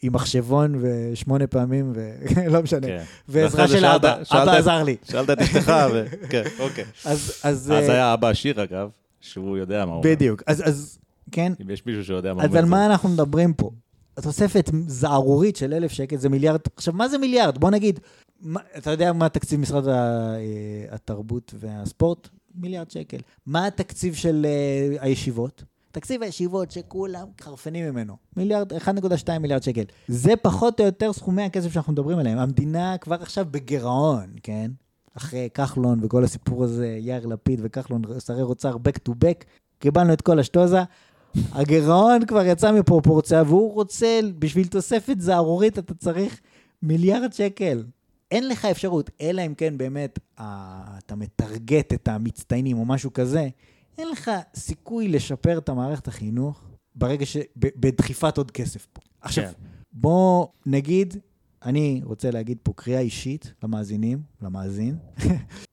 עם מחשבון ושמונה פעמים, ולא משנה. כן. ועזרה זה של אבא, אבא עזר לי. שאלת את אשתך, ו... כן, אוקיי. אז, אז, אז אה, היה אבא עשיר, אגב, שהוא יודע מה הוא אומר. בדיוק. אז, אז, כן, אם יש מישהו שיודע מה הוא אז אומר. על זה- מה אנחנו מדברים פה? התוספת זערורית של אלף שקל זה מיליארד. עכשיו, מה זה מיליארד? בוא נגיד, מה, אתה יודע מה תקציב משרד אה, התרבות והספורט? מיליארד שקל. מה התקציב של אה, הישיבות? תקציב הישיבות שכולם חרפנים ממנו, מיליארד, 1.2 מיליארד שקל. זה פחות או יותר סכומי הכסף שאנחנו מדברים עליהם. המדינה כבר עכשיו בגירעון, כן? אחרי כחלון וכל הסיפור הזה, יאיר לפיד וכחלון, שרי אוצר, back to back, קיבלנו את כל השטוזה. הגירעון כבר יצא מפרופורציה, והוא רוצה, בשביל תוספת זערורית אתה צריך מיליארד שקל. אין לך אפשרות, אלא אם כן באמת אה, אתה מטרגט את המצטיינים או משהו כזה, אין לך סיכוי לשפר את המערכת החינוך ברגע ש... בדחיפת עוד כסף פה. עכשיו, כן. בוא נגיד, אני רוצה להגיד פה קריאה אישית למאזינים, למאזין.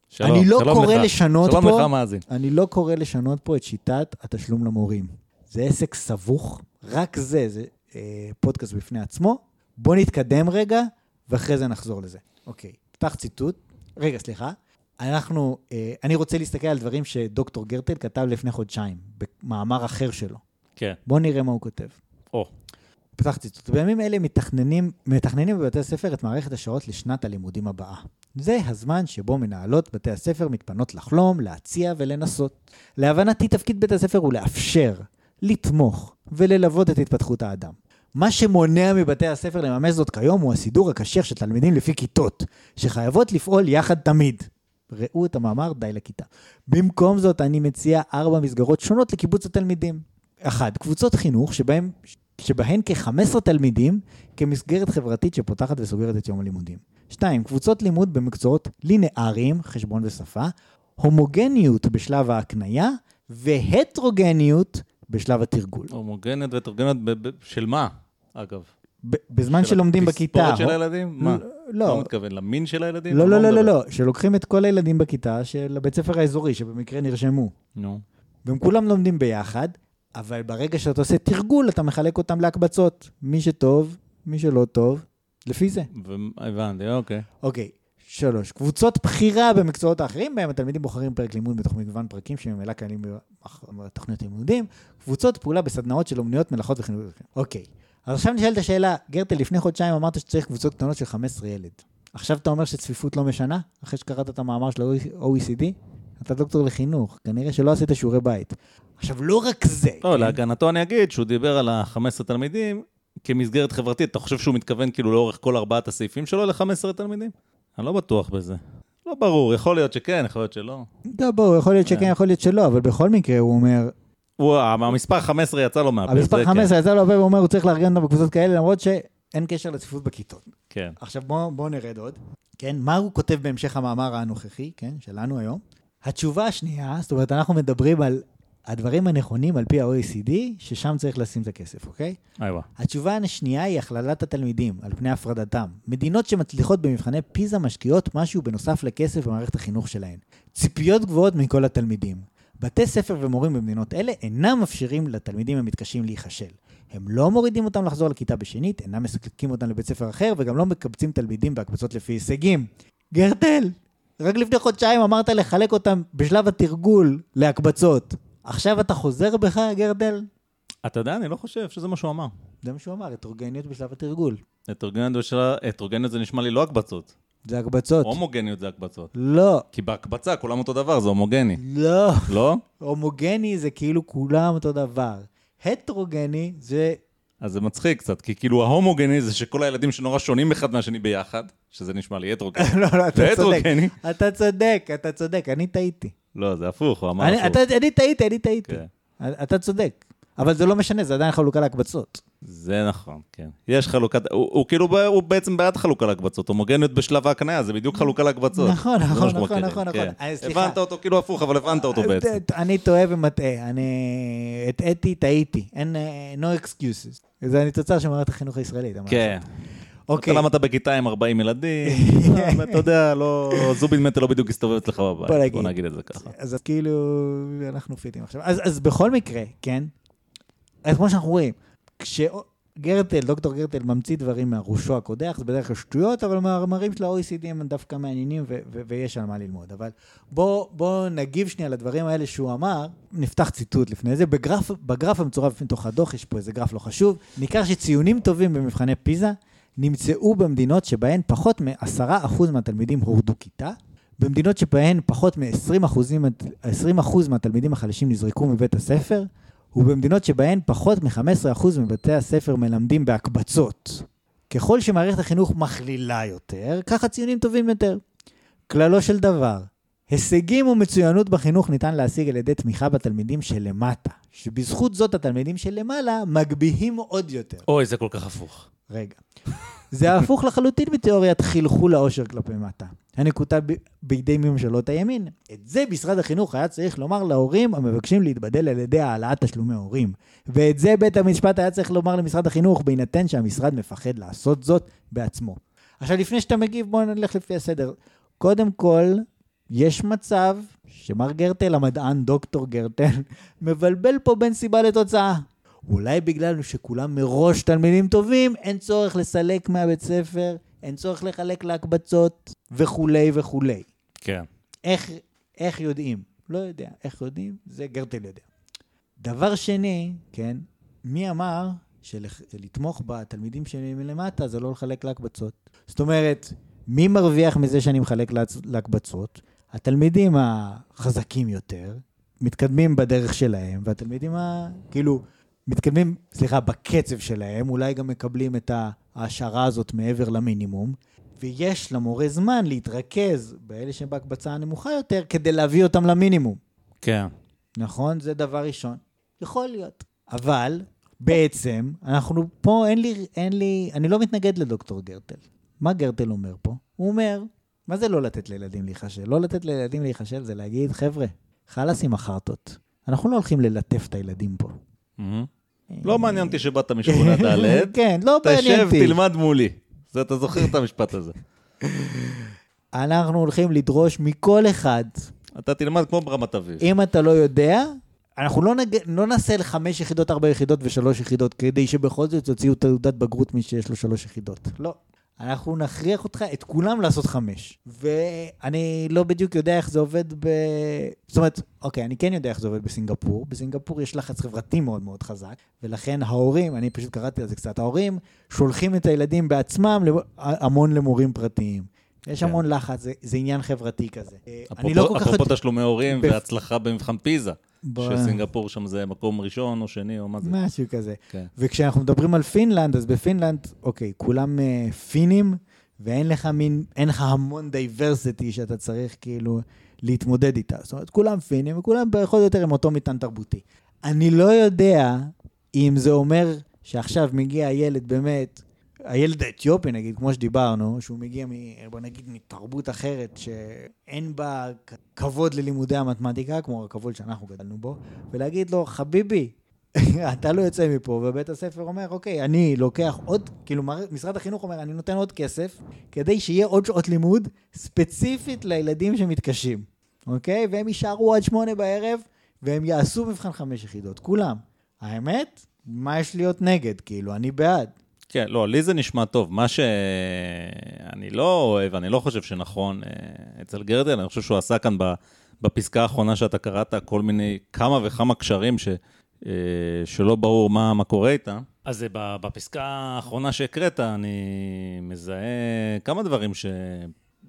שלום, אני לא שלום קורא לך. לשנות שלום פה, לך, מאזין. אני לא קורא לשנות פה את שיטת התשלום למורים. זה עסק סבוך, רק זה, זה אה, פודקאסט בפני עצמו. בוא נתקדם רגע, ואחרי זה נחזור לזה. אוקיי, פתח ציטוט. רגע, סליחה. אנחנו, אה, אני רוצה להסתכל על דברים שדוקטור גרטל כתב לפני חודשיים, במאמר אחר שלו. כן. בוא נראה מה הוא כותב. או, פתח ציטוט. בימים אלה מתכננים, מתכננים בבתי הספר את מערכת השעות לשנת הלימודים הבאה. זה הזמן שבו מנהלות בתי הספר מתפנות לחלום, להציע ולנסות. להבנתי, תפקיד בית הספר הוא לאפשר, לתמוך וללוות את התפתחות האדם. מה שמונע מבתי הספר לממש זאת כיום הוא הסידור הקשיח של תלמידים לפי כיתות, שחייבות לפעול יחד תמיד. ראו את המאמר די לכיתה. במקום זאת, אני מציע ארבע מסגרות שונות לקיבוץ התלמידים. אחד, קבוצות חינוך שבהם, שבהן כ-15 תלמידים כמסגרת חברתית שפותחת וסוגרת את יום הלימודים. שתיים, קבוצות לימוד במקצועות לינאריים, חשבון ושפה, הומוגניות בשלב ההקנייה והטרוגניות בשלב התרגול. ב- ב- של מה, אגב? בזמן של שלומדים בכיתה. התספורת של הילדים? מה? לא, לא מתכוון למין של הילדים? לא, לא, לא, לא? לא, שלוקחים את כל הילדים בכיתה של הבית ספר האזורי, שבמקרה נרשמו. נו. והם כולם לומדים ביחד, אבל ברגע שאתה עושה תרגול, אתה מחלק אותם להקבצות. מי שטוב, מי שלא טוב, לפי זה. הבנתי, אוקיי. אוקיי, שלוש. קבוצות בחירה במקצועות האחרים, בהם התלמידים בוחרים פרק לימוד בתוך מגוון פרקים שממילא קיימים בתוכניות לימודים. קבוצות פעולה בסדנאות של אומנויות, מלאכות וחינוך. אוקיי. אז עכשיו נשאלת השאלה, גרטל, לפני חודשיים אמרת שצריך קבוצות קטנות של 15 ילד. עכשיו אתה אומר שצפיפות לא משנה? אחרי שקראת את המאמר של ה-OECD? אתה דוקטור לחינוך, כנראה שלא עשית שיעורי בית. עכשיו, לא רק זה. לא, כן? להגנתו אני אגיד שהוא דיבר על ה-15 תלמידים כמסגרת חברתית. אתה חושב שהוא מתכוון כאילו לאורך כל ארבעת הסעיפים שלו ל-15 תלמידים? אני לא בטוח בזה. לא ברור, יכול להיות שכן, יכול להיות שלא. לא, בואו, יכול להיות שכן, אה. יכול להיות שלא, אבל בכל מקרה, הוא אומר, הוא, המספר 15 יצא לו מהפה. המספר זה כן. 15 יצא לו הרבה, והוא אומר, הוא צריך לארגן אותם בקבוצות כאלה, למרות שאין קשר לצפיפות בכיתות. כן. עכשיו בואו בוא נרד עוד. כן, מה הוא כותב בהמשך המאמר הנוכחי, כן, שלנו היום? התשובה השנייה, זאת אומרת, אנחנו מדברים על הדברים הנכונים על פי ה-OECD, ששם צריך לשים את הכסף, אוקיי? איווה. התשובה השנייה היא הכללת התלמידים על פני הפרדתם. מדינות שמצליחות במבחני פיזה משקיעות משהו בנוסף לכסף במערכת החינוך שלהן. ציפיות גבוהות מכל התלמידים. בתי ספר ומורים במדינות אלה אינם מאפשרים לתלמידים המתקשים להיכשל. הם לא מורידים אותם לחזור לכיתה בשנית, אינם מסלקים אותם לבית ספר אחר, וגם לא מקבצים תלמידים בהקבצות לפי הישגים. גרטל, רק לפני חודשיים אמרת לחלק אותם בשלב התרגול להקבצות. עכשיו אתה חוזר בך, גרטל? אתה יודע, אני לא חושב שזה מה שהוא אמר. זה מה שהוא אמר, הטרוגניות בשלב התרגול. הטרוגניות הטרוגניות זה נשמע לי לא הקבצות. זה הקבצות. הומוגניות זה הקבצות. לא, כי בהקבצה כולם אותו דבר, זה הומוגני. לא. לא? הומוגני זה כאילו כולם אותו דבר. הטרוגני זה... אז זה מצחיק קצת, כי כאילו ההומוגני זה שכל הילדים שנורא שונים אחד מהשני ביחד, שזה נשמע לי הטרוגני. לא, לא, אתה צודק. אתה צודק, אתה צודק, אני טעיתי. לא, זה הפוך, הוא אמר הפוך. אני טעיתי, אני טעיתי. כן. אתה צודק. אבל זה לא משנה, זה עדיין חלוקה להקבצות. זה נכון, כן. יש חלוקת, הוא, הוא כאילו, הוא בעצם בעד חלוקה להקבצות, הומוגניות בשלב ההקניה, זה בדיוק חלוקה להקבצות. נכון, נכון, נכון, מכירים, נכון, כן. נכון. אה. הבנת אותו כאילו הפוך, אבל הבנת אותו בעצם. אני טועה ומטעה, אני הטעיתי, טעיתי. אין, אה, no excuses. זה אני תוצר של מערכת החינוך הישראלית. כן. אוקיי. אתה למדת בכיתה עם 40 ילדים, אתה יודע, לא, זובין מטה לא בדיוק הסתובב אצלך בבית. בוא נגיד את זה ככה. אז כאילו, אנחנו פיטים עכשיו. אז בכל מקרה, כן? אז כמו שאנחנו רואים, כשגרטל, דוקטור גרטל ממציא דברים מהראשו הקודח, זה בדרך כלל שטויות, אבל המאמרים של ה-OECD הם דווקא מעניינים ו- ו- ויש על מה ללמוד. אבל בוא, בוא נגיב שנייה לדברים האלה שהוא אמר. נפתח ציטוט לפני זה. בגרף, בגרף המצורף מתוך הדוח, יש פה איזה גרף לא חשוב, ניכר שציונים טובים במבחני פיזה נמצאו במדינות שבהן פחות מ-10% מהתלמידים הורדו כיתה, במדינות שבהן פחות מ-20% 20% מהתלמידים החלשים נזרקו מבית הספר, ובמדינות שבהן פחות מ-15% מבתי הספר מלמדים בהקבצות. ככל שמערכת החינוך מכלילה יותר, כך הציונים טובים יותר. כללו של דבר, הישגים ומצוינות בחינוך ניתן להשיג על ידי תמיכה בתלמידים שלמטה, שבזכות זאת התלמידים שלמעלה מגביהים עוד יותר. אוי, זה כל כך הפוך. רגע. זה הפוך לחלוטין מתיאוריית חלחול העושר כלפי מטה, הנקוטה ב- בידי ממשלות הימין. את זה משרד החינוך היה צריך לומר להורים המבקשים להתבדל על ידי העלאת תשלומי הורים. ואת זה בית המשפט היה צריך לומר למשרד החינוך, בהינתן שהמשרד מפחד לעשות זאת בעצמו. עכשיו, לפני שאתה מגיב, בואו נלך לפי הסדר. קודם כל, יש מצב שמר גרטל, המדען דוקטור גרטל, מבלבל פה בין סיבה לתוצאה. אולי בגלל שכולם מראש תלמידים טובים, אין צורך לסלק מהבית ספר, אין צורך לחלק להקבצות, וכולי וכולי. כן. איך, איך יודעים? לא יודע. איך יודעים? זה גרטל יודע. דבר שני, כן, מי אמר שלתמוך בתלמידים שמלמטה זה לא לחלק להקבצות? זאת אומרת, מי מרוויח מזה שאני מחלק להקבצות? התלמידים החזקים יותר מתקדמים בדרך שלהם, והתלמידים ה... כאילו, מתקדמים, סליחה, בקצב שלהם, אולי גם מקבלים את ההשערה הזאת מעבר למינימום, ויש למורה זמן להתרכז באלה שהם בהקבצה הנמוכה יותר, כדי להביא אותם למינימום. כן. נכון? זה דבר ראשון. יכול להיות. אבל, בעצם, אנחנו פה, אין לי, אין לי, אני לא מתנגד לדוקטור גרטל. מה גרטל אומר פה? הוא אומר, מה זה לא לתת לילדים להיכשל? לא לתת לילדים להיכשל זה להגיד, חבר'ה, חלאס עם החרטות. אנחנו לא הולכים ללטף את הילדים פה. מהמם. לא מעניין אותי שבאת משכונה ד', כן, לא מעניין תשב, אותי. תלמד מולי. זה, אתה זוכר את המשפט הזה. אנחנו הולכים לדרוש מכל אחד, אתה תלמד כמו ברמת אביב. אם אתה לא יודע, אנחנו לא, נג... לא נעשה לחמש יחידות, ארבע יחידות ושלוש יחידות, כדי שבכל זאת יוציאו תעודת בגרות מי שיש לו שלוש יחידות. לא. אנחנו נכריח אותך, את כולם לעשות חמש. ואני לא בדיוק יודע איך זה עובד ב... זאת אומרת, אוקיי, אני כן יודע איך זה עובד בסינגפור. בסינגפור יש לחץ חברתי מאוד מאוד חזק, ולכן ההורים, אני פשוט קראתי על זה קצת, ההורים שולחים את הילדים בעצמם המון למורים פרטיים. יש כן. המון לחץ, זה, זה עניין חברתי כזה. אני אפרופו לא כל כך אפרופו יודע... תשלומי הורים בפ- והצלחה במבחן פיזה, ב- שסינגפור שם זה מקום ראשון או שני או מה זה. משהו כזה. כן. וכשאנחנו מדברים על פינלנד, אז בפינלנד, אוקיי, כולם uh, פינים, ואין לך מין, אין לך המון diversity שאתה צריך כאילו להתמודד איתה. זאת אומרת, כולם פינים, וכולם פחות או יותר עם אותו מטען תרבותי. אני לא יודע אם זה אומר שעכשיו מגיע הילד באמת, הילד האתיופי נגיד, כמו שדיברנו, שהוא מגיע, מ, בוא נגיד, מתרבות אחרת, שאין בה כבוד ללימודי המתמטיקה, כמו הכבוד שאנחנו גדלנו בו, ולהגיד לו, חביבי, אתה לא יוצא מפה, ובית הספר אומר, אוקיי, אני לוקח עוד, כאילו, משרד החינוך אומר, אני נותן עוד כסף, כדי שיהיה עוד שעות לימוד ספציפית לילדים שמתקשים, אוקיי? והם יישארו עד שמונה בערב, והם יעשו מבחן חמש יחידות, כולם. האמת, מה יש להיות נגד? כאילו, אני בעד. כן, לא, לי זה נשמע טוב. מה שאני לא אוהב, אני לא חושב שנכון אה, אצל גרדל, אני חושב שהוא עשה כאן ב- בפסקה האחרונה שאתה קראת כל מיני, כמה וכמה קשרים ש, אה, שלא ברור מה, מה קורה איתם. אז אה, ב- בפסקה האחרונה שהקראת, אני מזהה כמה דברים ש...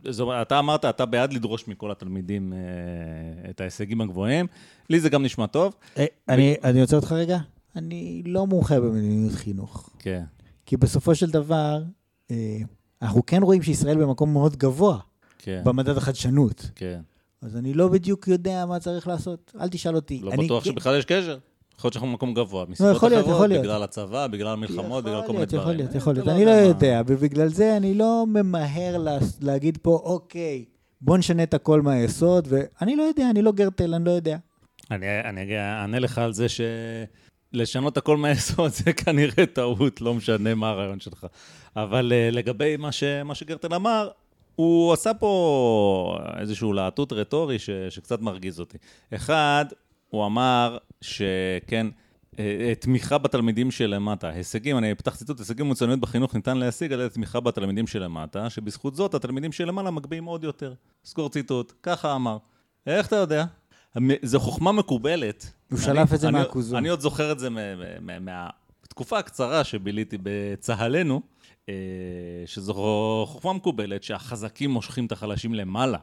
זאת אומרת, אתה אמרת, אתה בעד לדרוש מכל התלמידים אה, את ההישגים הגבוהים. לי זה גם נשמע טוב. אה, אני, אני עוצר אותך רגע. אני לא מומחה במדיניות חינוך. כן. כי בסופו של דבר, אה, אנחנו כן רואים שישראל במקום מאוד גבוה כן, במדד החדשנות. כן. אז אני לא בדיוק יודע מה צריך לעשות. אל תשאל אותי. לא אני, בטוח כן- שבכלל יש קשר. יכול להיות שאנחנו במקום גבוה, מסיבות יכול להיות, אחרות, יכול להיות. בגלל הצבא, בגלל המלחמות, בגלל כל מיני דברים. יכול להיות, יכול להיות. אני לא יודע ובגלל זה אני לא ממהר לה- להגיד פה, אוקיי, בוא נשנה את הכל מהיסוד, ואני לא יודע, אני לא גרטל, אני לא יודע. אני אענה לך על זה שלשנות הכל מהיסוד זה כנראה טעות, לא משנה מה הרעיון שלך. אבל אה, לגבי מה ש- מה שגרטל אמר, הוא עשה פה איזשהו להטוט רטורי ש- שקצת מרגיז אותי. אחד, הוא אמר שכן, אה, תמיכה בתלמידים שלמטה, הישגים, אני פתח ציטוט, הישגים ומצוינות בחינוך ניתן להשיג על ידי תמיכה בתלמידים שלמטה, שבזכות זאת התלמידים שלמעלה מגביהים עוד יותר. סגור ציטוט, ככה אמר. איך אתה יודע? זו חוחמה מקובלת. הוא שלף את זה מהכוזון. אני עוד זוכר את זה מה- מה- מהתקופה הקצרה שביליתי בצהלנו, אה, שזו חוכמה מקובלת שהחזקים מושכים את החלשים למעלה.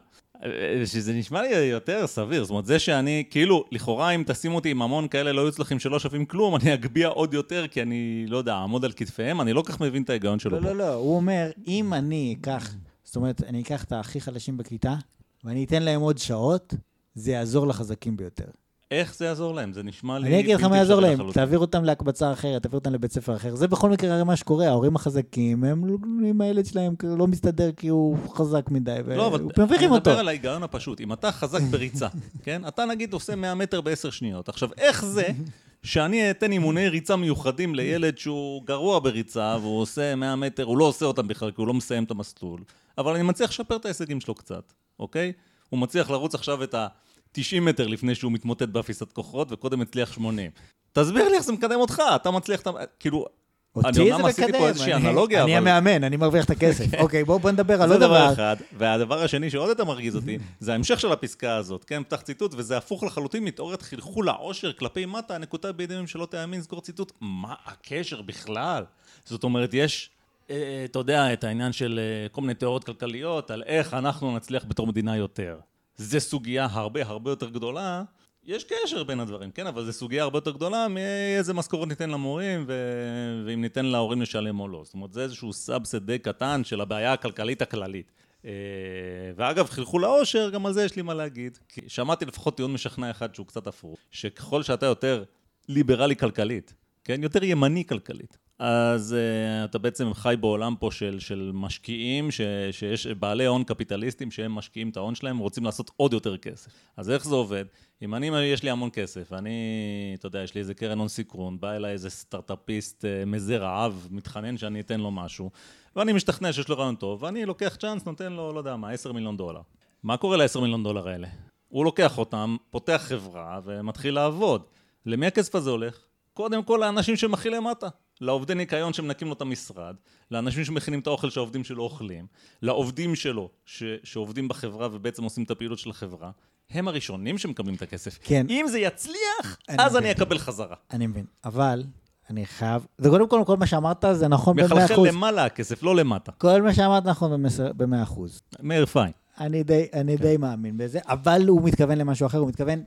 שזה נשמע לי יותר סביר, זאת אומרת, זה שאני, כאילו, לכאורה אם תשימו אותי עם המון כאלה לא יוצלחים שלא שווים כלום, אני אגביה עוד יותר, כי אני, לא יודע, אעמוד על כתפיהם, אני לא כך מבין את ההיגיון שלו לא, פה. לא, לא, הוא אומר, אם אני אקח, זאת אומרת, אני אקח את הכי חלשים בכיתה, ואני אתן להם עוד שעות, זה יעזור לחזקים ביותר. איך זה יעזור להם? זה נשמע לי אני אגיד לך מה יעזור להם, לחלוטין. תעביר אותם להקבצה אחרת, תעביר אותם לבית ספר אחר. זה בכל מקרה הרי מה שקורה, ההורים החזקים, הם עם הילד שלהם לא מסתדר כי הוא חזק מדי, לא, אבל אני. מדבר על ההיגיון הפשוט. אם אתה חזק בריצה, כן? אתה נגיד עושה 100 מטר בעשר שניות. עכשיו, איך זה שאני אתן אימוני ריצה מיוחדים לילד שהוא גרוע בריצה, והוא עושה 100 מטר, הוא לא עושה אותם בכלל, כי הוא לא מסיים את המסלול, אבל אני מצליח לשפר את ההישגים שלו קצת, אוקיי? הוא מצליח לרוץ עכשיו את ה-90 מטר לפני שהוא מתמוטט באפיסת כוחות, וקודם הצליח 80. תסביר לי איך זה מקדם אותך, אתה מצליח, את ה- כאילו... אני אותי אומנם זה עשיתי פה מקדם, איזושהי אני- אנלוגיה, אני אבל- המאמן, אני מרוויח את הכסף. אוקיי, בואו בוא נדבר על זה עוד דבר דבר. אחד. והדבר השני שעוד יותר מרגיז אותי, זה ההמשך של הפסקה הזאת, כן? פתח ציטוט, וזה הפוך לחלוטין מתיאוריית חלחול העושר כלפי מטה, הנקודה בידי מי שלא תאמין, סגור ציטוט. מה הקשר בכלל? זאת אומרת, יש, אה, אתה יודע, את העניין של אה, כל מיני תיאוריות כלכליות, על איך אנחנו נצליח בתור מדינה יותר. זה סוגיה הרבה הרבה יותר גדולה. יש קשר בין הדברים, כן? אבל זו סוגיה הרבה יותר גדולה מאיזה משכורת ניתן למורים ו... ואם ניתן להורים לשלם או לא. זאת אומרת, זה איזשהו subset די קטן של הבעיה הכלכלית הכללית. אה, ואגב, חלחול העושר, גם על זה יש לי מה להגיד. כי שמעתי לפחות טיעון משכנע אחד שהוא קצת הפוך, שככל שאתה יותר ליברלי כלכלית, כן? יותר ימני כלכלית. אז uh, אתה בעצם חי בעולם פה של, של משקיעים, ש, שיש בעלי הון קפיטליסטים שהם משקיעים את ההון שלהם ורוצים לעשות עוד יותר כסף. אז איך זה עובד? אם אני, יש לי המון כסף, אני, אתה יודע, יש לי איזה קרן הון סיכון, בא אליי איזה סטארט-אפיסט uh, מזה רעב, מתחנן שאני אתן לו משהו, ואני משתכנע שיש לו רעיון טוב, ואני לוקח צ'אנס, נותן לו, לא יודע מה, 10 מיליון דולר. מה קורה ל-10 מיליון דולר האלה? הוא לוקח אותם, פותח חברה ומתחיל לעבוד. למי הכסף הזה הולך? קודם כל לאנשים שהם הכי למטה. לעובדי ניקיון שמנקים לו את המשרד, לאנשים שמכינים את האוכל שהעובדים שלו אוכלים, לעובדים שלו ש- שעובדים בחברה ובעצם עושים את הפעילות של החברה, הם הראשונים שמקבלים את הכסף. כן. אם זה יצליח, אני אז מבין. אני אקבל חזרה. אני מבין, אבל אני חייב, זה קודם כל, כל מה שאמרת זה נכון במאה מחלחל אחוז. למעלה הכסף, לא למטה. כל מה שאמרת נכון במס- במאה אחוז. מאיר פיין. אני די, אני כן. די מאמין בזה, אבל הוא מתכוון למשהו אחר, הוא מתכוון,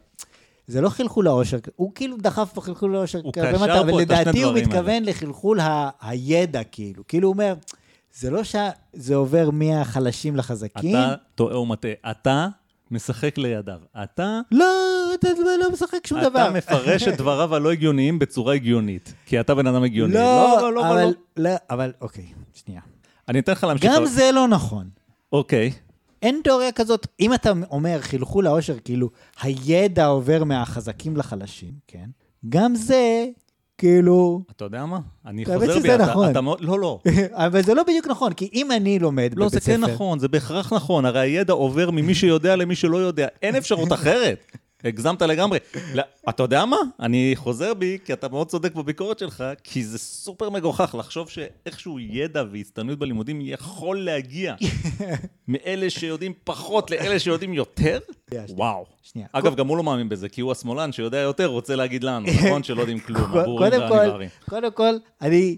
זה לא חלחול העושר, הוא כאילו דחף פה חלחול העושר הוא קשר פה את השני לדעתי הוא מתכוון לחלחול ה- הידע, כאילו. כאילו הוא אומר, זה לא שזה עובר מהחלשים לחזקים. אתה טועה ומטעה. אתה משחק לידיו. אתה... לא, אתה לא משחק שום דבר. אתה מפרש את דבריו הלא הגיוניים בצורה הגיונית. כי אתה בן אדם הגיוני. לא, לא, לא, אבל, לא. לא, אבל אוקיי, שנייה. אני אתן לך להמשיך. גם זה לא נכון. אוקיי. אין תיאוריה כזאת, אם אתה אומר חלחול העושר, כאילו, הידע עובר מהחזקים לחלשים, כן? גם זה, כאילו... אתה יודע מה? אני האמת חוזר בי. שזה אתה- נכון. אתה. לא, לא. אבל זה לא בדיוק נכון, כי אם אני לומד לא, בבית זה ספר... כן נכון, זה בהכרח נכון. הרי הידע עובר ממי שיודע למי שלא יודע. אין אפשרות אחרת. הגזמת לגמרי. לא, אתה יודע מה? אני חוזר בי, כי אתה מאוד צודק בביקורת שלך, כי זה סופר מגוחך לחשוב שאיכשהו ידע והצטיינות בלימודים יכול להגיע מאלה שיודעים פחות לאלה שיודעים יותר? וואו. שנייה. אגב, גם הוא לא מאמין בזה, כי הוא השמאלן שיודע יותר, רוצה להגיד לנו, נכון? שלא יודעים כלום, הבורים כל, והניברים. קודם כל, אני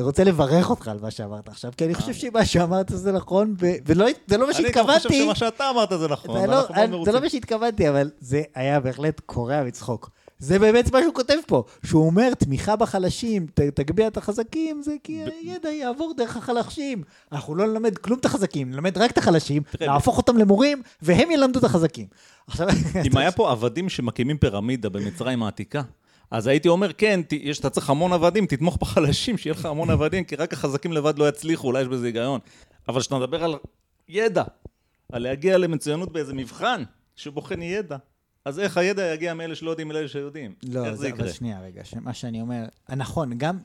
רוצה לברך אותך על מה שאמרת עכשיו, כי אני חושב שמה שאמרת זה נכון, ו- ולא זה לא מה אני גם חושב שהתכוונתי. שמה שאתה אמרת זה נכון, לא- ואנחנו מאוד זה מרוצים. לא מה שהתכוונתי, אבל זה היה בהחלט קורע מצחוק. זה באמת מה שהוא כותב פה, שהוא אומר, תמיכה בחלשים, ת- תגביה את החזקים, זה כי הידע יעבור דרך החלשים. אנחנו לא נלמד כלום את החזקים, נלמד רק את החלשים, נהפוך אותם למורים, והם ילמדו את החזקים. אם היה פה עבדים שמקימים פירמידה במצרים העתיקה, אז הייתי אומר, כן, יש, אתה צריך המון עבדים, תתמוך בחלשים, שיהיה לך המון עבדים, כי רק החזקים לבד לא יצליחו, אולי יש בזה היגיון. אבל כשאתה מדבר על ידע, על להגיע למצוינות באיזה מבחן שבוחן ידע, אז איך הידע יגיע מאלה שלא יודעים לאלה שיודעים? לא, איך זה זה, יקרה? אבל שנייה רגע, מה שאני אומר, נכון, גם,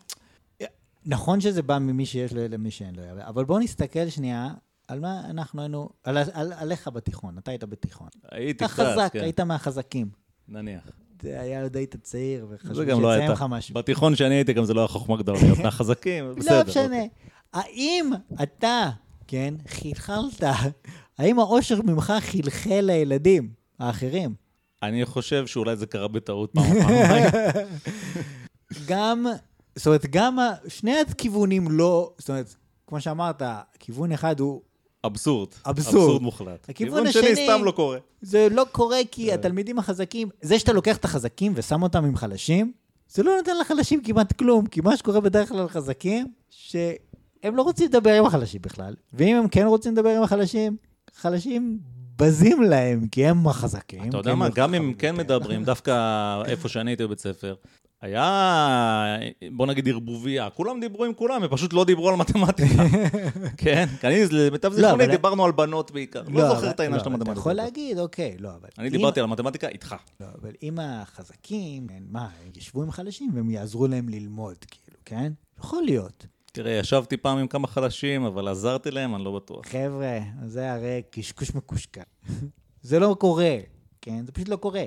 נכון שזה בא ממי שיש לו למי שאין לו, אבל בואו נסתכל שנייה על מה אנחנו היינו, על, על, עליך בתיכון, אתה היית בתיכון. הייתי אתה קצת, חזק, כן, היית מהחזקים. נניח. היה עוד היית צעיר, וחשבו לא שיציין. לך משהו. בתיכון שאני הייתי גם זה לא היה חוכמה גדולה להיות מהחזקים, בסדר. לא משנה. אוקיי. האם אתה, כן, חלחלת, האם האושר ממך חלחל לילדים האחרים? אני חושב שאולי זה קרה בטעות פעם פעמיים. גם, זאת אומרת, גם שני הכיוונים לא, זאת אומרת, כמו שאמרת, כיוון אחד הוא אבסורד. אבסורד. אבסורד מוחלט. הכיוון שני השני- סתם לא קורה. זה לא קורה כי התלמידים החזקים, זה שאתה לוקח את החזקים ושם אותם עם חלשים, זה לא נותן לחלשים כמעט כלום, כי מה שקורה בדרך כלל לחזקים, שהם לא רוצים לדבר עם החלשים בכלל, ואם הם כן רוצים לדבר עם החלשים, חלשים בזים להם, כי הם החזקים. אתה יודע מה, גם אם כן. מדברים, דווקא איפה שאני הייתי בבית ספר, היה, בוא נגיד, ערבוביה. כולם דיברו עם כולם, הם פשוט לא דיברו על מתמטיקה. כן? כי אני, למיטב זיכרוני, אבל- דיברנו על בנות בעיקר. לא זוכר אבל- את העניין לא, של המתמטיקה. אתה יכול להגיד, אוקיי, לא, אבל... אני דיברתי על מתמטיקה איתך. לא, אבל אם החזקים, מה, הם ישבו עם חלשים והם יעזרו להם ללמוד, כאילו, כן? יכול להיות. תראה, ישבתי פעם עם כמה חלשים, אבל עזרתי להם, אני לא בטוח. חבר'ה, זה הרי קשקוש מקושקש. זה לא קורה, כן? זה פשוט לא קורה.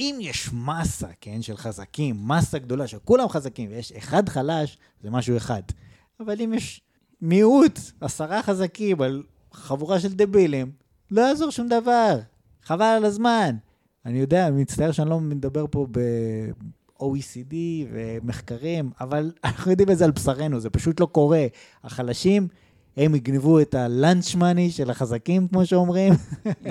אם יש מסה, כן, של חזקים, מסה גדולה, שכולם חזקים, ויש אחד חלש, זה משהו אחד. אבל אם יש מיעוט, עשרה חזקים על חבורה של דבילים, לא יעזור שום דבר. חבל על הזמן. אני יודע, אני מצטער שאני לא מדבר פה ב-OECD ומחקרים, אבל אנחנו יודעים את זה על בשרנו, זה פשוט לא קורה. החלשים, הם יגנבו את הלאנץ' מאני של החזקים, כמו שאומרים,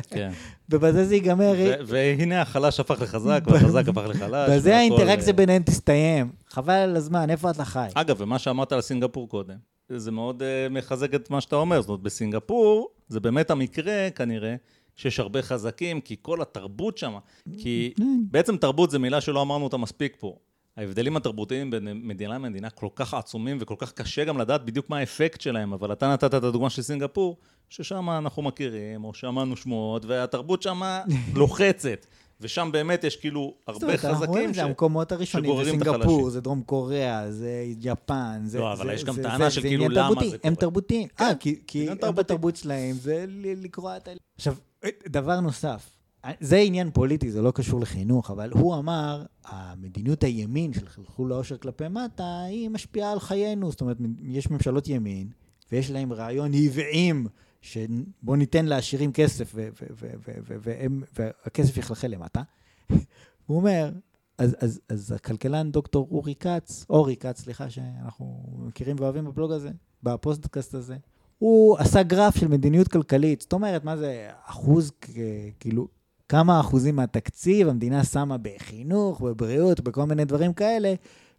כן. ובזה זה ייגמר. והנה החלש הפך לחזק, והחזק הפך לחלש. בזה האינטראקציה אה, ביניהם תסתיים. חבל על הזמן, איפה אתה חי? אגב, ומה שאמרת על סינגפור קודם, זה מאוד uh, מחזק את מה שאתה אומר. זאת אומרת, בסינגפור, זה באמת המקרה, כנראה, שיש הרבה חזקים, כי כל התרבות שם, כי בעצם תרבות זו מילה שלא אמרנו אותה מספיק פה. ההבדלים התרבותיים בין מדינה למדינה כל כך עצומים וכל כך קשה גם לדעת בדיוק מה האפקט שלהם, אבל אתה נתת את הדוגמה של סינגפור, ששם אנחנו מכירים, או שמענו שמועות, והתרבות שם לוחצת. ושם באמת יש כאילו זאת הרבה אומרת, אנחנו רואים חזקים את זה, המקומות הראשונים, זה סינגפור. זה דרום קוריאה, זה יפן, זה... לא, אבל זה- יש גם זה- טענה זה- של כאילו למה תרבותי, זה הם קורה. תרבותיים. אה, כי- כי הם תרבותי. בתרבות שלהם, זה לקרוע את ה... עכשיו, דבר נוסף, זה עניין פוליטי, זה לא קשור לחינוך, אבל הוא אמר, המדיניות הימין של חלחול העושר כלפי מטה, היא משפיעה על חיינו. זאת אומרת, יש ממשלות ימין, ויש להם רעיון עוועים, שבוא ניתן לעשירים כסף, והכסף יחלחל למטה. הוא אומר, אז, אז, אז הכלכלן דוקטור אורי כץ, אורי כץ, סליחה, שאנחנו מכירים ואוהבים בבלוג הזה, בפודקאסט הזה, הוא עשה גרף של מדיניות כלכלית. זאת אומרת, מה זה אחוז, כאילו, כמה אחוזים מהתקציב המדינה שמה בחינוך, בבריאות, בכל מיני דברים כאלה,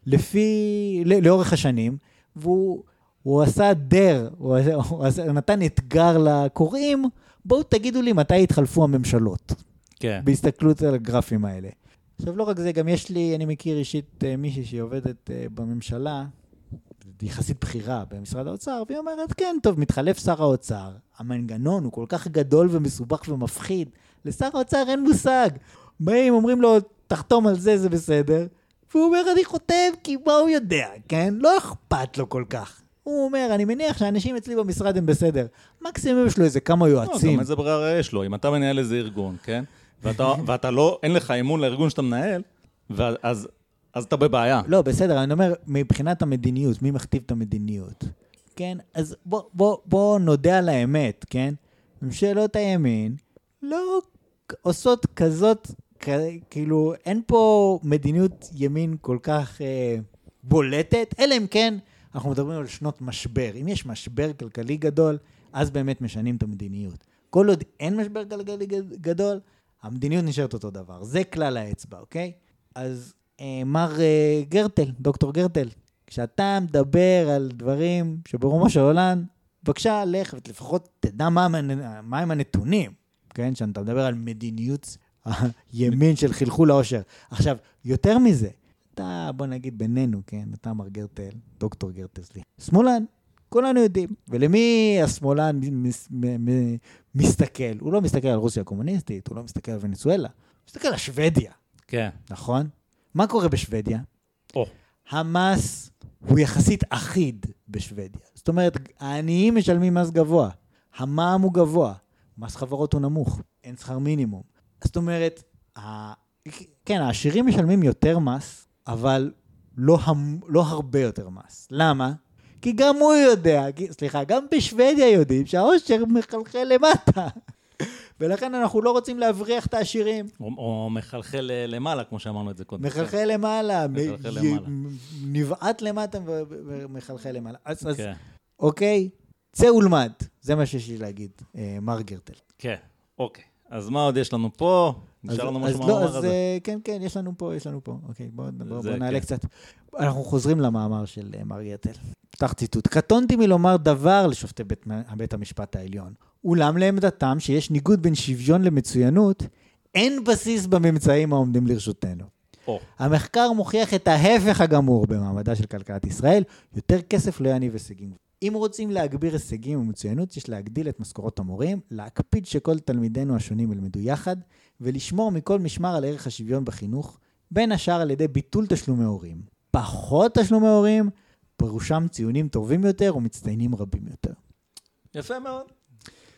לפי, ל- לאורך השנים, והוא הוא עשה דר, הוא, עשה, הוא, עשה, נתן אתגר לקוראים, בואו תגידו לי מתי התחלפו הממשלות. כן. בהסתכלות על הגרפים האלה. עכשיו, לא רק זה, גם יש לי, אני מכיר אישית אה, מישהי שהיא עובדת אה, בממשלה, יחסית בכירה במשרד האוצר, והיא אומרת, כן, טוב, מתחלף שר האוצר, המנגנון הוא כל כך גדול ומסובך ומפחיד, לשר האוצר אין מושג. באים, אומרים לו, תחתום על זה, זה בסדר, והוא אומר, אני חותם, כי מה הוא יודע, כן? לא אכפת לו כל כך. הוא אומר, אני מניח שהאנשים אצלי במשרד הם בסדר. מקסימום יש לו איזה כמה לא, יועצים. גם איזה ברירה יש לו. אם אתה מנהל איזה ארגון, כן? ואתה, ואתה לא, אין לך אמון לארגון שאתה מנהל, ואז, אז אתה בבעיה. לא, בסדר, אני אומר, מבחינת המדיניות, מי מכתיב את המדיניות? כן? אז בוא, בוא, בוא נודה על האמת, כן? ממשלות הימין לא עושות כזאת, כאילו, אין פה מדיניות ימין כל כך אה, בולטת, אלא אם כן אנחנו מדברים על שנות משבר. אם יש משבר כלכלי גדול, אז באמת משנים את המדיניות. כל עוד אין משבר כלכלי גד- גדול, המדיניות נשארת אותו דבר. זה כלל האצבע, אוקיי? אז מר אה, גרטל, דוקטור גרטל, כשאתה מדבר על דברים שברומו של עולם, בבקשה, לך ולפחות תדע מה, מה הם הנתונים, כן? כשאתה מדבר על מדיניות הימין של חלחול העושר. עכשיו, יותר מזה, אתה, בוא נגיד בינינו, כן? אתה מר גרטל, דוקטור גרטל, סליחה. שמאלן, כולנו יודעים. ולמי השמאלן מס, מ, מ, מסתכל? הוא לא מסתכל על רוסיה הקומוניסטית, הוא לא מסתכל על ונצואלה, הוא מסתכל על שוודיה. כן. נכון? מה קורה בשוודיה? או. המס הוא יחסית אחיד בשוודיה. זאת אומרת, העניים משלמים מס גבוה, המע"מ הוא גבוה, מס חברות הוא נמוך, אין שכר מינימום. זאת אומרת, ה... כן, העשירים משלמים יותר מס, אבל לא, המ... לא הרבה יותר מס. למה? כי גם הוא יודע, כי- סליחה, גם בשוודיה יודעים שהעושר מחלחל למטה. ולכן אנחנו לא רוצים להבריח את העשירים. או, או מחלחל אה, למעלה, כמו שאמרנו את זה קודם. מחלחל למעלה, מחלחל מ- למעלה. נבעט למטה ומחלחל למעלה. אז, אז כן. אוקיי, צא ולמד, זה מה שיש לי להגיד, אה, מר גרטל. כן, אוקיי. אז מה עוד יש לנו פה? נשאר לנו משהו מהמאמר הזה. אז אה, כן, כן, יש לנו פה, יש לנו פה. אוקיי, בואו בוא, זה בוא נעלה כן. קצת. אנחנו חוזרים למאמר של אה, מר גרטל. פתח ציטוט. קטונתי מלומר דבר לשופטי בית, בית המשפט העליון, אולם לעמדתם שיש ניגוד בין שוויון למצוינות, אין בסיס בממצאים העומדים לרשותנו. או, המחקר מוכיח את ההפך הגמור במעמדה של כלכלת ישראל, יותר כסף לא יניב הישגים. אם רוצים להגביר הישגים ומצוינות, יש להגדיל את משכורות המורים, להקפיד שכל תלמידינו השונים ילמדו יחד, ולשמור מכל משמר על ערך השוויון בחינוך, בין השאר על ידי ביטול תשלומי הורים. פחות תשלומי הורים, פירושם ציונים טובים יותר ומצטיינים רבים יותר. יפה מאוד.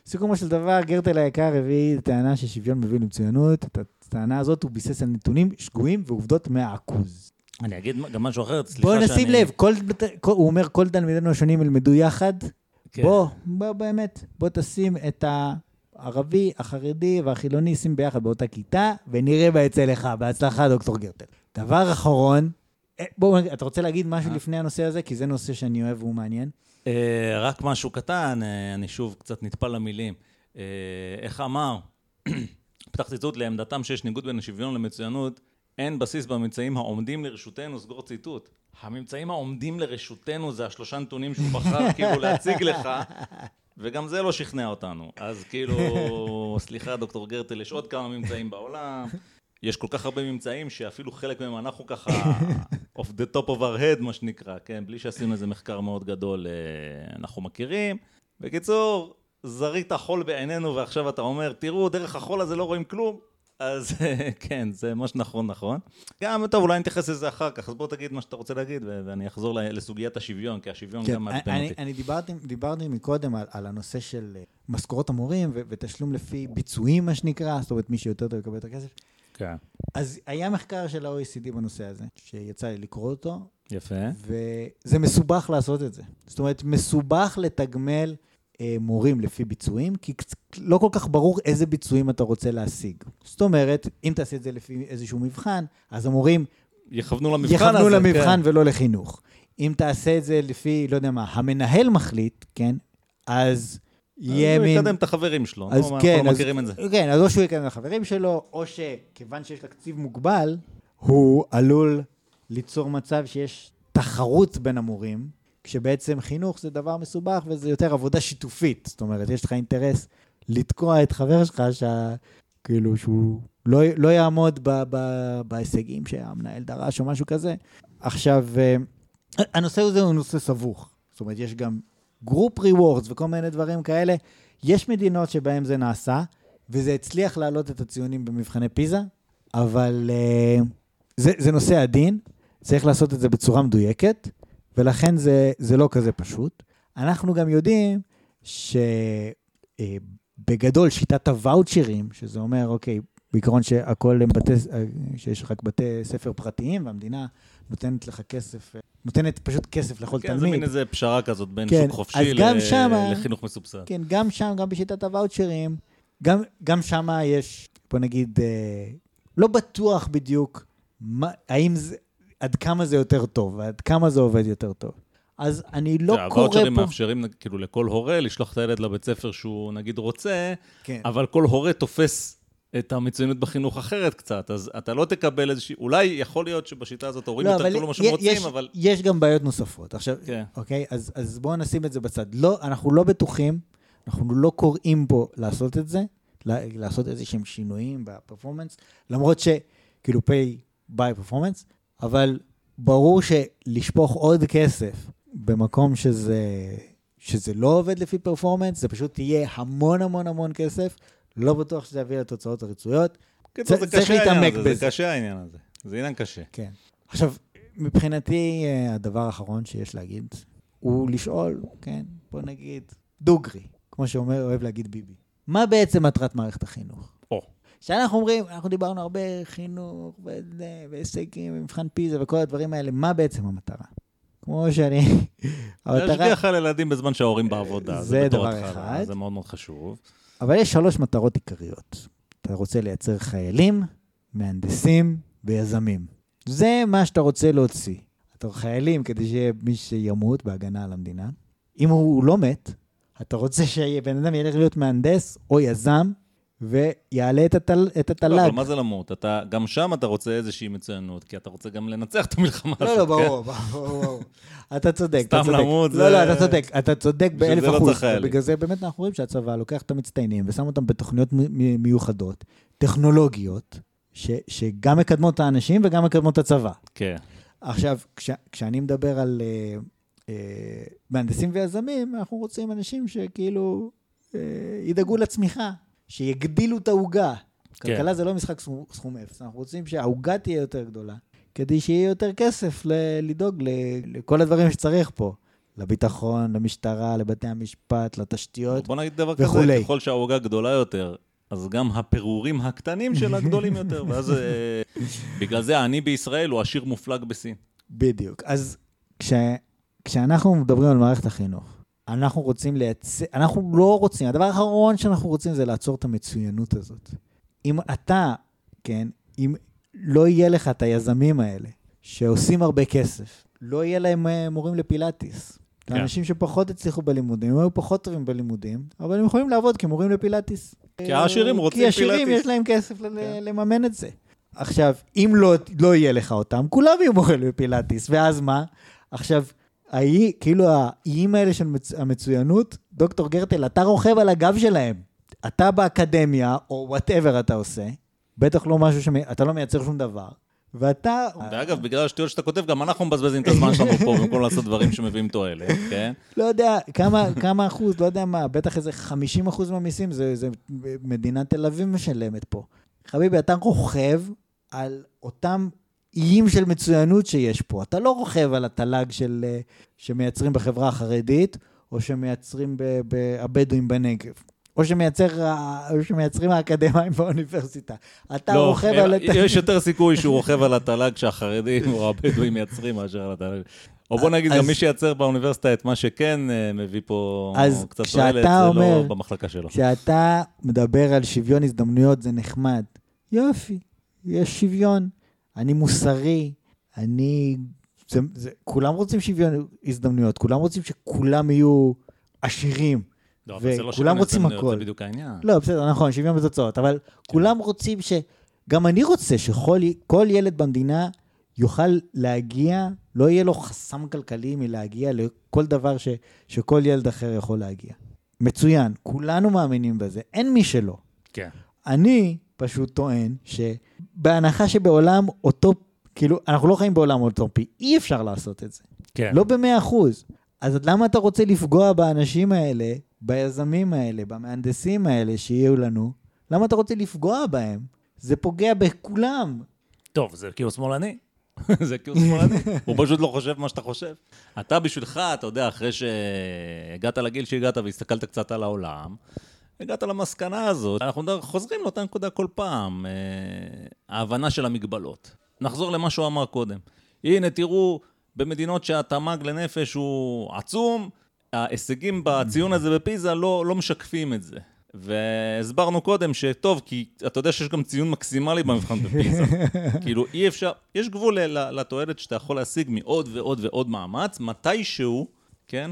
סיכומו של דבר, גרטל היקר הביא טענה ששוויון מביא למצוינות. את הטענה הזאת הוא ביסס על נתונים שגויים ועובדות מהעכוז. אני אגיד גם משהו אחר, סליחה בוא שאני... נשים לב, כל, כל, הוא אומר, כל תלמידינו השונים ילמדו יחד. כן. בוא, בוא באמת, בוא תשים את הערבי, החרדי והחילוני, שים ביחד באותה כיתה, ונראה מה יצא לך. בהצלחה, דוקטור גרטל. דבר אחרון, אה, בוא, אתה רוצה להגיד משהו אה. לפני הנושא הזה? כי זה נושא שאני אוהב והוא מעניין. אה, רק משהו קטן, אה, אני שוב קצת נטפל למילים. אה, איך אמר? פתח ציטוט לעמדתם שיש ניגוד בין השוויון למצוינות, אין בסיס בממצאים העומדים לרשותנו, סגור ציטוט. הממצאים העומדים לרשותנו זה השלושה נתונים שהוא בחר כאילו להציג לך, וגם זה לא שכנע אותנו. אז כאילו, סליחה, דוקטור גרטל, יש עוד כמה ממצאים בעולם. יש כל כך הרבה ממצאים שאפילו חלק מהם אנחנו ככה off the top of our head, מה שנקרא, כן? בלי שעשינו איזה מחקר מאוד גדול, אה, אנחנו מכירים. בקיצור, זרית חול בעינינו ועכשיו אתה אומר, תראו, דרך החול הזה לא רואים כלום. אז כן, זה מה שנכון, נכון. גם, טוב, אולי נתייחס לזה אחר כך, אז בוא תגיד מה שאתה רוצה להגיד, ואני אחזור לסוגיית השוויון, כי השוויון כן, גם מעצבן אותי. אני דיברתי, דיברתי מקודם על, על הנושא של אה, משכורות המורים ותשלום לפי ביצועים, מה שנקרא, זאת אומרת, מי שיותר טוב יקבל את הכסף. כן. אז היה מחקר של ה-OECD בנושא הזה, שיצא לי לקרוא אותו, יפה. וזה מסובך לעשות את זה. זאת אומרת, מסובך לתגמל אה, מורים לפי ביצועים, כי לא כל כך ברור איזה ביצועים אתה רוצה להשיג. זאת אומרת, אם תעשה את זה לפי איזשהו מבחן, אז המורים יכוונו למבחן הזה. יכוונו למבחן כן. ולא לחינוך. אם תעשה את זה לפי, לא יודע מה, המנהל מחליט, כן? אז יהיה אז הוא מין... יקדם את החברים שלו, אז נו, כן, אנחנו לא אז- מכירים את זה. כן, אז או שהוא יקדם לחברים שלו, או שכיוון שיש תקציב מוגבל, הוא עלול ליצור מצב שיש תחרות בין המורים, כשבעצם חינוך זה דבר מסובך וזה יותר עבודה שיתופית. זאת אומרת, יש לך אינטרס לתקוע את חבר שלך, שה... כאילו שהוא לא, לא יעמוד ב, ב, בהישגים שהמנהל דרש או משהו כזה. עכשיו, אה, הנושא הזה הוא נושא סבוך. זאת אומרת, יש גם group rewards וכל מיני דברים כאלה. יש מדינות שבהן זה נעשה, וזה הצליח להעלות את הציונים במבחני פיזה, אבל uh, זה, זה נושא עדין, צריך לעשות את זה בצורה מדויקת, ולכן זה, זה לא כזה פשוט. אנחנו גם יודעים שבגדול שיטת הוואוצ'רים, שזה אומר, אוקיי, בעיקרון שהכל הם בתי, אה, שיש רק בתי ספר פרטיים, והמדינה נותנת לך כסף, אה, נותנת פשוט כסף לכל כן, זה תלמיד. מין איזה פשרה כזאת בין כן, שוק חופשי ל- שמה- לחינוך מסובסד. כן, גם שם, גם בשיטת הוואוצ'רים, גם, גם שם יש, בוא נגיד, אה, לא בטוח בדיוק מה, האם זה, עד כמה זה יותר טוב, ועד כמה זה עובד יותר טוב. אז אני לא קורא הוואוצ'רים פה... מאפשרים כאילו לכל הורה לשלוח את הילד לבית ספר שהוא נגיד רוצה, כן. אבל כל הורה תופס את המצוינות בחינוך אחרת קצת, אז אתה לא תקבל איזושהי, אולי יכול להיות שבשיטה הזאת ההורים לא, יותר יקבלו מה שהם רוצים, אבל... יש גם בעיות נוספות. עכשיו, כן. אוקיי? אז, אז בואו נשים את זה בצד. לא, אנחנו לא בטוחים, אנחנו לא קוראים פה לעשות את זה, לעשות איזה שהם שינויים בפרפורמנס, למרות שכאילו pay by performance, אבל ברור שלשפוך עוד כסף במקום שזה, שזה לא עובד לפי פרפורמנס, זה פשוט יהיה המון המון המון כסף, לא בטוח שזה יביא לתוצאות הרצויות. קיצור, זה צריך קשה העניין הזה, בזה. זה קשה העניין הזה. זה עניין קשה. כן. עכשיו, מבחינתי, אה, הדבר האחרון שיש להגיד, הוא לשאול, כן, בוא נגיד, דוגרי, כמו שאומר, אוהב להגיד ביבי. מה בעצם מטרת מערכת החינוך? או. כשאנחנו אומרים, אנחנו דיברנו הרבה חינוך, והישגים, ומבחן פיזה וכל הדברים האלה, מה בעצם המטרה? כמו שאני... להשגיח על ילדים בזמן שההורים בעבודה, זה זה דבר אחד. זה מאוד מאוד חשוב. אבל יש שלוש מטרות עיקריות. אתה רוצה לייצר חיילים, מהנדסים ויזמים. זה מה שאתה רוצה להוציא. אתה חיילים כדי שיהיה מי שימות בהגנה על המדינה. אם הוא לא מת, אתה רוצה שבן אדם ילך להיות מהנדס או יזם, ויעלה את, התל, את לא, התל"ג. אבל מה זה למות? אתה, גם שם אתה רוצה איזושהי מצוינות, כי אתה רוצה גם לנצח את המלחמה לא, הזאת, לא, כן? ברור, ברור. אתה צודק, אתה סתם צודק. למות לא, זה- לא, אתה צודק, אתה צודק באלף לא אחוז. חיילים. בגלל זה באמת אנחנו רואים שהצבא לוקח את המצטיינים ושם אותם בתוכניות מיוחדות, טכנולוגיות, ש- שגם מקדמות את האנשים וגם מקדמות את הצבא. כן. עכשיו, כש, כשאני מדבר על אה, אה, מהנדסים ויזמים, אנחנו רוצים אנשים שכאילו אה, ידאגו לצמיחה, שיגדילו את העוגה. כן. כלכלה זה לא משחק סכום, סכום אפס, אנחנו רוצים שהעוגה תהיה יותר גדולה, כדי שיהיה יותר כסף ל- לדאוג ל- לכל הדברים שצריך פה. לביטחון, למשטרה, לבתי המשפט, לתשתיות. בוא נגיד דבר כזה, וכולי. ככל שהעוגה גדולה יותר, אז גם הפירורים הקטנים שלה גדולים יותר, ואז אה, בגלל זה העני בישראל הוא עשיר מופלג בסין. בדיוק. אז כש, כשאנחנו מדברים על מערכת החינוך, אנחנו רוצים לייצר, אנחנו לא רוצים, הדבר האחרון שאנחנו רוצים זה לעצור את המצוינות הזאת. אם אתה, כן, אם לא יהיה לך את היזמים האלה, שעושים הרבה כסף, לא יהיה להם אה, מורים לפילאטיס. כן. לאנשים שפחות הצליחו בלימודים, הם היו פחות טובים בלימודים, אבל הם יכולים לעבוד כמורים לפילאטיס. כי העשירים רוצים כי עשירים פילאטיס. יש להם כסף ל- כן. לממן את זה. עכשיו, אם לא, לא יהיה לך אותם, כולם יהיו מורים לפילאטיס, ואז מה? עכשיו, האי, כאילו האיים האלה של מצ... המצוינות, דוקטור גרטל, אתה רוכב על הגב שלהם. אתה באקדמיה, או וואטאבר אתה עושה, בטח לא משהו שאתה לא מייצר שום דבר, ואתה... ואגב, בגלל השטויות שאתה כותב, גם אנחנו מבזבזים את הזמן שלנו פה במקום לעשות דברים שמביאים תועלת, כן? לא יודע, כמה, כמה אחוז, לא יודע מה, בטח איזה 50 אחוז מהמיסים, זה, זה מדינת תל אביב משלמת פה. חביבי, אתה רוכב על אותם איים של מצוינות שיש פה. אתה לא רוכב על התל"ג של, אה, שמייצרים בחברה החרדית, או שמייצרים ב- ב- הבדואים בנגב. או, שמייצר, או שמייצרים האקדמאים באוניברסיטה. אתה לא, רוכב על... יש יותר סיכוי שהוא רוכב על התל"ג שהחרדים או הבדואים מייצרים מאשר על התל"ג. או בוא נגיד, אז- גם מי שייצר באוניברסיטה את מה שכן אה, מביא פה קצת תועלת, זה אומר- לא במחלקה שלו. כשאתה מדבר על שוויון הזדמנויות זה נחמד. יופי, יש שוויון. אני מוסרי, אני... זה, זה, כולם רוצים שוויון הזדמנויות, כולם רוצים שכולם יהיו עשירים. לא, אבל זה לא שוויון הזדמנויות. זה בדיוק העניין. לא, בסדר, נכון, שוויון בתוצאות, אבל כולם רוצים ש... גם אני רוצה שכל כל ילד במדינה יוכל להגיע, לא יהיה לו חסם כלכלי מלהגיע לכל דבר ש, שכל ילד אחר יכול להגיע. מצוין, כולנו מאמינים בזה, אין מי שלא. כן. אני פשוט טוען שבהנחה שבעולם אותו, כאילו, אנחנו לא חיים בעולם אוטופי, אי אפשר לעשות את זה. כן. לא במאה אחוז. אז למה אתה רוצה לפגוע באנשים האלה, ביזמים האלה, במהנדסים האלה שיהיו לנו? למה אתה רוצה לפגוע בהם? זה פוגע בכולם. טוב, זה כאילו שמאלני. זה כאילו שמאלני. הוא פשוט לא חושב מה שאתה חושב. אתה בשבילך, אתה יודע, אחרי שהגעת לגיל שהגעת והסתכלת קצת על העולם, הגעת למסקנה הזאת. אנחנו חוזרים לאותה נקודה כל פעם, אה, ההבנה של המגבלות. נחזור למה שהוא אמר קודם. הנה, תראו, במדינות שהתמ"ג לנפש הוא עצום, ההישגים בציון הזה בפיזה לא, לא משקפים את זה. והסברנו קודם שטוב, כי אתה יודע שיש גם ציון מקסימלי במבחן בפיזה. כאילו, אי אפשר, יש גבול לתועלת שאתה יכול להשיג מעוד ועוד ועוד מאמץ, מתישהו, כן?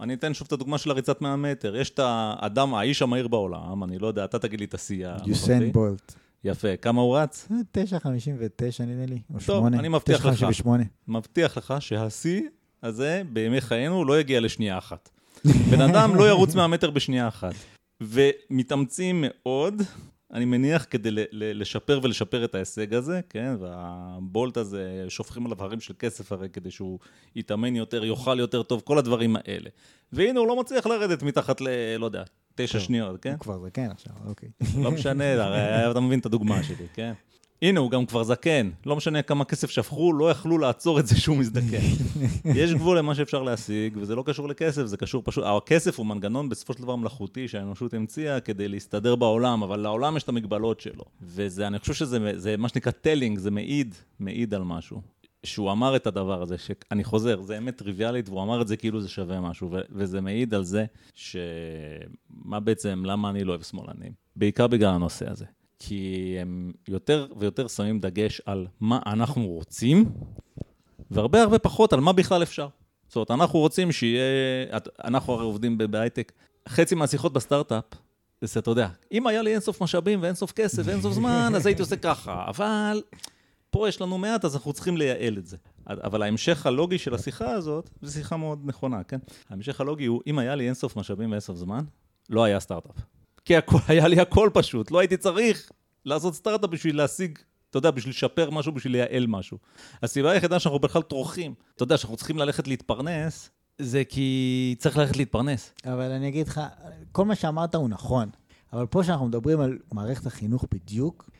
אני אתן שוב את הדוגמה של הריצת 100 מטר. יש את האדם, האיש המהיר בעולם, אני לא יודע, אתה תגיד לי את השיא. יוסיין בולט. יפה. כמה הוא רץ? 9.59 נדמה לי, או טוב, 8. אני מבטיח לך. 9.58. מבטיח לך שהשיא הזה בימי חיינו לא יגיע לשנייה אחת. בן אדם לא ירוץ 100 מטר בשנייה אחת. ומתאמצים מאוד, אני מניח, כדי לשפר ולשפר את ההישג הזה, כן? והבולט הזה, שופכים עליו הרים של כסף הרי כדי שהוא יתאמן יותר, יאכל יותר טוב, כל הדברים האלה. והנה, הוא לא מצליח לרדת מתחת ל... לא יודע, תשע טוב. שניות, כן? הוא כבר זקן עכשיו, אוקיי. לא משנה, הרי אתה מבין את הדוגמה שלי, כן? הנה, הוא גם כבר זקן. לא משנה כמה כסף שפכו, לא יכלו לעצור את זה שהוא מזדקן. יש גבול למה שאפשר להשיג, וזה לא קשור לכסף, זה קשור פשוט... הכסף הוא מנגנון בסופו של דבר מלאכותי שהאנושות המציאה כדי להסתדר בעולם, אבל לעולם יש את המגבלות שלו. וזה, אני חושב שזה זה מה שנקרא telling, זה מעיד, מעיד על משהו. שהוא אמר את הדבר הזה, שאני חוזר, זה אמת טריוויאלית, והוא אמר את זה כאילו זה שווה משהו, ו- וזה מעיד על זה ש... מה בעצם, למה אני לא אוהב שמאלנים? בעיקר בגלל הנושא הזה. כי הם יותר ויותר שמים דגש על מה אנחנו רוצים, והרבה הרבה פחות על מה בכלל אפשר. זאת אומרת, אנחנו רוצים שיהיה, אנחנו הרי עובדים בהייטק, חצי מהשיחות בסטארט-אפ, זה, אתה יודע, אם היה לי אינסוף משאבים ואינסוף כסף ואינסוף זמן, אז הייתי עושה ככה, אבל פה יש לנו מעט, אז אנחנו צריכים לייעל את זה. אבל ההמשך הלוגי של השיחה הזאת, זו שיחה מאוד נכונה, כן? ההמשך הלוגי הוא, אם היה לי אינסוף משאבים ואינסוף זמן, לא היה סטארט-אפ. כי הכל, היה לי הכל פשוט, לא הייתי צריך לעשות סטארט-אפ בשביל להשיג, אתה יודע, בשביל לשפר משהו, בשביל לייעל משהו. הסיבה היחידה שאנחנו בכלל טורחים, אתה יודע, שאנחנו צריכים ללכת להתפרנס, זה כי צריך ללכת להתפרנס. אבל אני אגיד לך, כל מה שאמרת הוא נכון, אבל פה שאנחנו מדברים על מערכת החינוך בדיוק,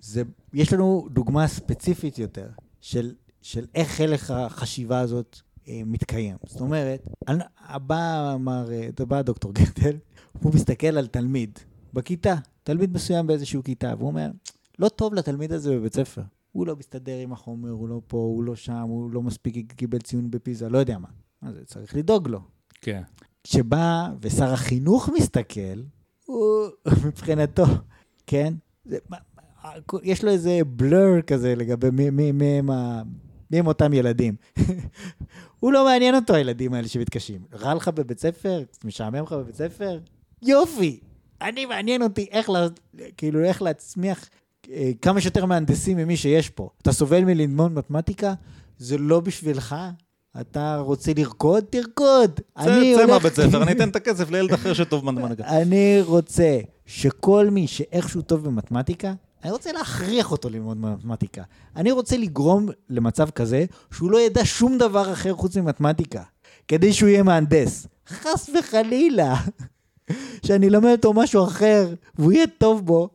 זה, יש לנו דוגמה ספציפית יותר של, של איך הלך החשיבה הזאת אה, מתקיים. זאת אומרת, בא, אמר, בא דוקטור גטל, הוא מסתכל על תלמיד בכיתה, תלמיד מסוים באיזושהי כיתה, והוא אומר, לא טוב לתלמיד הזה בבית ספר. הוא לא מסתדר עם החומר, הוא לא פה, הוא לא שם, הוא לא מספיק קיבל ציון בפיזה, לא יודע מה. זה, צריך לדאוג לו. כן. כשבא ושר החינוך מסתכל, הוא מבחינתו, כן? זה, יש לו איזה בלר כזה לגבי מי, מי, מי, הם, ה, מי הם אותם ילדים. הוא לא מעניין אותו, הילדים האלה שמתקשים. רע לך בבית ספר? משעמם לך בבית ספר? יופי! אני מעניין אותי איך, לה, כאילו, איך להצמיח אה, כמה שיותר מהנדסים ממי שיש פה. אתה סובל מללמוד מתמטיקה? זה לא בשבילך? אתה רוצה לרקוד? תרקוד. צא מהבית ספר, אני אתן את הכסף לילד אחר שטוב במתמטיקה. אני רוצה שכל מי שאיכשהו טוב במתמטיקה, אני רוצה להכריח אותו ללמוד מתמטיקה. אני רוצה לגרום למצב כזה שהוא לא ידע שום דבר אחר חוץ ממתמטיקה, כדי שהוא יהיה מהנדס. חס וחלילה. שאני אלמד אותו משהו אחר, והוא יהיה טוב בו,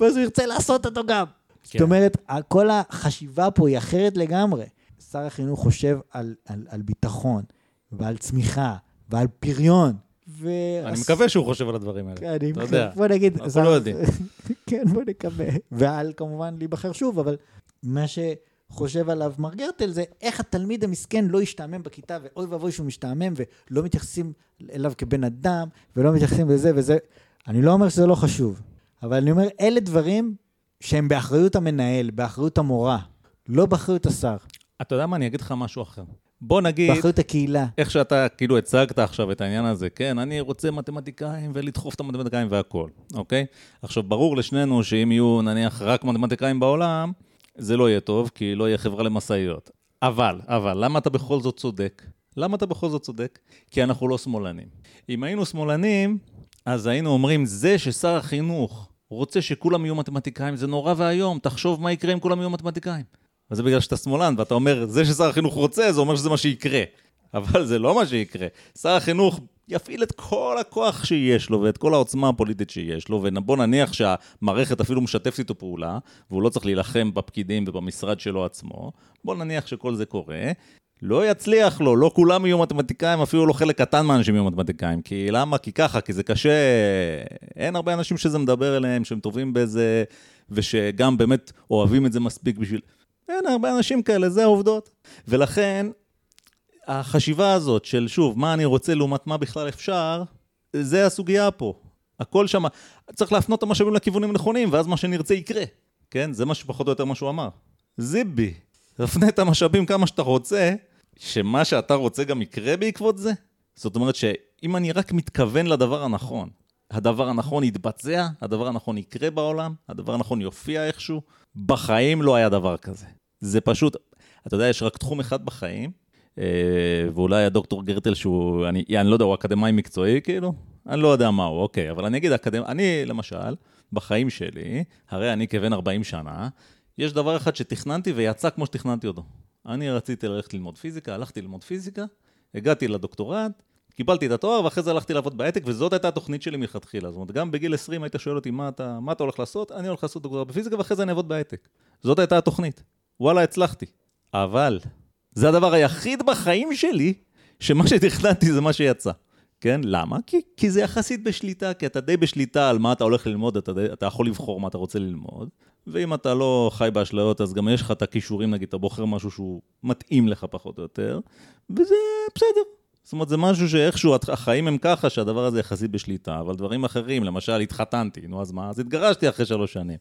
ואז הוא ירצה לעשות אותו גם. כן. זאת אומרת, כל החשיבה פה היא אחרת לגמרי. שר החינוך חושב על, על, על ביטחון, ועל צמיחה, ועל פריון. ו... אני מקווה שהוא חושב על הדברים האלה. כן, אתה יודע. בוא נגיד... אנחנו לא יודעים. כן, בוא נקווה. ועל כמובן להיבחר שוב, אבל מה שחושב עליו מר גרטל זה איך התלמיד המסכן לא ישתעמם בכיתה, ואוי ואבוי שהוא משתעמם, ולא מתייחסים אליו כבן אדם, ולא מתייחסים לזה וזה. אני לא אומר שזה לא חשוב, אבל אני אומר, אלה דברים שהם באחריות המנהל, באחריות המורה, לא באחריות השר. אתה יודע מה, אני אגיד לך משהו אחר. בוא נגיד... באחריות הקהילה. איך שאתה כאילו הצגת עכשיו את העניין הזה, כן, אני רוצה מתמטיקאים ולדחוף את המתמטיקאים והכול, אוקיי? עכשיו, ברור לשנינו שאם יהיו נניח רק מתמטיקאים בעולם, זה לא יהיה טוב, כי לא יהיה חברה למשאיות. אבל, אבל, למה אתה בכל זאת צודק? למה אתה בכל זאת צודק? כי אנחנו לא שמאלנים. אם היינו שמאלנים, אז היינו אומרים, זה ששר החינוך רוצה שכולם יהיו מתמטיקאים, זה נורא ואיום, תחשוב מה יקרה אם כולם יהיו מתמטיקאים. וזה בגלל שאתה שמאלן, ואתה אומר, זה ששר החינוך רוצה, זה אומר שזה מה שיקרה. אבל זה לא מה שיקרה. שר החינוך יפעיל את כל הכוח שיש לו ואת כל העוצמה הפוליטית שיש לו, ובוא נניח שהמערכת אפילו משתפת איתו פעולה, והוא לא צריך להילחם בפקידים ובמשרד שלו עצמו, בוא נניח שכל זה קורה. לא יצליח לו, לא כולם יהיו מתמטיקאים, אפילו לא חלק קטן מהאנשים יהיו מתמטיקאים. כי למה? כי ככה, כי זה קשה. אין הרבה אנשים שזה מדבר אליהם, שהם טובים בזה, ושגם באמת אוהבים את זה מספיק בשביל... אין הרבה אנשים כאלה, זה העובדות. ולכן, החשיבה הזאת של, שוב, מה אני רוצה לעומת מה בכלל אפשר, זה הסוגיה פה. הכל שם, צריך להפנות את המשאבים לכיוונים נכונים, ואז מה שנרצה יקרה. כן? זה מה שפחות או יותר מה שהוא אמר. זיבי, תפנה את המשאבים כמה שאתה רוצה, שמה שאתה רוצה גם יקרה בעקבות זה. זאת אומרת שאם אני רק מתכוון לדבר הנכון, הדבר הנכון יתבצע, הדבר הנכון יקרה בעולם, הדבר הנכון יופיע איכשהו. בחיים לא היה דבר כזה. זה פשוט, אתה יודע, יש רק תחום אחד בחיים, ואולי הדוקטור גרטל שהוא, אני, אני לא יודע, הוא אקדמאי מקצועי כאילו? אני לא יודע מה הוא, אוקיי, אבל אני אגיד אקדמ... אני למשל, בחיים שלי, הרי אני כבן 40 שנה, יש דבר אחד שתכננתי ויצא כמו שתכננתי אותו. אני רציתי ללכת ללמוד פיזיקה, הלכתי ללמוד פיזיקה, הגעתי לדוקטורט, קיבלתי את התואר ואחרי זה הלכתי לעבוד בהייטק וזאת הייתה התוכנית שלי מלכתחילה. זאת אומרת, גם בגיל 20 היית שואל אותי מה אתה, מה אתה הולך לעשות, אני הולך לעשות דוקטורט בפיזיקה ואחרי זה אני אעבוד בהייטק. זאת הייתה התוכנית. וואלה, הצלחתי. אבל, זה הדבר היחיד בחיים שלי, שמה שתכננתי זה מה שיצא. כן? למה? כי, כי זה יחסית בשליטה, כי אתה די בשליטה על מה אתה הולך ללמוד, אתה, די, אתה יכול לבחור מה אתה רוצה ללמוד, ואם אתה לא חי באשליות, אז גם יש לך את הכישורים, נגיד, אתה בוחר משהו שהוא מתאים לך פחות או יותר, וזה בסדר. זאת אומרת, זה משהו שאיכשהו החיים הם ככה, שהדבר הזה יחסית בשליטה, אבל דברים אחרים, למשל, התחתנתי, נו אז מה? אז התגרשתי אחרי שלוש שנים.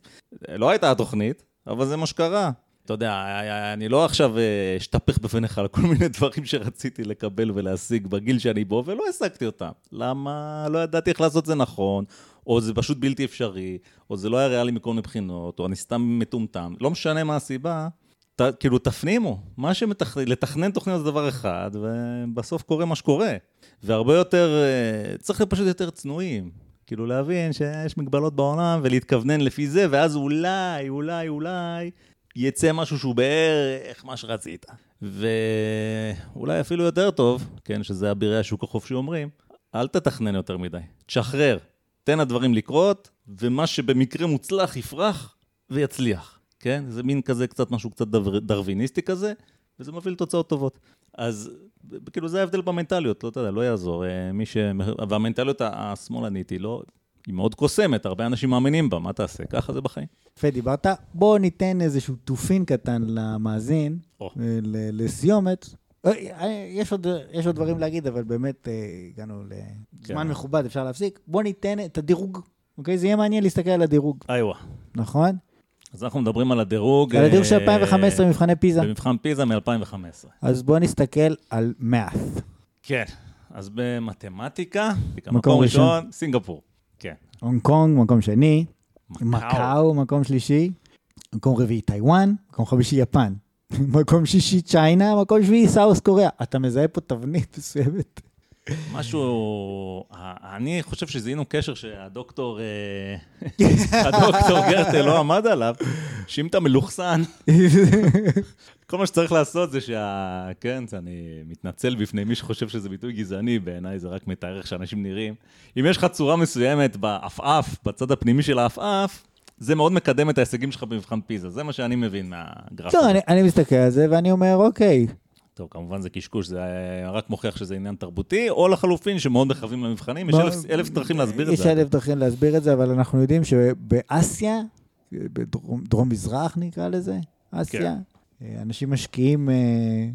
לא הייתה התוכנית, אבל זה מה שקרה. אתה יודע, אני לא עכשיו אה, אשתפך בפניך על כל מיני דברים שרציתי לקבל ולהשיג בגיל שאני בו, ולא השגתי אותם. למה? לא ידעתי איך לעשות את זה נכון, או זה פשוט בלתי אפשרי, או זה לא היה ריאלי מכל מיני בחינות, או אני סתם מטומטם. לא משנה מה הסיבה, ת, כאילו, תפנימו. מה שמתכנן, לתכנן תוכניות זה דבר אחד, ובסוף קורה מה שקורה. והרבה יותר, אה, צריך להיות פשוט יותר צנועים. כאילו להבין שיש מגבלות בעולם ולהתכוונן לפי זה, ואז אולי, אולי, אולי, יצא משהו שהוא בערך מה שרצית. ואולי אפילו יותר טוב, כן, שזה אבירי השוק החופשי אומרים, אל תתכנן יותר מדי, תשחרר, תן לדברים לקרות, ומה שבמקרה מוצלח יפרח ויצליח, כן? זה מין כזה, קצת משהו קצת דבר, דרוויניסטי כזה, וזה מביא לתוצאות טובות. אז כאילו זה ההבדל במנטליות, לא יודע, לא יעזור. אה, מי ש... והמנטליות השמאלנית היא לא... היא מאוד קוסמת, הרבה אנשים מאמינים בה, מה תעשה? ככה זה בחיים. יפה, דיברת. בואו ניתן איזשהו תופין קטן למאזין, oh. לסיומת. אה, יש עוד, יש עוד דברים להגיד, אבל באמת הגענו לזמן כן. מכובד, אפשר להפסיק. בואו ניתן את הדירוג, אוקיי? זה יהיה מעניין להסתכל על הדירוג. איווה. נכון? אז אנחנו מדברים על הדירוג... על הדירוג של 2015 מבחני פיזה. במבחן פיזה מ-2015. אז בואו נסתכל על מאת'. כן, אז במתמטיקה, מקום ראשון, סינגפור. כן. הונג קונג, מקום שני. מקאו, מקום שלישי. מקום רביעי, טיוואן. מקום חמישי, יפן. מקום שישי, צ'יינה. מקום שביעי, סאוס קוריאה. אתה מזהה פה תבנית מסוימת. משהו, אני חושב שזיהינו קשר שהדוקטור, אה, הדוקטור גרטל לא עמד עליו, שאם אתה מלוכסן, כל מה שצריך לעשות זה שה... כן, אני מתנצל בפני מי שחושב שזה ביטוי גזעני, בעיניי זה רק מתאר איך שאנשים נראים. אם יש לך צורה מסוימת בעפעף, בצד הפנימי של העפעף, זה מאוד מקדם את ההישגים שלך במבחן פיזה, זה מה שאני מבין מהגרף. לא, אני, אני מסתכל על זה ואני אומר, אוקיי, טוב, כמובן זה קשקוש, זה רק מוכיח שזה עניין תרבותי, או לחלופין שמאוד מכוונים למבחנים, יש אלף, אלף דרכים להסביר את זה. יש אלף דרכים להסביר את זה, אבל אנחנו יודעים שבאסיה, בדרום מזרח נקרא לזה, אסיה, כן. אנשים משקיעים, אה,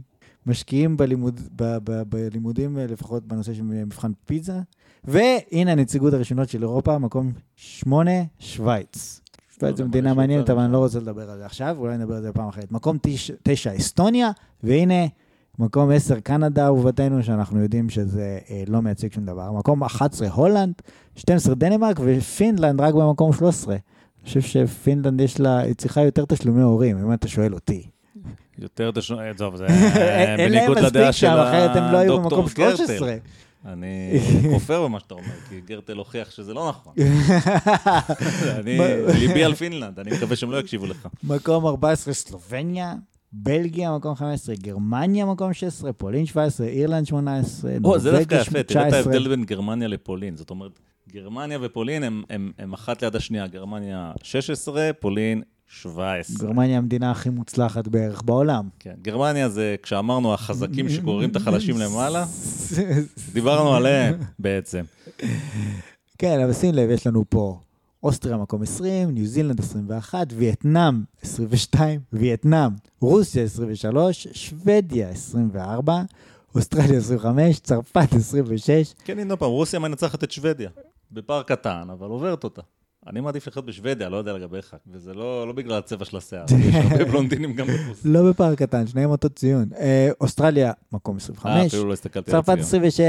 משקיעים בלימוד, ב, ב, בלימודים, אה, לפחות בנושא של מבחן פיזה, והנה הנציגות הראשונות של אירופה, מקום שמונה, שווייץ. שווייץ זו מדינה מעניינת, אבל אני לא רוצה לדבר על זה עכשיו, אולי נדבר על זה פעם אחרת. מקום תשע, אסטוניה, והנה מקום 10, קנדה, אהובתנו, שאנחנו יודעים שזה אה, לא מייצג שום דבר. מקום 11, הולנד, 12, דנמרק, ופינלנד רק במקום 13. אני חושב שפינלנד יש לה, היא צריכה יותר תשלומי הורים, אם אתה שואל אותי. יותר תשלומי, אה, טוב, זה בניגוד לדעה של הדוקטור גרטל. אחרת הם לא היו במקום 13. אני כופר במה שאתה אומר, כי גרטל הוכיח שזה לא נכון. אני, ליבי על פינלנד, אני מקווה שהם לא יקשיבו לך. מקום 14, סלובניה. בלגיה מקום 15, גרמניה מקום 16, פולין 17, אירלנד 18, נורבגיה 19. זה דווקא יפה, תראה את ההבדל בין גרמניה לפולין. זאת אומרת, גרמניה ופולין הם, הם, הם אחת ליד השנייה. גרמניה 16, פולין 17. גרמניה המדינה הכי מוצלחת בערך בעולם. כן, גרמניה זה, כשאמרנו החזקים שקוראים את החלשים למעלה, דיברנו עליהם בעצם. כן, אבל שים לב, יש לנו פה אוסטריה מקום 20, ניו זילנד 21, וייטנאם 22, וייטנאם, רוסיה 23, שוודיה 24, אוסטרליה 25, צרפת 26. כן, הנה פעם, רוסיה מנצחת את שוודיה, בפער קטן, אבל עוברת אותה. אני מעדיף לחיות בשוודיה, לא יודע לגביך, וזה לא, לא בגלל הצבע של השיער, יש הרבה בלונדינים גם ברוסיה. לא בפער קטן, שניהם אותו ציון. אה, אוסטרליה, מקום 25. אה, אפילו לא הסתכלתי. צרפת 26.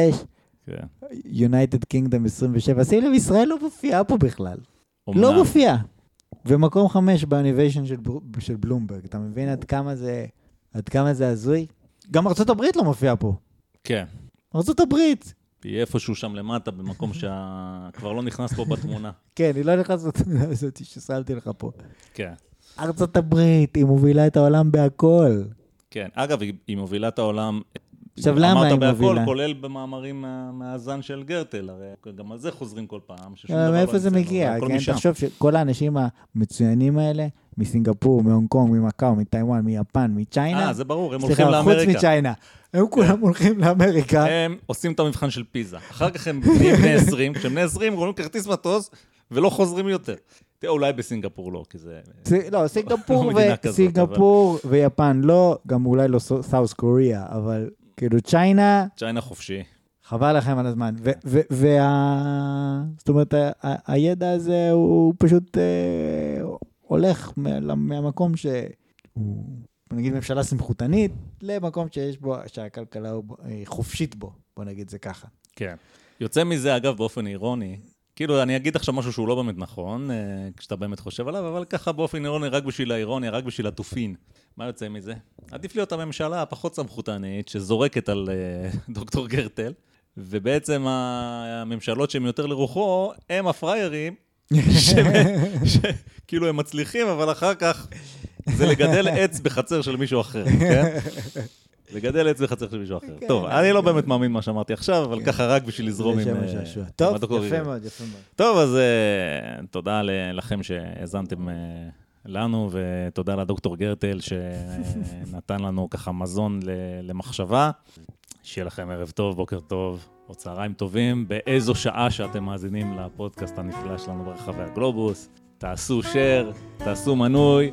יונייטד קינגדום 27. שים לב, ישראל לא מופיעה פה בכלל. לא מופיע. ומקום חמש באניביישן של, של בלומברג. אתה מבין עד כמה זה, עד כמה זה הזוי? גם ארה"ב לא מופיע פה. כן. ארה"ב. היא איפשהו שם למטה, במקום שכבר לא נכנס פה בתמונה. כן, היא לא נכנסת לתמונה הזאת ששמתי לך פה. כן. ארצות הברית, היא מובילה את העולם בהכל. כן, אגב, היא מובילה את העולם עכשיו, למה היא מובילה? אמרת בהכל, כולל במאמרים מהזן של גרטל, הרי גם על זה חוזרים כל פעם. לא, מאיפה זה מגיע? כן, תחשוב שכל האנשים המצוינים האלה, מסינגפור, מהונג קונג, ממקאו, מטיוואן, מיפן, מצ'יינה. אה, זה ברור, הם הולכים לאמריקה. סליחה, חוץ מצ'יינה. הם כולם הולכים לאמריקה. הם עושים את המבחן של פיזה. אחר כך הם בני 20, כשהם בני 20, קוראים כרטיס מטוס ולא חוזרים יותר. תראה, אולי בסינגפור לא, כי זה... לא, סינגפור ויפן לא, גם אולי לא סאוס קוריאה, אבל כאילו צ'יינה... צ'יינה חופשי. חבל לכם על הזמן. וה... זאת אומרת, הידע הזה הוא פשוט אה, הולך מהמקום ש... הוא, נגיד ממשלה סמכותנית, למקום שיש בו, שהכלכלה אה, חופשית בו, בוא נגיד זה ככה. כן. יוצא מזה, אגב, באופן אירוני, כאילו, אני אגיד עכשיו משהו שהוא לא באמת נכון, אה, כשאתה באמת חושב עליו, אבל ככה באופן אירוני, רק בשביל האירוניה, רק בשביל התופין. מה יוצא מזה? עדיף להיות הממשלה הפחות סמכותנית, שזורקת על אה, דוקטור גרטל, ובעצם הממשלות שהן יותר לרוחו, הם הפראיירים, שכאילו הם מצליחים, אבל אחר כך זה לגדל עץ בחצר של מישהו אחר, כן? לגדל עץ בחצר של מישהו אחר. כן, טוב, כן. אני לא באמת מאמין מה שאמרתי עכשיו, אבל כן. ככה רק בשביל לזרום עם... אה, טוב, יפה. מאוד, יפה מאוד. טוב, אז uh, תודה לכם שהאזנתם uh, לנו, ותודה לדוקטור גרטל שנתן לנו ככה מזון למחשבה. שיהיה לכם ערב טוב, בוקר טוב, או צהריים טובים, באיזו שעה שאתם מאזינים לפודקאסט הנפלא שלנו ברחבי הגלובוס. תעשו share, תעשו מנוי,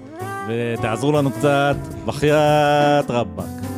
ותעזרו לנו קצת, בחייאת רבאק.